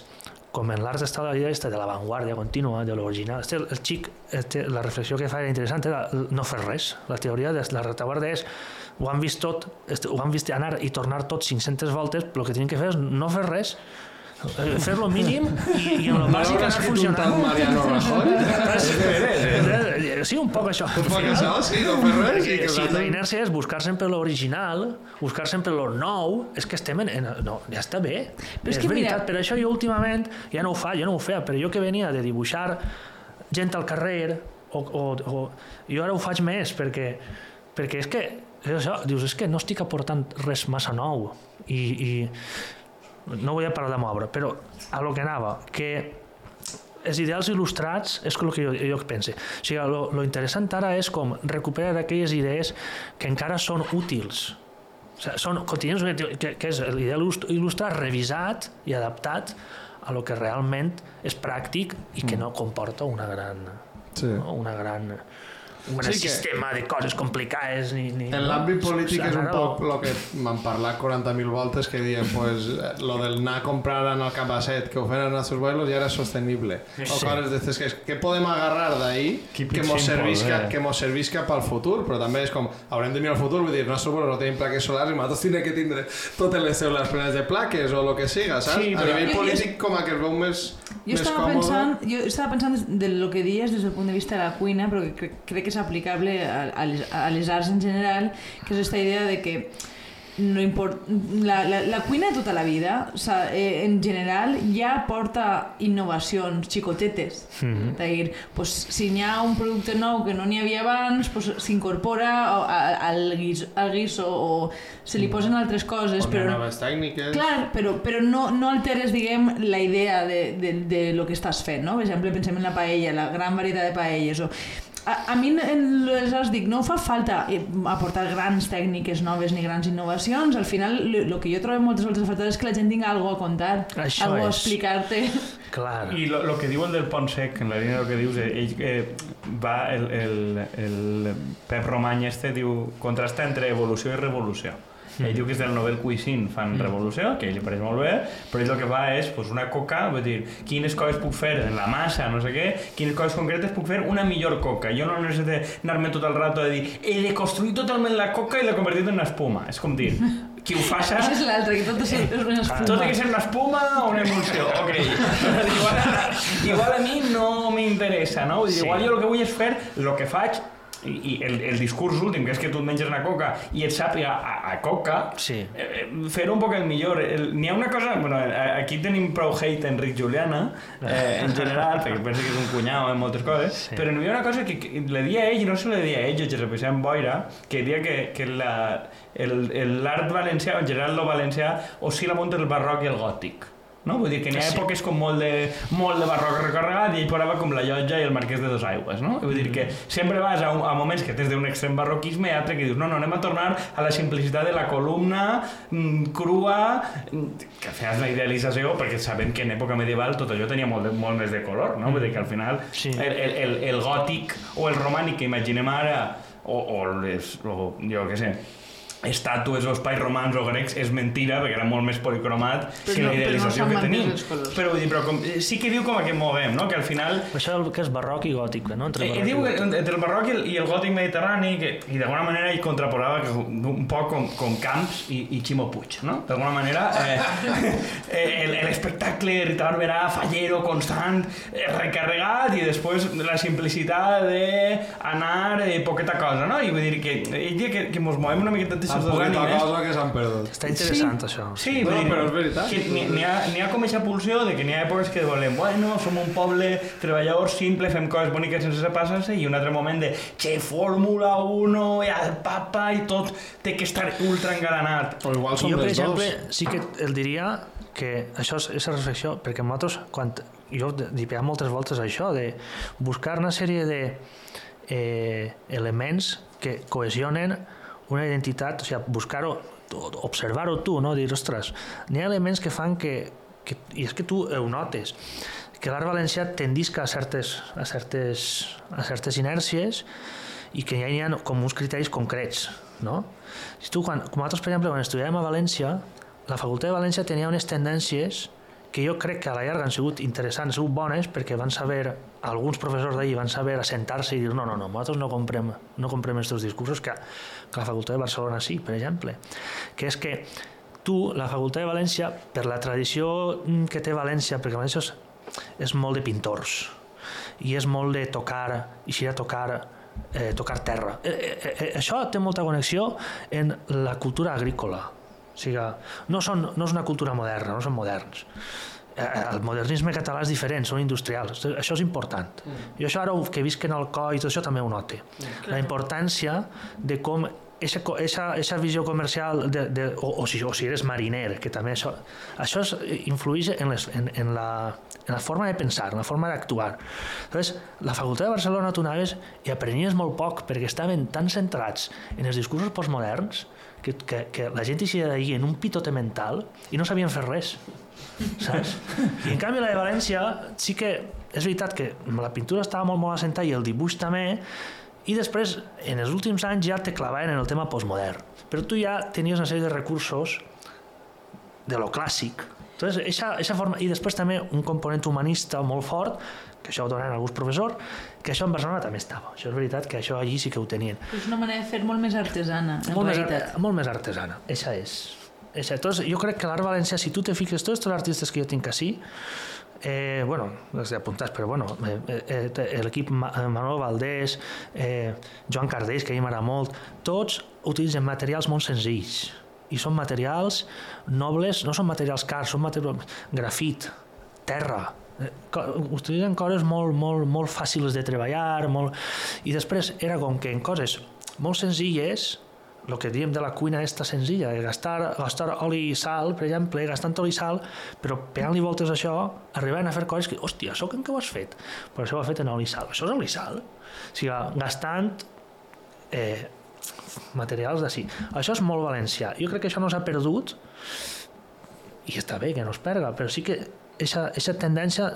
com en l'art està la idea esta de l'avantguàrdia contínua, de l'original. Este, el xic, este, la reflexió que fa era interessant, era no fer res. La teoria de la retaguardia és ho han vist tot, ho han vist anar i tornar tot 500 voltes, però el que tenen que fer és no fer res, eh, fer lo mínim i, i en lo bàsic anar escrit un funcionant. tal Mariano Rajoy? Sí, un poc això. Un poc això, sí, no fer res. I que Sí, la inèrcia és buscar sempre l'original, buscar sempre lo nou, és que estem en... en no, ja està bé. Però és és que mira- veritat, per això jo últimament ja no ho fa, jo no ho feia, però jo que venia de dibuixar gent al carrer, o, o, o jo ara ho faig més, perquè, perquè és que, és això, dius, és que no estic aportant res massa nou, i, i no vull parlar de moure, però a lo que anava, que els ideals il·lustrats és el que jo, jo penso. O sigui, lo, lo interessant ara és com recuperar aquelles idees que encara són útils. O sigui, són quotidians, que, que és l'ideal il·lust- il·lustrat revisat i adaptat a lo que realment és pràctic i que no comporta una gran, Sí. no? una gran un Sí que- sistema de coses complicades ni, ni, En l'àmbit polític és un a poc lo- el que m'han parlat 40.000 voltes que diuen pues, eh, lo del anar a comprar en el Capacet que ho fan en els seus vuelos ja era sostenible o Sí. coses d'estes que, què podem agarrar d'ahí Keep que mos, simple, servisca, eh? que mos servisca pel futur però també és com, haurem de mirar el futur vull dir, nostres vuelos no tenim plaques solars i nosaltres tindrem que tindre totes les cèl·lules plenes de plaques o el que siga, saps? Sí, a però- nivell Jo- jo- polític com a que es veu més, Jo més estava, còmode pensant, jo estava pensant des- de lo que dies des del punt de vista de la cuina, però crec, crec que és aplicable a, a, les, a les arts en general, que és aquesta idea de que no import... la, la, la cuina tota la vida, o sea, eh, en general, ja porta innovacions xicotetes. Mm -hmm. dir, pues, si n'hi ha un producte nou que no n'hi havia abans, pues, s'incorpora a- a- al, guis, al guiso o se li posen altres coses, o però... noves tècniques Clar, però, però no, no alteres, diguem, la idea de, de, de lo que estàs fent, no? Per exemple, pensem en la paella, la gran varietat de paelles, o... A, a mi arts dic, no fa falta eh, aportar grans tècniques noves ni grans innovacions, al final el que jo trobo moltes voltes a faltar és que la gent tinga alguna a contar, Això algo a és. explicar-te. Clar. I lo, lo que diuen del Pont Sec, en la línia del que dius, eh, ell eh, va, el, el, el Pep Romany este diu contrasta entre evolució i revolució. Mm. Ell diu que és del Nobel Cuisine fan mm. revolució, que a ell li pareix molt bé, però ell el que fa és pues, una coca, vull dir, quines coses puc fer en la massa, no sé què, quines coses concretes puc fer una millor coca. Jo no necessito anar-me tot el rato a dir he de construir totalment la coca i la convertir en una espuma. És com dir, qui ho faça... Això és l'altre, que tot és, una espuma. Tot ha que ser una espuma o una emulsió, ok. igual, igual a mi no m'interessa, no? Vull dir, Sí. Igual jo el que vull és fer el que faig i, i el, el discurs últim, que és que tu et menges una coca i et sàpiga a, a coca, Sí. eh, eh, fer-ho un poc millor. El- N'hi ha una cosa... Bueno, a- aquí tenim prou hate a Enric Juliana, eh, en general, perquè pensa que és un cunyau en moltes coses, Sí. però n'hi havia una cosa que, que le dia a ell, i no se le dia a ell, jo Josep Vicent Boira, que dia que, que la, el- el- l'art valencià, en general lo valencià, oscil·la molt entre el barroc i el gòtic. No? Vull dir que n'hi ha Sí. èpoques com molt de, molt de barroc recarregat i ell parava com la llotja i el marquès de dos aigües. No? Vull dir que sempre vas a, un, a moments que tens d'un extrem barroquisme i altre que dius no, no, anem a tornar a la simplicitat de la columna mm, crua mm, que és la idealització perquè sabem que en època medieval tot allò tenia molt, de, molt més de color no? Vull dir que al final Sí. el, el, el, el gòtic o el romànic que imaginem ara o, o, les, o jo què sé estàtues o espais romans o grecs és mentira perquè era molt més policromat Però que no- la idealització però no que tenim però vull dir, però com, eh, sí que diu com a que moguem no? que al final Això és el que és barroc i gòtic, no? Entre Eh, barroc diu i que gòtic. entre el barroc i el, i el gòtic mediterrani que, i d'alguna manera ell contraposava que, un poc com, com Camps i, i Ximo Puig no? d'alguna manera eh, eh, el- l'espectacle Rita Barberà fallero, constant eh, recarregat i després la simplicitat d'anar eh, poqueta cosa no? i vull dir que ell que, que mos movem una miqueta de Tan aquestes dues poqueta cosa que s'han perdut. Està interessant, això. Sí, No, vull dir, però és veritat. N'hi ha, ha com aquesta pulsió de que n'hi ha èpoques que volem, bueno, som un poble treballador simple, fem coses boniques sense passar-se, i un altre moment de, che, Fórmula 1, i el papa, i tot té que estar ultra engalanat. O igual som Jo, per exemple, dos. sí que el diria que això és, és reflexió, perquè nosaltres, quan jo dic moltes voltes això, de buscar una sèrie de eh, elements que cohesionen una identitat, o sigui, buscar-ho, observar-ho tu, no? dir, ostres, n'hi ha elements que fan que, que, i és que tu ho notes, que l'art valencià tendisca a certes, a certes, a certes inèrcies i que ja hi ha com uns criteris concrets, no? Si tu, quan, com nosaltres, per exemple, quan estudiàvem a València, la Facultat de València tenia unes tendències que jo crec que a la llarga han sigut interessants, han sigut bones, perquè van saber, alguns professors d'ahir van saber assentar-se i dir no, no, no, nosaltres no comprem, no comprem aquests discursos que, que la Facultat de Barcelona sí, per exemple, que és que tu, la Facultat de València, per la tradició que té València, perquè València és, és molt de pintors, i és molt de tocar, i a tocar, eh, tocar terra. Eh, eh, eh, això té molta connexió en la cultura agrícola. O sigui, no, són, no és una cultura moderna, no són moderns. Eh, el modernisme català és diferent, són industrials. Això és important. Jo això ara que visc en el coi i tot això també ho note. La importància de com Eixa, eixa, eixa visió comercial de, de, o, o, si, o si eres mariner que també això, això es, influeix en, les, en, en, la, en la forma de pensar, en la forma d'actuar la facultat de Barcelona tu anaves i aprenies molt poc perquè estaven tan centrats en els discursos postmoderns que, que, que la gent eixia d'ahir en un pitote mental i no sabien fer res saps? I en canvi la de València sí que és veritat que la pintura estava molt molt assentada i el dibuix també i després, en els últims anys ja te clavaven en el tema postmodern. Però tu ja tenies una sèrie de recursos de lo clàssic. Entonces, eixa, eixa forma, I després també un component humanista molt fort, que això ho donen alguns professors, que això en Barcelona també estava. Això és veritat que això allí sí que ho tenien. És una manera de fer molt més artesana, en molt realitat. Més, molt més artesana, eixa és. Entonces, jo crec que l'art valencià, si tu te fiques, tots els artistes que jo tinc així, eh, bueno, els he apuntat, però bueno, eh, eh, l'equip Manuel Valdés, eh, Joan Cardeix, que a mi m'agrada molt, tots utilitzen materials molt senzills. I són materials nobles, no són materials cars, són materials grafit, terra, eh, utilitzen coses molt, molt, molt fàcils de treballar, molt... i després era com que en coses molt senzilles el que diem de la cuina esta senzilla, de gastar, gastar oli i sal, per exemple, gastant oli i sal, però pegant-li voltes a això, arribant a fer coses que, hòstia, això què ho has fet? Però això ho has fet en oli i sal. Això és oli i sal. O sigui, gastant eh, materials d'ací. Això és molt valencià. Jo crec que això no s'ha perdut i està bé que no es perga, però sí que aquesta tendència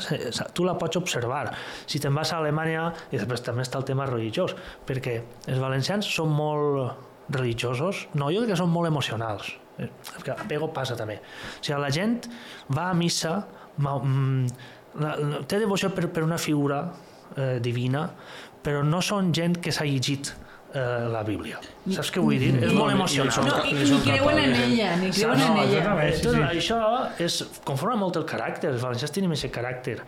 tu la pots observar. Si te'n vas a Alemanya, i després també està el tema religiós, perquè els valencians són molt religiosos, no, jo crec que són molt emocionals. Eh, que a Pego passa també. O sigui, la gent va a missa, ma, mm, la, la, té devoció per, per una figura eh, divina, però no són gent que s'ha llegit eh, la Bíblia. Saps què vull dir? És molt emocional. No, i, ni creuen en ella, ni creuen no, en ella. Sí, sí. Tot això és, conforma molt el caràcter, els valencians tenim aquest caràcter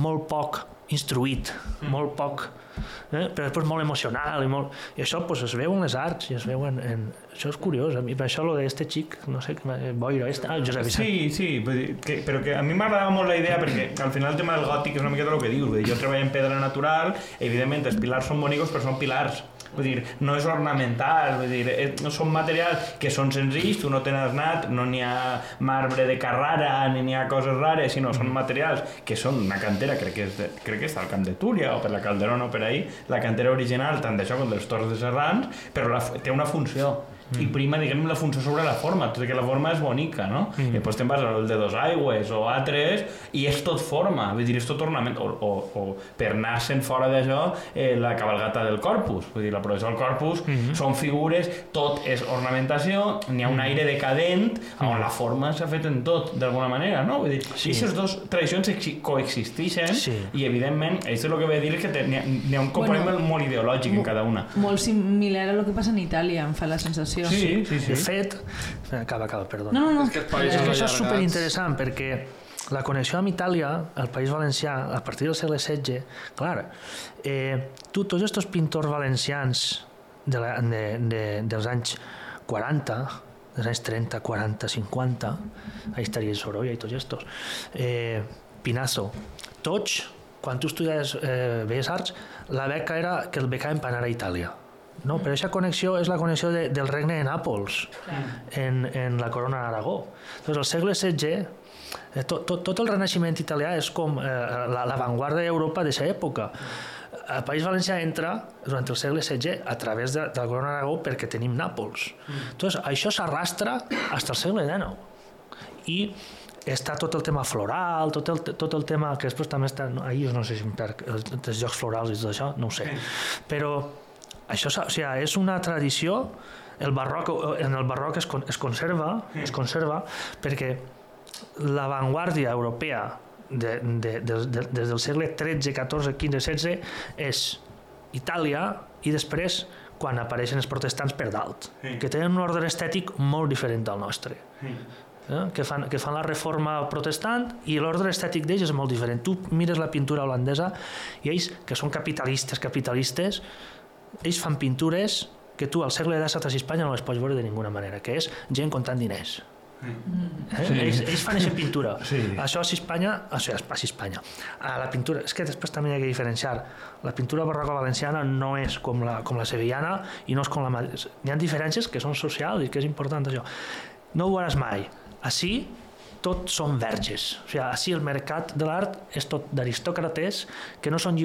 molt poc instruït, mm. molt poc eh? però després molt emocional i, molt... i això pues, es veu en les arts i es veu en, en... això és curiós a mi per això lo d'este xic, no sé, Boira este... ah, Josep Vicent. Sí, sí, que, però que a mi m'agradava molt la idea perquè al final el tema del gòtic és una miqueta el que dius, jo treballo en pedra natural evidentment els pilars són bonicos però són pilars Vull dir, no és ornamental, vull dir, eh, no són materials que són senzills, tu no tens anat, no n'hi ha marbre de Carrara ni n'hi ha coses rares, sinó són materials que són una cantera, crec que, és de, crec que està al Camp de Túria o per la Calderona o per ahí, la cantera original, tant d'això com dels Torres de Serrans, però la, té una funció mm. i prima, diguem, la funció sobre la forma, tot i que la forma és bonica, no? Mm. I després te'n vas al de dos aigües o altres i és tot forma, vull dir, és tot ornament, o, o, o per anar-se'n fora d'això, eh, la cabalgata del corpus, vull dir, la professor del corpus mm -hmm. són figures, tot és ornamentació, n'hi ha un mm. aire decadent mm. on la forma s'ha fet en tot, d'alguna manera, no? Vull dir, sí. aquestes dues tradicions coexisteixen sí. i, evidentment, això és el que ve a dir que n'hi ha, ha un component bueno, molt ideològic en cada una. Molt similar a el que passa en Itàlia, em fa la sensació Sí, sí, sí. De fet, acaba, acaba, perdona. No, no, no. És que, és que això és superinteressant perquè la connexió amb Itàlia, el País Valencià, a partir del segle XVI, clar, eh, tu, tots aquests pintors valencians de la, de, de, dels anys 40, dels anys 30, 40, 50, ahí estaria Sorolla i tots estos, eh, Pinazo, tots, quan tu estudies eh, Belles Arts, la beca era que el becaven per anar a Itàlia no, però aquesta connexió és la connexió de, del regne de Nàpols en, en la corona d'Aragó. Doncs al segle XVI tot, tot, tot el renaixement italià és com eh, l'avantguarda d'Europa d'aquesta època. El País Valencià entra durant el segle XVI a través de, de la corona d'Aragó perquè tenim Nàpols. Mm. Doncs això s'arrastra fins al segle XIX. I està tot el tema floral, tot el, tot el tema que després també està, ahir no sé si per els, els jocs florals i tot això, no ho sé, però això o sigui, és una tradició, el barroc, en el barroc es, es conserva, es conserva perquè l'avantguàrdia europea de, de, de, de, des del segle XIII, XIV, XV, XVI és Itàlia i després quan apareixen els protestants per dalt, Sí. que tenen un ordre estètic molt diferent del nostre. Sí. Eh? Que, fan, que fan la reforma protestant i l'ordre estètic d'ells és molt diferent. Tu mires la pintura holandesa i ells, que són capitalistes, capitalistes, ells fan pintures que tu al segle XVII a Espanya no les pots veure de ninguna manera, que és gent comptant diners. Eh? Sí. Ells, ells fan aquesta pintura. Sí. Això és Espanya, això és pas Espanya. A la pintura, és que després també hi ha que diferenciar. La pintura barroca valenciana no és com la, com la sevillana i no és com la... Hi ha diferències que són socials i que és important això. No ho veuràs mai. Així tot són verges. O sigui, així el mercat de l'art és tot d'aristòcrates que no són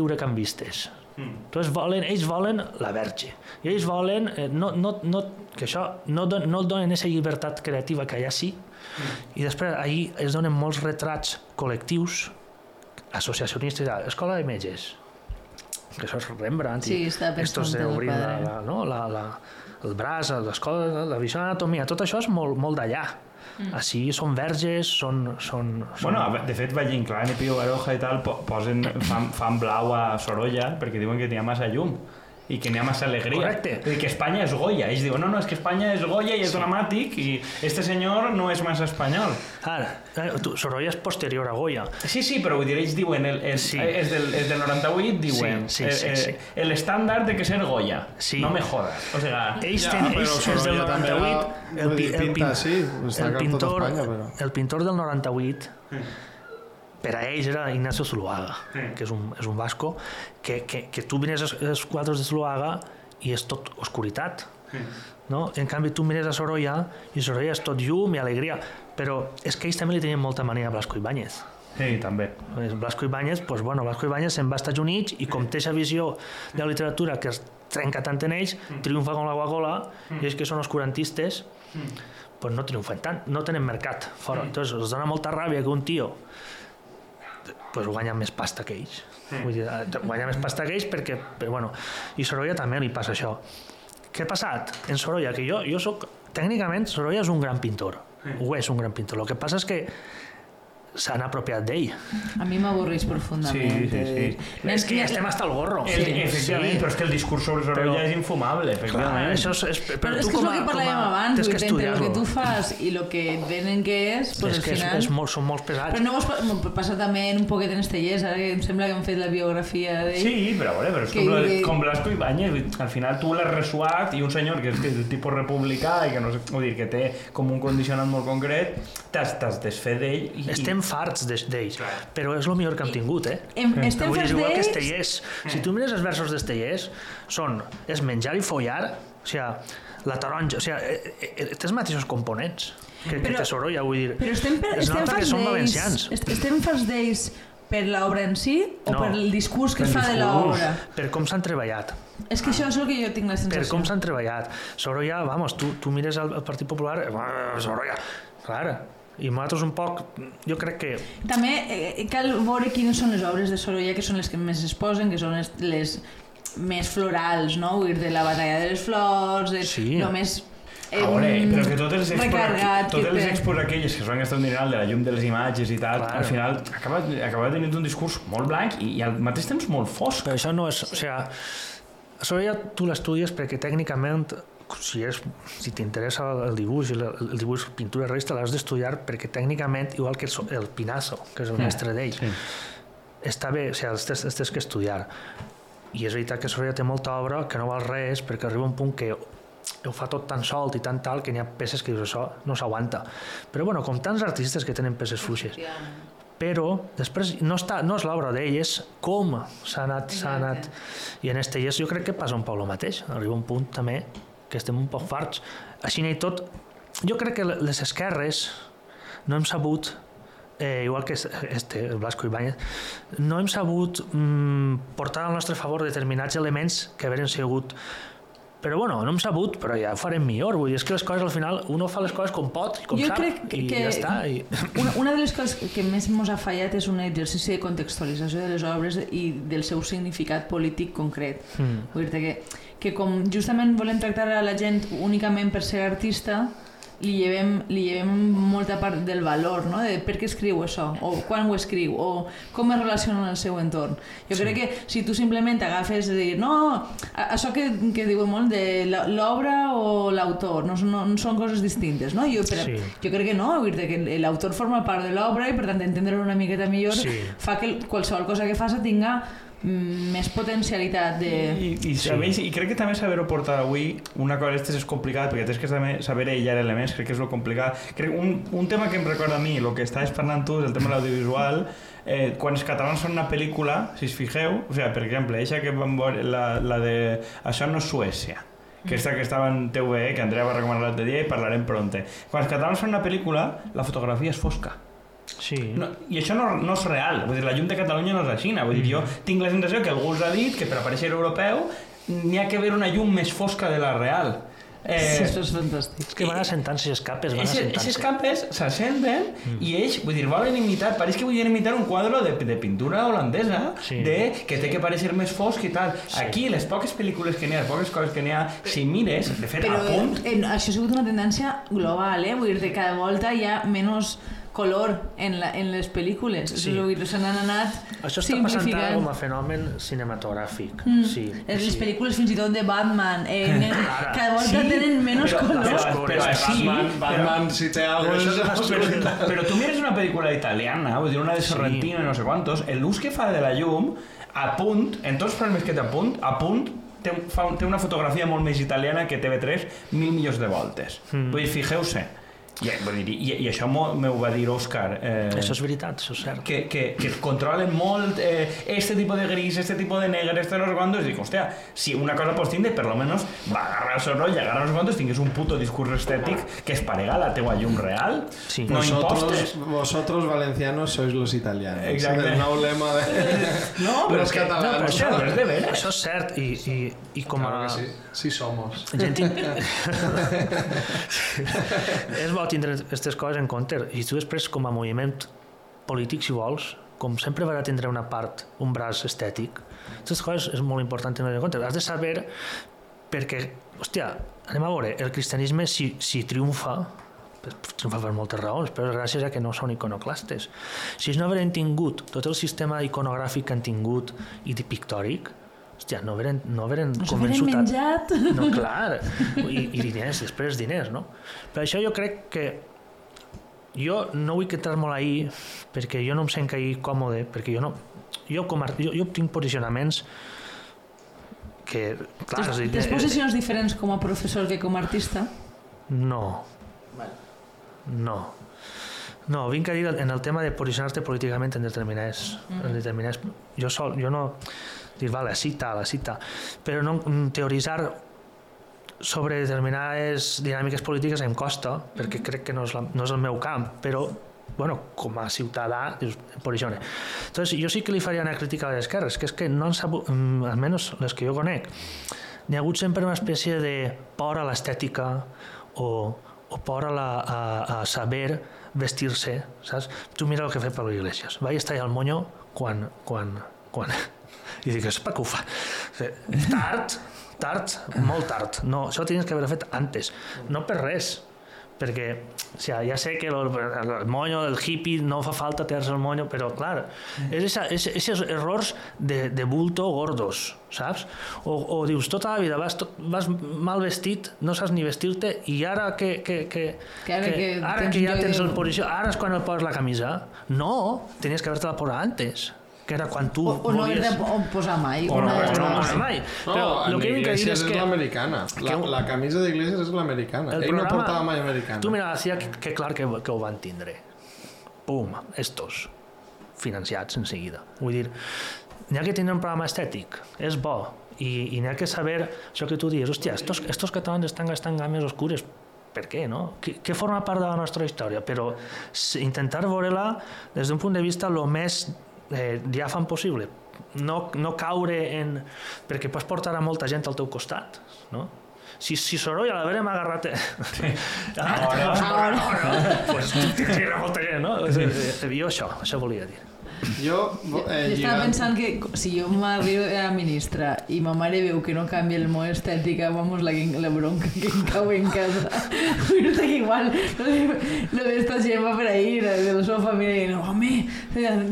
lliurecambistes. Entonces volen, ells volen la verge. I ells volen, eh, no, no, no, que això no, don, no donen aquesta llibertat creativa que allà sí, i després ahir es donen molts retrats col·lectius, associacionistes, escola de metges, que això és Rembrandt, Sí, i està per estos d'obrir la, la, no? la, la, el braç, l'escola, la visió d'anatomia, tot això és molt, molt d'allà. Mm. Així són verges, són... són, són... Bueno, de fet, Valle Inclán i Pío Baroja i tal po- posen, fan, fan blau a Sorolla perquè diuen que ha massa llum i que n'hi ha massa alegria. Correcte. Dir que Espanya és Goya. Ells diuen, no, no, és que Espanya és Goya i és dramàtic i este senyor no és massa espanyol. Ara, eh, tu, Sorolla és posterior a Goya. Sí, sí, però vull dir, ells diuen, el, el, Sí. sí. és, del, és del 98, diuen, Sí, sí, sí, eh, sí. eh, el estàndard de que ser Goya. Sí. No me jodas. O sea, Ells Ja, tenen, però ells, els del Sorolla també 98, va- el, el, pinta el, per tot pintor, Espanya, però- el pintor del 98 per a ells era Ignacio Zuluaga, Sí. que és un, és un vasco, que, que, que tu mires els, els quadres de Zuluaga i és tot oscuritat. No? En canvi, tu mires a Sorolla i Sorolla és tot llum i alegria, però és que ells també li tenien molta mania a Blasco Ibáñez. sí, també. Blasco Ibáñez, pues bueno, Blasco Ibáñez se'n va als Estats Units i com té aquesta visió de la literatura que es trenca tant en ells, triomfa com la Guagola, i ells que són oscurantistes, pues no triomfen tant, no tenen mercat fora. Entonces, els dona molta ràbia que un tio pues guanya més pasta que ells. Vull dir, eh, guanya més pasta que ells perquè, però, bueno, i Sorolla també li passa això. Què ha passat en Sorolla? Que jo, jo soc, tècnicament, Sorolla és un gran pintor. Ho és un gran pintor. El que passa és que s'han apropiat d'ell. A mi m'avorreix profundament. Sí, sí, sí. És que ja estem hasta el gorro. El, efectivament, però és que el discurs sobre Sorolla Però- és infumable, Clar, això és, és, però, Però és tu que és com el que parlàvem a, abans, que entre el que tu fas i el que et venen que és, pues és al que és, final... és molt, són molt pesats. Però no vos passa també en un poquet en Estellers, ara que em sembla que han fet la biografia d'ell. Sí, però, veure, però és Que- com, que- com Blasco Ibáñez, al final tu l'has ressuat i un senyor que és, que és de tipus republicà i que no sé, vull dir, que té com un condicionat molt concret, t'has desfet d'ell i... Estem farts de- d'ells, però és el millor que hem tingut, eh? Em, estem fets és igual que d'ells... Estellers. Si tu mires els versos d'Estellers, són és menjar i follar, o sigui, la taronja, o sigui, té els mateixos components que, que Però- té Sorolla, vull dir. Però estem, per, es estem que farts són d'ells... valencians. est- Estem farts d'ells per l'obra en si o No, per el discurs que es fa de discurs. l'obra? Per com s'han treballat. És que això és el que jo tinc la per sensació. com s'han treballat. Sorolla, vamos, tu, tu mires el, el Partit Popular, eh, Sorolla, clar, i nosaltres un poc, jo crec que També eh, cal veure quines són les obres de Sorolla que són les que més es posen, que són les, les més florals, no? Vull dir, de la batalla de les flors, de Sí. lo més... eh, A veure, però que totes les expos, recargat, totes que les expos aquelles que es van gastar un dineral de la llum de les imatges i tal, Claro. al final acaba, acaba tenint un discurs molt blanc i, i al mateix temps molt fosc. Però això no és... O sigui, Sorolla tu l'estudies perquè tècnicament si, és, si t'interessa el dibuix, el, el dibuix, pintura realista, l'has d'estudiar perquè tècnicament, igual que el, el Pinazo, que és el mestre d'ell, Sí. està bé, o sigui, els tens, els tens que estudiar. I és veritat que Sorolla té molta obra que no val res perquè arriba un punt que ho fa tot tan solt i tan tal que n'hi ha peces que dius això no s'aguanta. Però bueno, com tants artistes que tenen peces fluixes. Però després no, està, no és l'obra d'ell, és com s'ha anat, s'ha anat. I en Estellers jo crec que passa un el mateix. Arriba un punt també que estem un poc farts. Així i tot, jo crec que les esquerres no hem sabut eh, igual que este, el Blasco Ibáñez, no hem sabut mm, portar al nostre favor determinats elements que haveren sigut però bueno, no hem sabut, però ja ho farem millor. Vull dir, és que les coses al final, uno fa les coses com pot, com Jo sap, crec que- i que- ja està. I... Una, una de les coses que més ens ha fallat és un exercici de contextualització de les obres i del seu significat polític concret. Mm. Vull dir que, que com justament volem tractar a la gent únicament per ser artista, li llevem, li llevem molta part del valor, no? de per què escriu això, o quan ho escriu, o com es relaciona amb el seu entorn. Jo sí. crec que si tu simplement agafes de dir, no, això que, que diuen molt de la- l'obra o l'autor, no, no, no són coses distintes, no? Jo, per, Sí. jo crec que no, dir que l'autor forma part de l'obra i per tant entendre-ho una miqueta millor Sí. fa que qualsevol cosa que faça tinga més potencialitat de... I, i, Sí. saber, I crec que també saber-ho portar avui, una cosa d'aquestes és complicat, perquè tens que saber, saber aïllar elements, crec que és lo complicat. Crec un, un tema que em recorda a mi, el que estaves parlant tu, és el tema de l'audiovisual, eh, quan els catalans fan una pel·lícula, si us fixeu, o sigui, per exemple, eixa que vam veure, la, la de Això no és Suècia, que esta que estava en TVE, que Andrea va recomanar l'altre dia i parlarem pronte. Quan els catalans fan una pel·lícula, la fotografia és fosca. Sí. No, I això no, no és real. Vull dir, la llum de Catalunya no és així. Vull dir, jo tinc la sensació que algú us ha dit que per aparèixer europeu n'hi ha que haver una llum més fosca de la real. Eh... Eh, Això és fantàstic. És que van assentant-se les capes, van Aquestes assentant-se. capes s'assenten Mm. i ells, vull dir, volen imitar, pareix que volen imitar un quadre de, de pintura holandesa, Sí. de que té que parecer més fosc i tal. Sí. Aquí, les poques pel·lícules que n'hi ha, les poques coses que n'hi ha, si mires, de fet, Però a punt, eh, això ha sigut una tendència global, eh? Vull dir que cada volta hi ha menys color en, la, en les pel·lícules. Sí. Sí. Vull dir, se n'han anat Això està passant ara com a fenomen cinematogràfic. Mm. Sí, Les sí. pel·lícules fins i tot de Batman, eh, ne- Ara, cada volta sí, tenen menys però- color. però- però així, Batman, però- Batman, si té alguna Però, però, però tu mires una pel·lícula italiana, vull dir, una de Sí. Sorrentino i no sé quantos, l'ús que fa de la llum, a punt, en tots els frames que té a punt, a punt, té, un- fa, un- té una fotografia molt més italiana que TV3 mil milions de voltes. Mm. Vull dir, fixeu-se. I, vull dir, i, i això m'ho va dir Òscar. Eh, Això és veritat, això és cert. que, que, que controlen molt eh, este tipo de gris, este tipo de negre, este no sé cuántos, y digo, hostia, si una cosa pots tindre, per lo menos va agarrar el seu rotllo, agarrar no sé quantos, tingués un puto discurs estètic que es parega a la teua llum real, Sí. no impostes. Vosotros, vosotros valencianos sois los italianos. Exacte. El nou lema de... No, però és que- no, però això no és de veres. Això és cert, i, i, i com a... Claro que sí, sí somos. Gent és bo tindre aquestes coses en compte i tu després com a moviment polític si vols com sempre va tindre una part un braç estètic aquestes coses és molt important tenir en compte has de saber perquè hòstia, anem a veure el cristianisme si, si triomfa triomfa per moltes raons, però gràcies a que no són iconoclastes. Si no hagueren tingut tot el sistema iconogràfic que han tingut i pictòric, hòstia, no hagueren, no Us haurem convençut menjat. no, clar, i, i diners, després diners, no? Per això jo crec que jo no vull entrar molt ahir perquè jo no em sent ahir còmode, perquè jo no... Jo, com a, jo, jo tinc posicionaments que, clar, dir, Tens posicions diferents com a professor que com a artista? no. No. No, vinc a dir en el tema de posicionar-te políticament en determinats... En determinats jo, sol, jo no... Dir, vale, així tal, així tal. Però no mm, teoritzar sobre determinades dinàmiques polítiques em costa, perquè crec que no és, la, no és el meu camp, però bueno, com a ciutadà, dius, em posicione. Entonces, jo sí que li faria una crítica a les esquerres, que és que no han sabut, mm, almenys les que jo conec, n'hi ha hagut sempre una espècie de por a l'estètica o, o por a, la, a, a saber vestir-se, saps? Tu mira el que fet Pablo Iglesias. Va estar al moño quan... quan, quan... I dic, és per què ho fa? Tard, tard, molt tard. No, això ho tenies que haver fet antes. No per res, perquè o sigui, ja sé que el, el moño, el hippie, no fa falta tenir el moño, però clar, és esa, és, esos errors de, de bulto gordos, saps? O, o dius, tota la vida vas, vas mal vestit, no saps ni vestir-te, i ara que, que, que, Que ara que ara tens que ja tens el posició, ara és quan el poses la camisa. No, tenies que haver-te-la posat antes, que era quan tu O, o no volies... de posar mai. O no, no, dues. posar mai. Però No, el que vinc a dir és és que... l'americana. La, que la camisa d'Iglesias és l'americana. El Ell no programa- portava mai americana. Tu mira, hacía que, que clar que, que ho van tindre. Pum, estos, financiats en seguida. Vull dir, n'hi ha que tindre un programa estètic, és bo, i, i n'hi ha que saber això que tu dius, hòstia, estos, estos catalans estan gastant games oscures, per què, no? Què, què forma part de la nostra història? Però intentar veure-la des d'un punt de vista el més eh, diàfan possible. No, no caure en... perquè pots portar a molta gent al teu costat, no? Si, si soroll a l'haver-me agarrat... Sí. Ah, no, no, no. Pues tira molta gent, no? Jo això, això volia dir. Jo, eh, jo estava lligant... pensant que si jo m'arribo a ministra i ma mare veu que no canvia el món estètica, vamos, la, la bronca que em cau en casa. Perquè que igual lo de, lo de esta gent va per ahí, de la seva família, i no, home,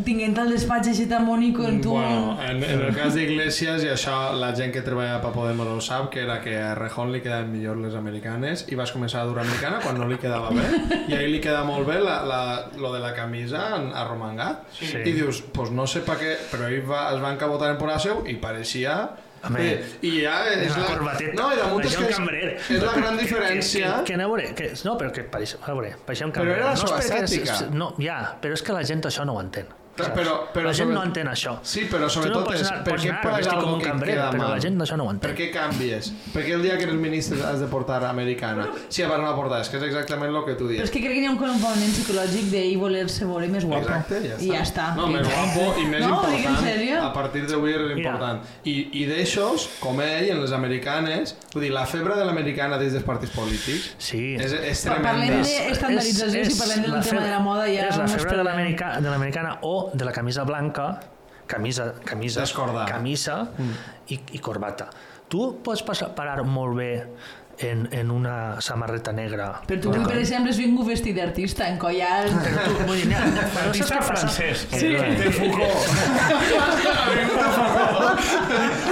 tinguent el despatx així tan bonic en tu... Bueno, en, en el cas d'Iglesias, i això la gent que treballa per Podemos ho sap, que era que a Rejón li quedaven millor les americanes i vas començar a dur americana quan no li quedava bé. I ahir li queda molt bé la, la, lo de la camisa arromangat. Sí. I dius, pues no sé per què, però ell va, es va encabotar en por seu i pareixia... Home, eh, I ja és la... corbateta. No, i damunt és que és, és la gran diferència... Que, que, que, veure, que, no, però que pareix, a veure, pareixia un Però cambrer. era la no és seva estètica. No, ja, però és que la gent això no ho entén. Però, però, però la gent sobre- no entén això. Sí, però no sobretot pots és anar- per què pagar vestit com algo un que cambrer, queda però mal? la gent això no ho entén. Per què canvies? Per què el dia que eres ministre has de portar americana? Sí, abans no la portaves, que és exactament el que tu Però dius. és que crec que hi ha un component psicològic d'ell voler-se veure més guapo. Exacte, ja està. I ja està. No, més guapo i més no, important. A partir d'avui és Mira. important. I, i d'aixòs, com ell, en les americanes, vull dir, la febre de l'americana des dels partits polítics Sí. és, és Pa- Parlem tremenda. d'estandardització, si parlem del la tema de la moda ja És la no febre de l'americana de l'americana o de la camisa blanca, camisa, camisa, Descordada. camisa i, i corbata. Tu pots passar, parar molt bé en, en una samarreta negra. Però tu, per exemple, has vingut vestit d'artista, en collar... Però tu, vull dir, saps què francès. Sí. De Foucault.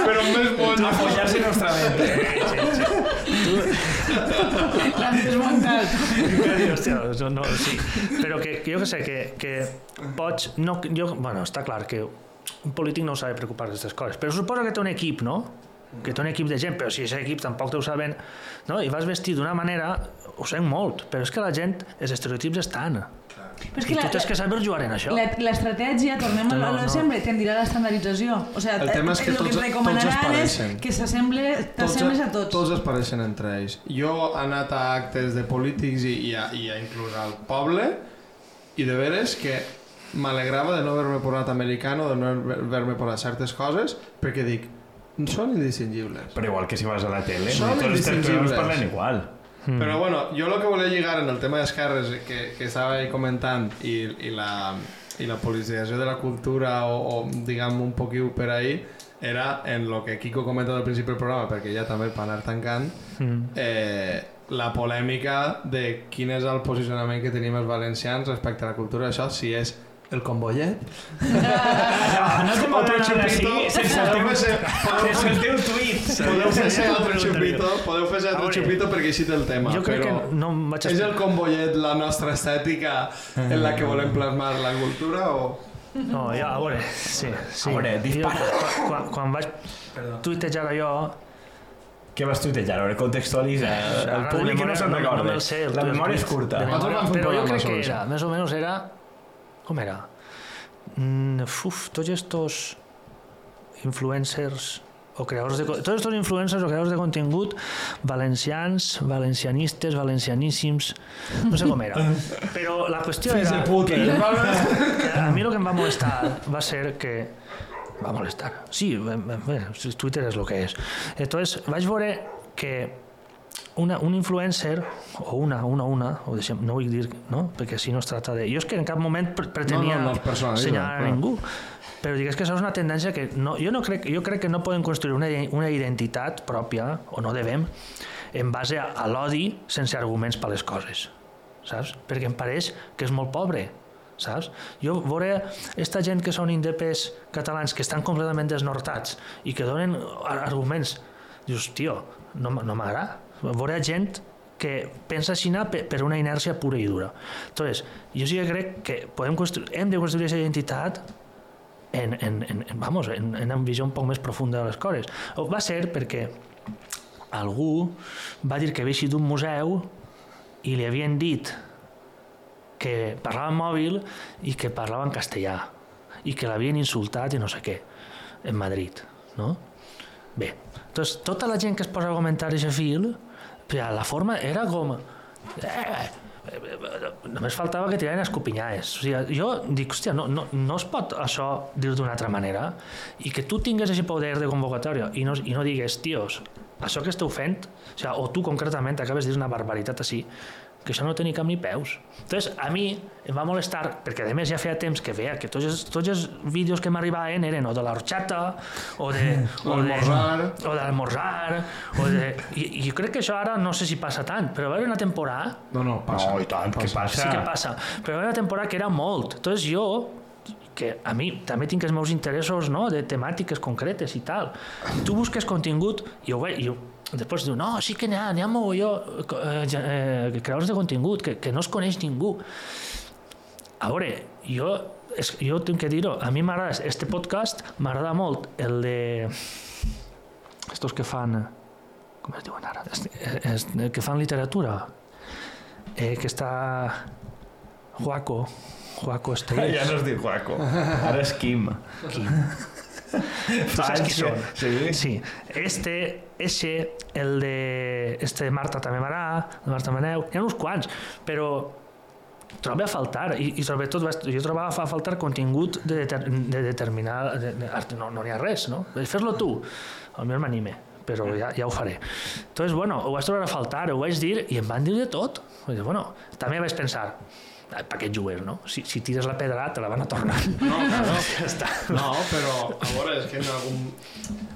Però més bon. Apoyarse nostramente. L'han desmuntat. Hòstia, no, no, sí. Però que, que jo que sé, que, que pots... No, jo, bueno, està clar que un polític no s'ha de preocupar d'aquestes coses, però suposa que té un equip, no? Que té un equip de gent, però si aquest equip tampoc ho saben, no? I vas vestit d'una manera, ho sé molt, però és que la gent, els estereotips estan. Però és que tu la, tens que saber jugar en això. la, l'estratègia, tornem a No, lo de no. sempre, tendirà a l'estandardització. O sigui, El tema és que el tots- que et tots es recomanaran és pareixen. que s'assemble, t'assembles a tots. Tots es pareixen entre ells. Jo he anat a actes de polítics i, i, a, i a inclús al poble i de veres que m'alegrava de no haver-me posat americano, de no haver-me posat certes coses, perquè dic, són indistingibles. Però igual que si vas a la tele, Són tots els indistingibles. parlen igual. Mm. Però bueno, jo el que volia lligar en el tema d'esquerres que, que estava ahí comentant i, i, la, i la politització de la cultura o, o diguem un poquiu per ahí era en lo que Kiko comenta al principi del programa perquè ja també per anar tancant Mm. eh, la polèmica de quin és el posicionament que tenim els valencians respecte a la cultura d'això, si és el combollet No, no te Otro podrà anar així chupito. sense el teu, sense el teu tuit. podeu fer ser altre xupito podeu fer altre xupito perquè així té el tema Jo crec que no em vaig és el combollet la nostra estètica en la que volem plasmar la cultura o... No, ja, a veure, sí. sí. A veure, dispara. Jo, quan, quan, vaig tuitejar allò, Què vas tuitejar? A veure, contextualitza. El Ara de públic no se'n recorda. el- La el memòria és curta. però jo crec que era, més o menys era... Com era? Mm, uf, tots estos influencers o creadors de, tots estos influencers o creadors de contingut valencians, valencianistes, valencianíssims, no sé com era. Però la qüestió era... puta. que a mi el que em va molestar va ser que va molestar. Sí, bé, bé, Twitter és el que és. Entonces, vaig veure que una, un influencer, o una, una, una, o deixem, no vull dir, no? perquè si no es tracta de... Jo és que en cap moment pre- pretenia No, no, no senyalar a clar. ningú, però digues que això és una tendència que no, jo, no crec, jo crec que no podem construir una, una identitat pròpia, o no devem, en base a, a l'odi sense arguments per les coses, saps? Perquè em pareix que és molt pobre, saps? Jo veure esta gent que són indepes catalans que estan completament desnortats i que donen ar- arguments, dius, tio, no, no m'agrada. Veure gent que pensa així per, una inèrcia pura i dura. Entonces, jo sí que crec que podem hem de construir aquesta identitat en, en, en, en, vamos, en, en una visió un poc més profunda de les coses. O va ser perquè algú va dir que havia eixit d'un museu i li havien dit que parlava en mòbil i que parlava en castellà i que l'havien insultat i no sé què en Madrid, no? Bé, doncs tota la gent que es posa a comentar aquest fil, ja, la forma era com... Eh, eh, eh, només faltava que tiraven escopinyades. O sigui, jo dic, hòstia, no, no, no es pot això dir d'una altra manera i que tu tingues aquest poder de convocatòria i no, i no digues, tios, això que esteu fent, o, sigui, o tu concretament acabes de dir una barbaritat així, que això no té ni cap ni peus. Entonces, a mi em va molestar, perquè a més ja feia temps que veia que tots els, tots els vídeos que m'arribaven eren o de l'horchata, o de... O d'almorzar. O d'almorzar, o de... I, I jo crec que això ara no sé si passa tant, però va haver una temporada No, no, passa. No, i tant, què passa? sí que passa, però hi ha una temporada que era molt. Entonces jo, que a mi també tinc els meus interessos no? de temàtiques concretes i tal, tu busques contingut i ho veig, ho, després diu, no, sí que n'hi ha, n'hi ha mogolló eh, eh, creadors de contingut que, que no es coneix ningú. A veure, jo, és, jo tinc que dir-ho, a mi m'agrada, este podcast m'agrada molt el de... Estos que fan... Com es diuen ara? Es, es, que fan literatura. Eh, que està... Juaco. Juaco Estrells. Ja no es diu Juaco, ara és Kim. Tu són? Sí. Sí, este, ese, el de... Este de Marta també m'agrada, de Marta Maneu, hi ha uns quants, però trobo a faltar, i, i sobretot jo trobava a faltar contingut de, deter, de determinar... De, de, no no n'hi ha res, no? Fer-lo tu, potser m'anime però ja, ja ho faré. Entonces, bueno, ho vaig trobar a faltar, ho vaig dir i em van dir de tot. Vaig dir, bueno, també vaig pensar, "Ai, pa què jugues, no? Si, si tires la pedra te la van a tornar. No, claro. ja està. No, però, a veure, és que en algun...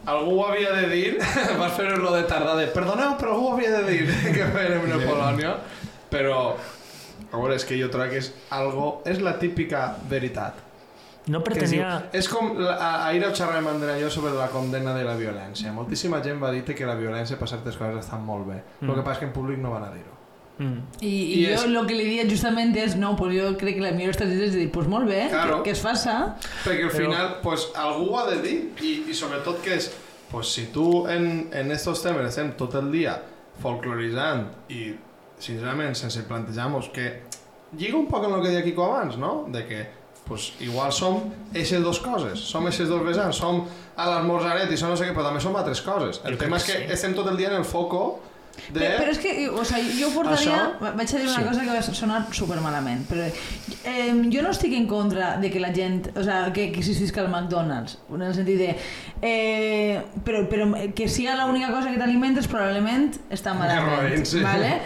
Algú ho havia de dir, vas fer lo de tardar de... Perdoneu, però algú ho havia de dir que fèrem una Polònia, però... A veure, és que jo trobo que és algo... És la típica veritat. No Que es diu, pretenia... és com... La, a- ahir ho xerràvem Andrea jo sobre la condena de la violència. Moltíssima gent va dir que la violència per certes coses estan molt bé. Mm. El que passa és que en públic no van a dir-ho. Mm. I, i, I jo és- el que li diria justament és, no, pues jo crec que la millor estratègia és dir, pues molt bé, Claro. que, que es faça, Perquè al Però- final, pues, algú ha de dir i, i sobretot que és, pues, si tu en, en estos temes estem tot el dia folcloritzant i sincerament sense plantejar-nos que lliga un poc amb el que deia Quico abans, no? De que pues, igual som aquestes dues coses, som aquestes dos vessants, som a l'esmorzaret i som no sé què, però també som altres coses. El Jo tema és que que sí. estem tot el dia en el foco de... Però, però és que, o sigui, jo portaria... Això- Vaig a dir una Sí. cosa que va sonar super malament, però eh, jo no estic en contra de que la gent... O sigui, que, que existisca el McDonald's, en el sentit de... Eh, però, però que siga l'única cosa que t'alimentes probablement està malament. sí. Vale?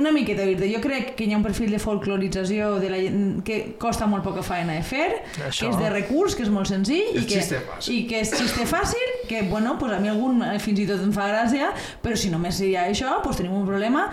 Una miqueta, Virte. Jo crec que hi ha un perfil de folclorització de la gent que costa molt poca feina de fer, Això. que és de recurs, que és molt senzill És i que, i que és xiste fàcil, que bueno, pues a mi algun eh, fins i tot em fa gràcia, però si només hi ha això, pues tenim un problema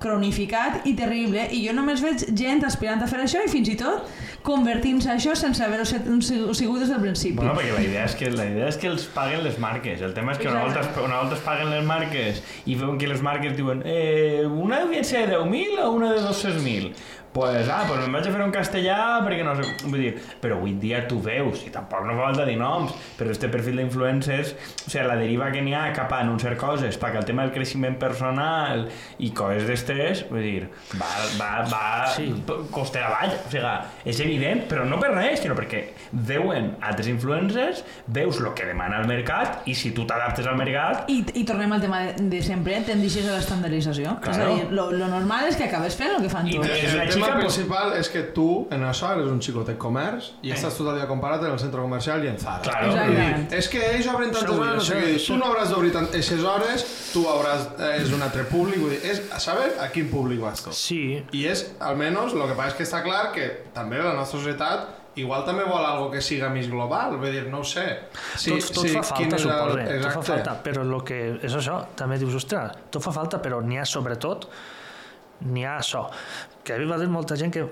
cronificat i terrible i jo només veig gent aspirant a fer això i fins i tot convertint-se això sense haver-ho sigut des del principi. Bueno, perquè la idea, és que, la idea és que els paguen les marques. El tema és que una volta, una volta es paguen les marques i veuen que les marques diuen eh, una ser de 10.000 o una de 200.000. Pues, ah, pues me'n vaig a fer un castellà perquè no sé... Vull dir, però avui dia tu veus, i tampoc no fa falta dir noms, però este perfil d'influencers, o sigui, la deriva que n'hi ha cap a anunciar coses, perquè el tema del creixement personal i coses d'estes, vull dir, va, va, va Sí. costera avall, o sigui, és evident, però no per res, sinó perquè veuen altres influencers, veus el que demana el mercat, i si tu t'adaptes al mercat, I, I tornem al tema de, de sempre, tendixes a l'estandardització. És a Claro. dir, lo, lo normal és que acabes fent el que fan I tots. és una tema principal és que tu, en això, eres un xicot de comerç i estàs tot el dia comparat en el centre comercial i en Zara. Claro. Exactament. És que ells obren tantes hores, no sé què dir. Tu no hauràs d'obrir tantes hores, tu hauràs... Eh, és un altre públic, vull dir, és a saber a quin públic vas tu. Sí, I és, almenys, el que passa és que està clar que també la nostra societat igual també vol algo que siga més global, vull dir, no ho sé. sí, tot, tot fa quin falta, és el- suposo. Tot fa Exacte. falta, però el que és això, també dius, ostres, tot fa falta, però n'hi ha sobretot, n'hi ha això, que mi va dir molta gent que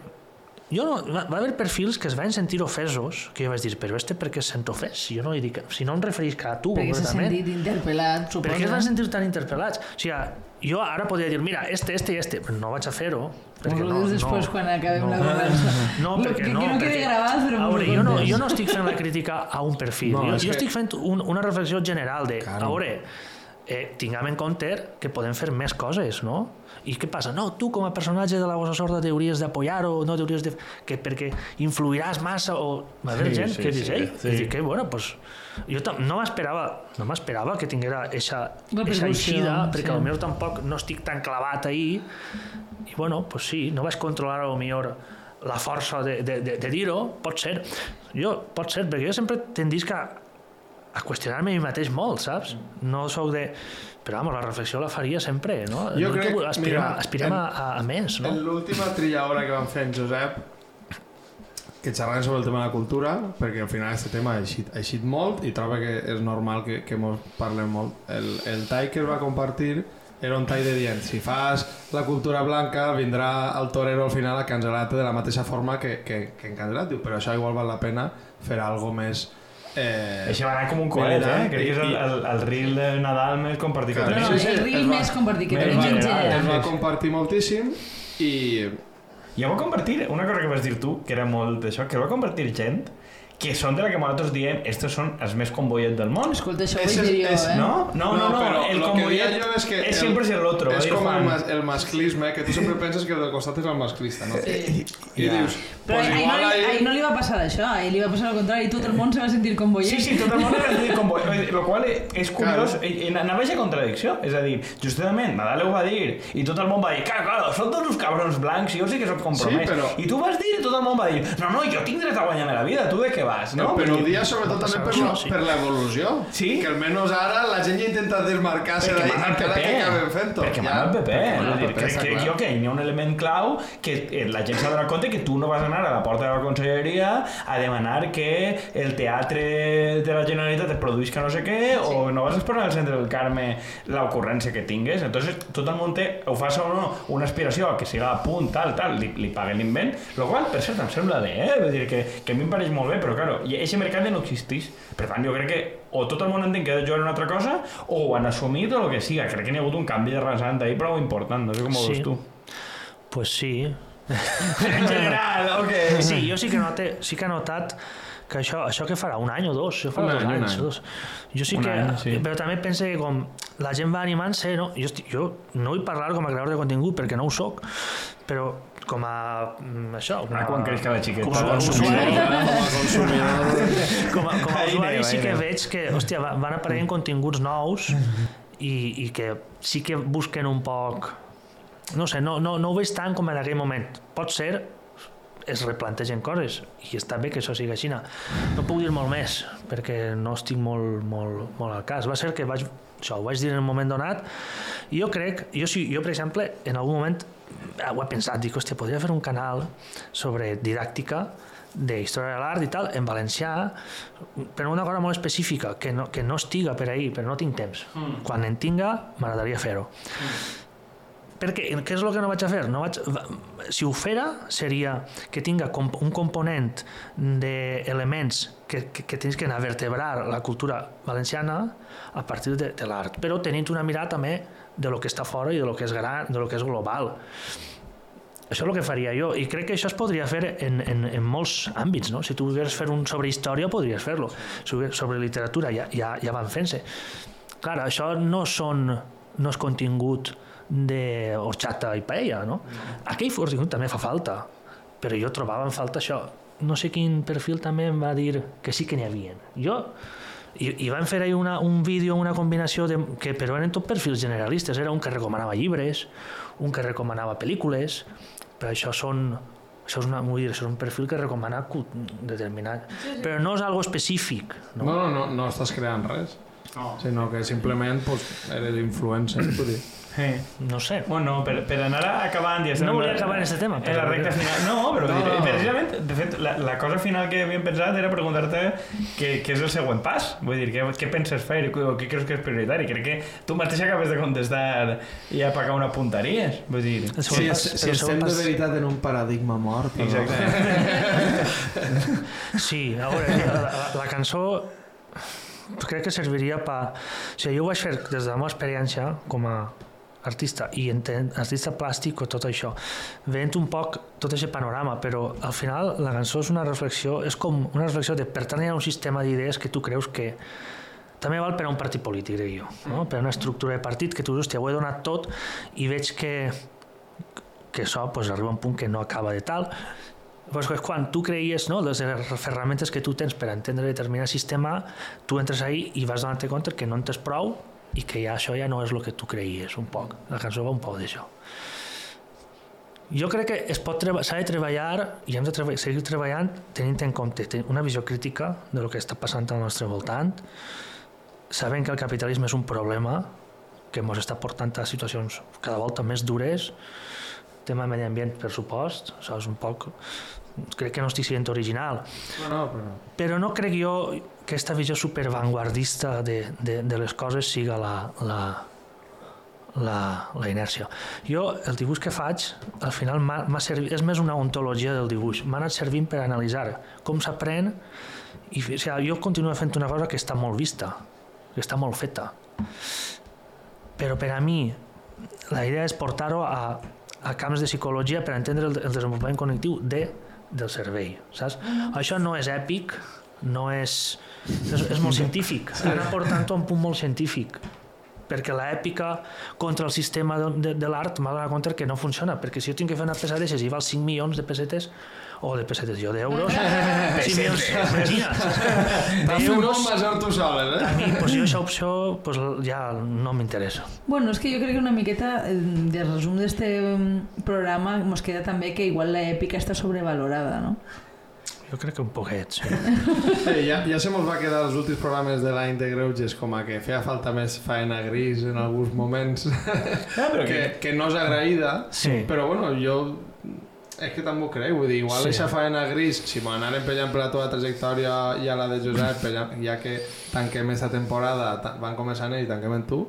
jo no, va, va haver perfils que es van sentir ofesos, que jo vaig dir, però este per què es sent ofès? Si jo no li dic, si no em referisc a tu Perquè s'ha sentit interpel·lat, Per què es suposo. van sentir tan interpel·lats? O sigui, jo ara podria dir, mira, este, este i este, però no vaig a fer-ho. Ens ho dius després quan acabem no. la conversa. No, perquè que, no. que no quede perquè, gravat, però a veure, jo, no, jo no estic fent la crítica a un perfil. No, jo, jo que- estic fent un, una reflexió general de, Claro. a veure, eh, tinguem en compte que podem fer més coses, no? I què passa? No, tu com a personatge de la Bossa Sorda t'hauries d'apoyar-ho, no t'hauries de... Que perquè influiràs massa o... Va haver Sí, gent sí, que sí, dius, ei, sí. i dic que, bueno, pues, jo no m'esperava no m'esperava que tinguera eixa, eixa eixida, perquè sí. potser tampoc no estic tan clavat ahí, i bueno, pues sí, no vaig controlar a lo millor la força de, de, de, de dir-ho, pot ser. Jo, pot ser, perquè jo sempre tendisc a, a qüestionar-me a mi mateix molt, saps? No sóc de... Però, vamos, la reflexió la faria sempre, no? Jo no crec- que aspirem, mira, aspirem en- a, a, més, no? En l'última trilla hora que vam fer en Josep, que xerràvem sobre el tema de la cultura, perquè al final aquest tema ha eixit, ha eixit molt i trobo que és normal que, que mos parlem molt. El, el tall que es va compartir era un tall de dient, si fas la cultura blanca vindrà el torero al final a cancel·lar-te de la mateixa forma que, que, que en cancel·lat. Diu, però això igual val la pena fer algo més... Eh, Això va anar com un coet, eh? Crec que és el, i- el, el reel de Nadal més compartit que tenim. no, el reel més compartit que més tenim en viral, es va general. compartir moltíssim i Jo va compartir una cosa que vas dir tu, que era molt d'això, que va compartir gent que són de la que nosaltres diem estos són els més convoyets del món. Escolta, això ho vaig dir jo, es- eh? No, no, no, no, pero el convoyet es que es el otro. va Es dir como el, mas- el masclisme, que tú siempre piensas que el del costat és el masclista, no? Sí. I Ja. dius, Però pues ahir, no, ahí... ahir no li va passar això, ahir li va passar al contrari, tot el món se va sentir com boier. Sí, sí, tot el món era dir convoyet, lo qual és curiós, i, i anava a contradicció, és a dir, justament Nadal ho va dir, i tot el món va dir, claro, claro, són tots uns cabrons blancs, jo sí que sóc compromès. Sí, però- I tu vas dir, i tot el món va dir, no, no, jo tinc dret a guanyar-me la vida, tu de què vas, no? No, però dir, dia sobretot també per, la, sí. per l'evolució. Sí. Que almenys ara la gent ja intenta desmarcar-se el encara que acabem fent-ho. Perquè ja. mana el PP. Perquè mana el PP, crec, jo que hi ha un element clau que eh, la gent s'ha donat compte que tu no vas anar a la porta de la conselleria a demanar que el teatre de la Generalitat et produïsca no sé què o no vas exposar al centre del Carme l'ocurrència que tingues. Entonces, tot el món té, ho fas o no, una aspiració que siga a punt, tal, tal, li, li paguen l'invent, lo qual, per cert, em sembla bé, eh? Vull dir que, que a mi em pareix molt bé, però, claro, i aquest mercat no existeix. Per tant, jo crec que o tot el món entén que ha de jugar una altra cosa o ho han assumit o el que siga. Crec que n'hi ha hagut un canvi de rasant ahí prou important, no sé com ho Sí. veus tu. Pues sí. En general, ok. Sí, jo sí que, note, sí que he notat que això, això que farà un any o dos, això farà Un dos any, anys. any. Dos. Jo sí Un que... any, sí. Però també pense que com la gent va animant-se, no? Jo, estic, jo no vull parlar com a creador de contingut perquè no ho soc, però com a... mm, això, com Ah, quan creix cada xiquet. Com a Parla usuari, Com a consumidor... com a, com a usuari sí que veig que hòstia, va- van apareixent continguts nous i, i que sí que busquen un poc no sé, no, no, no ho veig tant com en aquell moment. Pot ser es replantegen coses i està bé que això sigui així. No puc dir molt més perquè no estic molt, molt, molt al cas. Va ser que vaig, això ho vaig dir en un moment donat. I jo crec, jo, sí, jo per exemple en algun moment ho he pensat, dic, hòstia, podria fer un canal sobre didàctica de història de l'art i tal, en valencià, però una cosa molt específica, que no, que no estiga per ahir, però no tinc temps. Mm. Quan en tinga, m'agradaria fer-ho. Perquè, què és el que no vaig a fer? No vaig, va- si ho fera, seria que tinga un component d'elements que, que, que tens que anar a vertebrar la cultura valenciana a partir de, de l'art, però tenint una mirada també de lo que està fora i de lo que és gran, de lo que és global. Això és el que faria jo, i crec que això es podria fer en, en, en molts àmbits, no? Si tu volgués fer un sobre història, podries fer-lo. Sobre, literatura ja, ja, ja van fent-se. Clar, això no són no és contingut de horchata i paella, no? Aquell contingut també fa falta, però jo trobava en falta això. No sé quin perfil també em va dir que sí que n'hi havia. Jo i, i van fer ahí una, un vídeo, una combinació de, que però eren tot perfils generalistes era un que recomanava llibres un que recomanava pel·lícules però això són això és, una, dir, això és un perfil que recomana determinat però no és algo específic no? No, no, no, no estàs creant res. No. Sinó que simplement pues, eres influencer, dir. Eh. no sé Bueno, per, per anar acabant... Ja No volia acabar en este tema, En la però- recta final. No, però No. precisament, de fet, la, la cosa final que havíem pensat era preguntar-te què, què és el següent pas. Vull dir, què, què penses fer o què creus que és prioritari? Crec que tu mateix acabes de contestar i a pagar una puntaries. Vull dir... Següent Si, pas- si però següent estem de pas- veritat en un paradigma mort... o no? Exacte. Sí, a veure, la, la, la cançó crec que serviria per... O sigui, jo ho vaig fer des de la meva experiència com a artista i entent, artista plàstic o tot això, veient un poc tot aquest panorama, però al final la cançó és una reflexió, és com una reflexió de pertànyer a un sistema d'idees que tu creus que també val per a un partit polític, crec jo, no? per a una estructura de partit que tu dius, hòstia, ho he donat tot i veig que, que això pues, arriba a un punt que no acaba de tal, pues, és quan tu creies no, les ferramentes que tu tens per entendre determinat sistema, tu entres ahí i vas donar-te compte que no en tens prou i que ja això ja no és el que tu creies, un poc. La cançó va un poc d'això. Jo crec que es pot s'ha de treballar i hem de treba seguir treballant tenint en compte una visió crítica de lo que està passant al nostre voltant, sabent que el capitalisme és un problema que ens està portant a situacions cada volta més dures, tema medi ambient, per supost, això és un poc... Crec que no estic sent original, No, no, però... però no crec jo que aquesta visió supervanguardista de, de, de les coses siga la, la, la, la inèrcia. Jo, el dibuix que faig, al final m'ha servit, és més una ontologia del dibuix, m'ha anat servint per analitzar com s'aprèn i o sigui, jo continuo fent una cosa que està molt vista, que està molt feta. Però per a mi la idea és portar-ho a, a camps de psicologia per entendre el, el desenvolupament cognitiu de, del cervell, saps? Això no és èpic, no és... És, és molt científic. Anar portant-ho a un punt molt científic perquè l'èpica contra el sistema de, de, de l'art m'ha donat compte que no funciona, perquè si jo tinc que fer una pesadesa i val 5 milions de pessetes, o de pessetes, jo d'euros, 5 milions, imagina't, T'has fet d'euros, molt major tu soles, a eh? mi, pues, jo aquesta opció pues, ja no m'interessa. Bueno, és que jo crec que una miqueta eh, de resum d'este mm, programa mos queda també que igual la èpica està sobrevalorada, no? Jo crec que un poquet, sí. Eh, ja, ja se mos va quedar els últims programes de l'any de Greuges com a que feia falta més faena gris en alguns moments Ja, però que, que no és agraïda Sí. però bueno, jo és que ho crec, vull dir, igual Sí. aquesta faena gris, si m'ho anaren pellant per la teva trajectòria i a la de Josep, pellant, ja que tanquem esta temporada, van començar ells i tanquem en tu,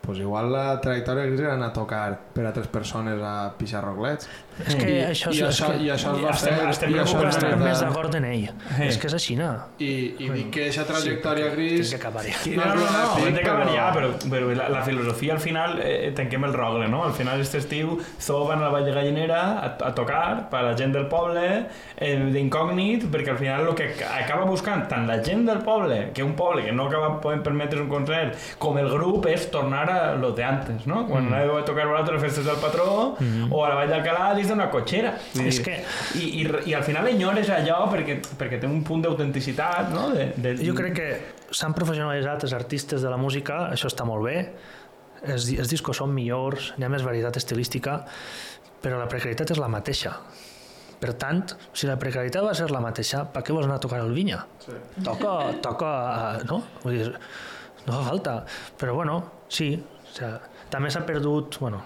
pues igual la trajectòria gris era anar a tocar per a tres persones a pixar roglets. És que I, això, i, això, que, i això es va estem- fer... estem i això va estem fer més de- d'acord en ell. És que és així, no? I, i dic que aquesta trajectòria Tinc gris... que acabar ja. Sí, no, no, no, èpic, hem d'acabar però- ja, però, però la, la filosofia al final eh, tanquem el rogle, no? Al final este estiu Zoo van a la Vall de Gallinera a, a tocar per a la gent del poble eh, d'incògnit, perquè al final el que acaba buscant tant la gent del poble, que un poble que no acaba podent permetre's un concert, com el grup és tornar a lo de antes, no? Quan mm. anàveu a tocar a les festes del patró Mm. o a la Vall d'Alcalà dins d'una cotxera. Vull És que- I, i, i al final enyores allò perquè, perquè té un punt d'autenticitat, no? De, de, Jo crec que s'han professionalitzat els artistes de la música, això està molt bé, els, els discos són millors, hi ha més varietat estilística, però la precarietat és la mateixa. Per tant, si la precarietat va ser la mateixa, per què vols anar a tocar al Vinya? Sí. Toca, toca, eh, no? Vull dir, no fa falta. Però bueno, sí, o sigui, també s'ha perdut, bueno,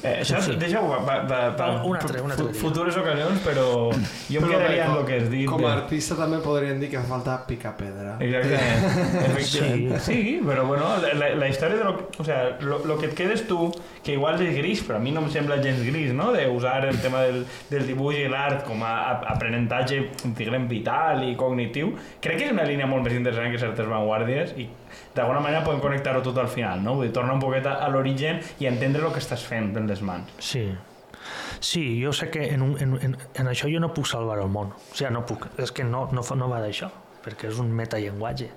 Eh, això, fi. deixa-ho per, per, per Un altre- un altre fu- dia. futures ocasions, però jo em Però quedaria amb el que has dit. Com a artista també podrien dir que fa falta picar pedra. Exactament. Sí. Sí, però bueno, la, la, la història de lo, o sea, lo, lo que et quedes tu, que igual és gris, però a mi no em sembla gens gris, no? De usar el tema del, del dibuix i l'art com a, a aprenentatge, diguem, vital i cognitiu, crec que és una línia molt més interessant que certes vanguardies i d'alguna manera podem connectar-ho tot al final, no? Vull dir, tornar un poquet a, l'origen i entendre el que estàs fent en les mans. Sí. Sí, jo sé que en, un, en, en, en això jo no puc salvar el món. O sigui, no puc. És que no, no, no va d'això, perquè és un metallenguatge.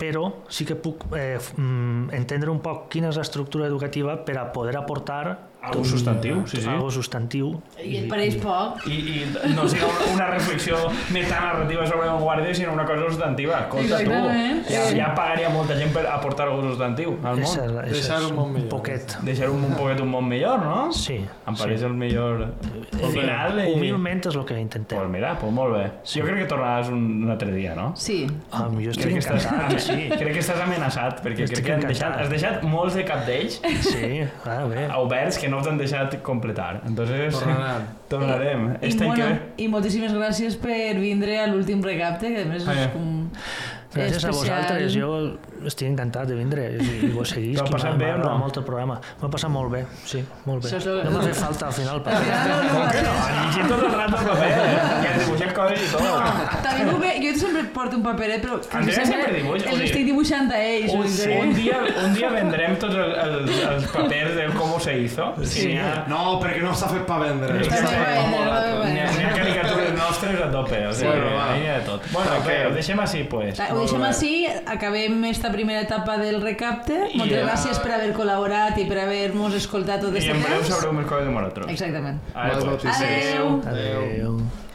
Però sí que puc eh, mm, entendre un poc quina és l'estructura educativa per a poder aportar Algo substantiu, sí, sí. Algo substantiu. I et pareix poc? I, i no sigui una, reflexió metanarrativa sobre vanguardia, sinó una cosa substantiva. Escolta, Exactament, tu, ja, sí. ja pagaria molta gent per aportar alguna substantiu al món. Deixar és un món un millor. poquet. Deixar un, un poquet un món millor, no? Sí. Em sí. pareix el millor... Al final... eh, Humilment és el que Pues intentem. mira, pues molt bé. Sí. Jo crec que tornaràs un, un altre dia, no? Sí. Ah, jo estic Crec que, estàs, encantat, sí. crec que estàs amenaçat, perquè crec que han encantat. deixat, has deixat molts de cap d'ells Sí, ah, bé. oberts que no t'han deixat completar. Entonces, Tornaran. tornarem. I, que bueno, ve. I moltíssimes gràcies per vindre a l'últim recapte, que a més Ah, és com... Gràcies a especial. vosaltres, jo estic encantat de vindre i, i vos seguís. Que passat bé no? molt el programa. M'ho he passat molt bé, sí, molt bé. No m'ha fet falta al final. Al Perquè... final, no, no, no. Llegint tot el rato el paper, i has dibuixat coses i tot. També ho ve, jo sempre porto un paperet, però que Andrea sempre dibuixa, els estic dibuixant a ells. Un, dir. un, dia, un dia vendrem tots els, els, els papers de com se hizo. Sí. Si ha, No, perquè no està fet per vendre. No, no, no, no. n'hi ha caricatures, no, nostres a tope, o sigui, Bueno, va. ahí hi ha de tot. Bueno, Ok. okay. ho deixem així, pues. Ho deixem així, acabem esta primera etapa del recapte. I, Moltes eh, gràcies per haver col·laborat i per haver-nos escoltat tot I aquest en breu temps. sabreu més coses de nosaltres. Exactament. Pues. noticias. Adeu. Adéu.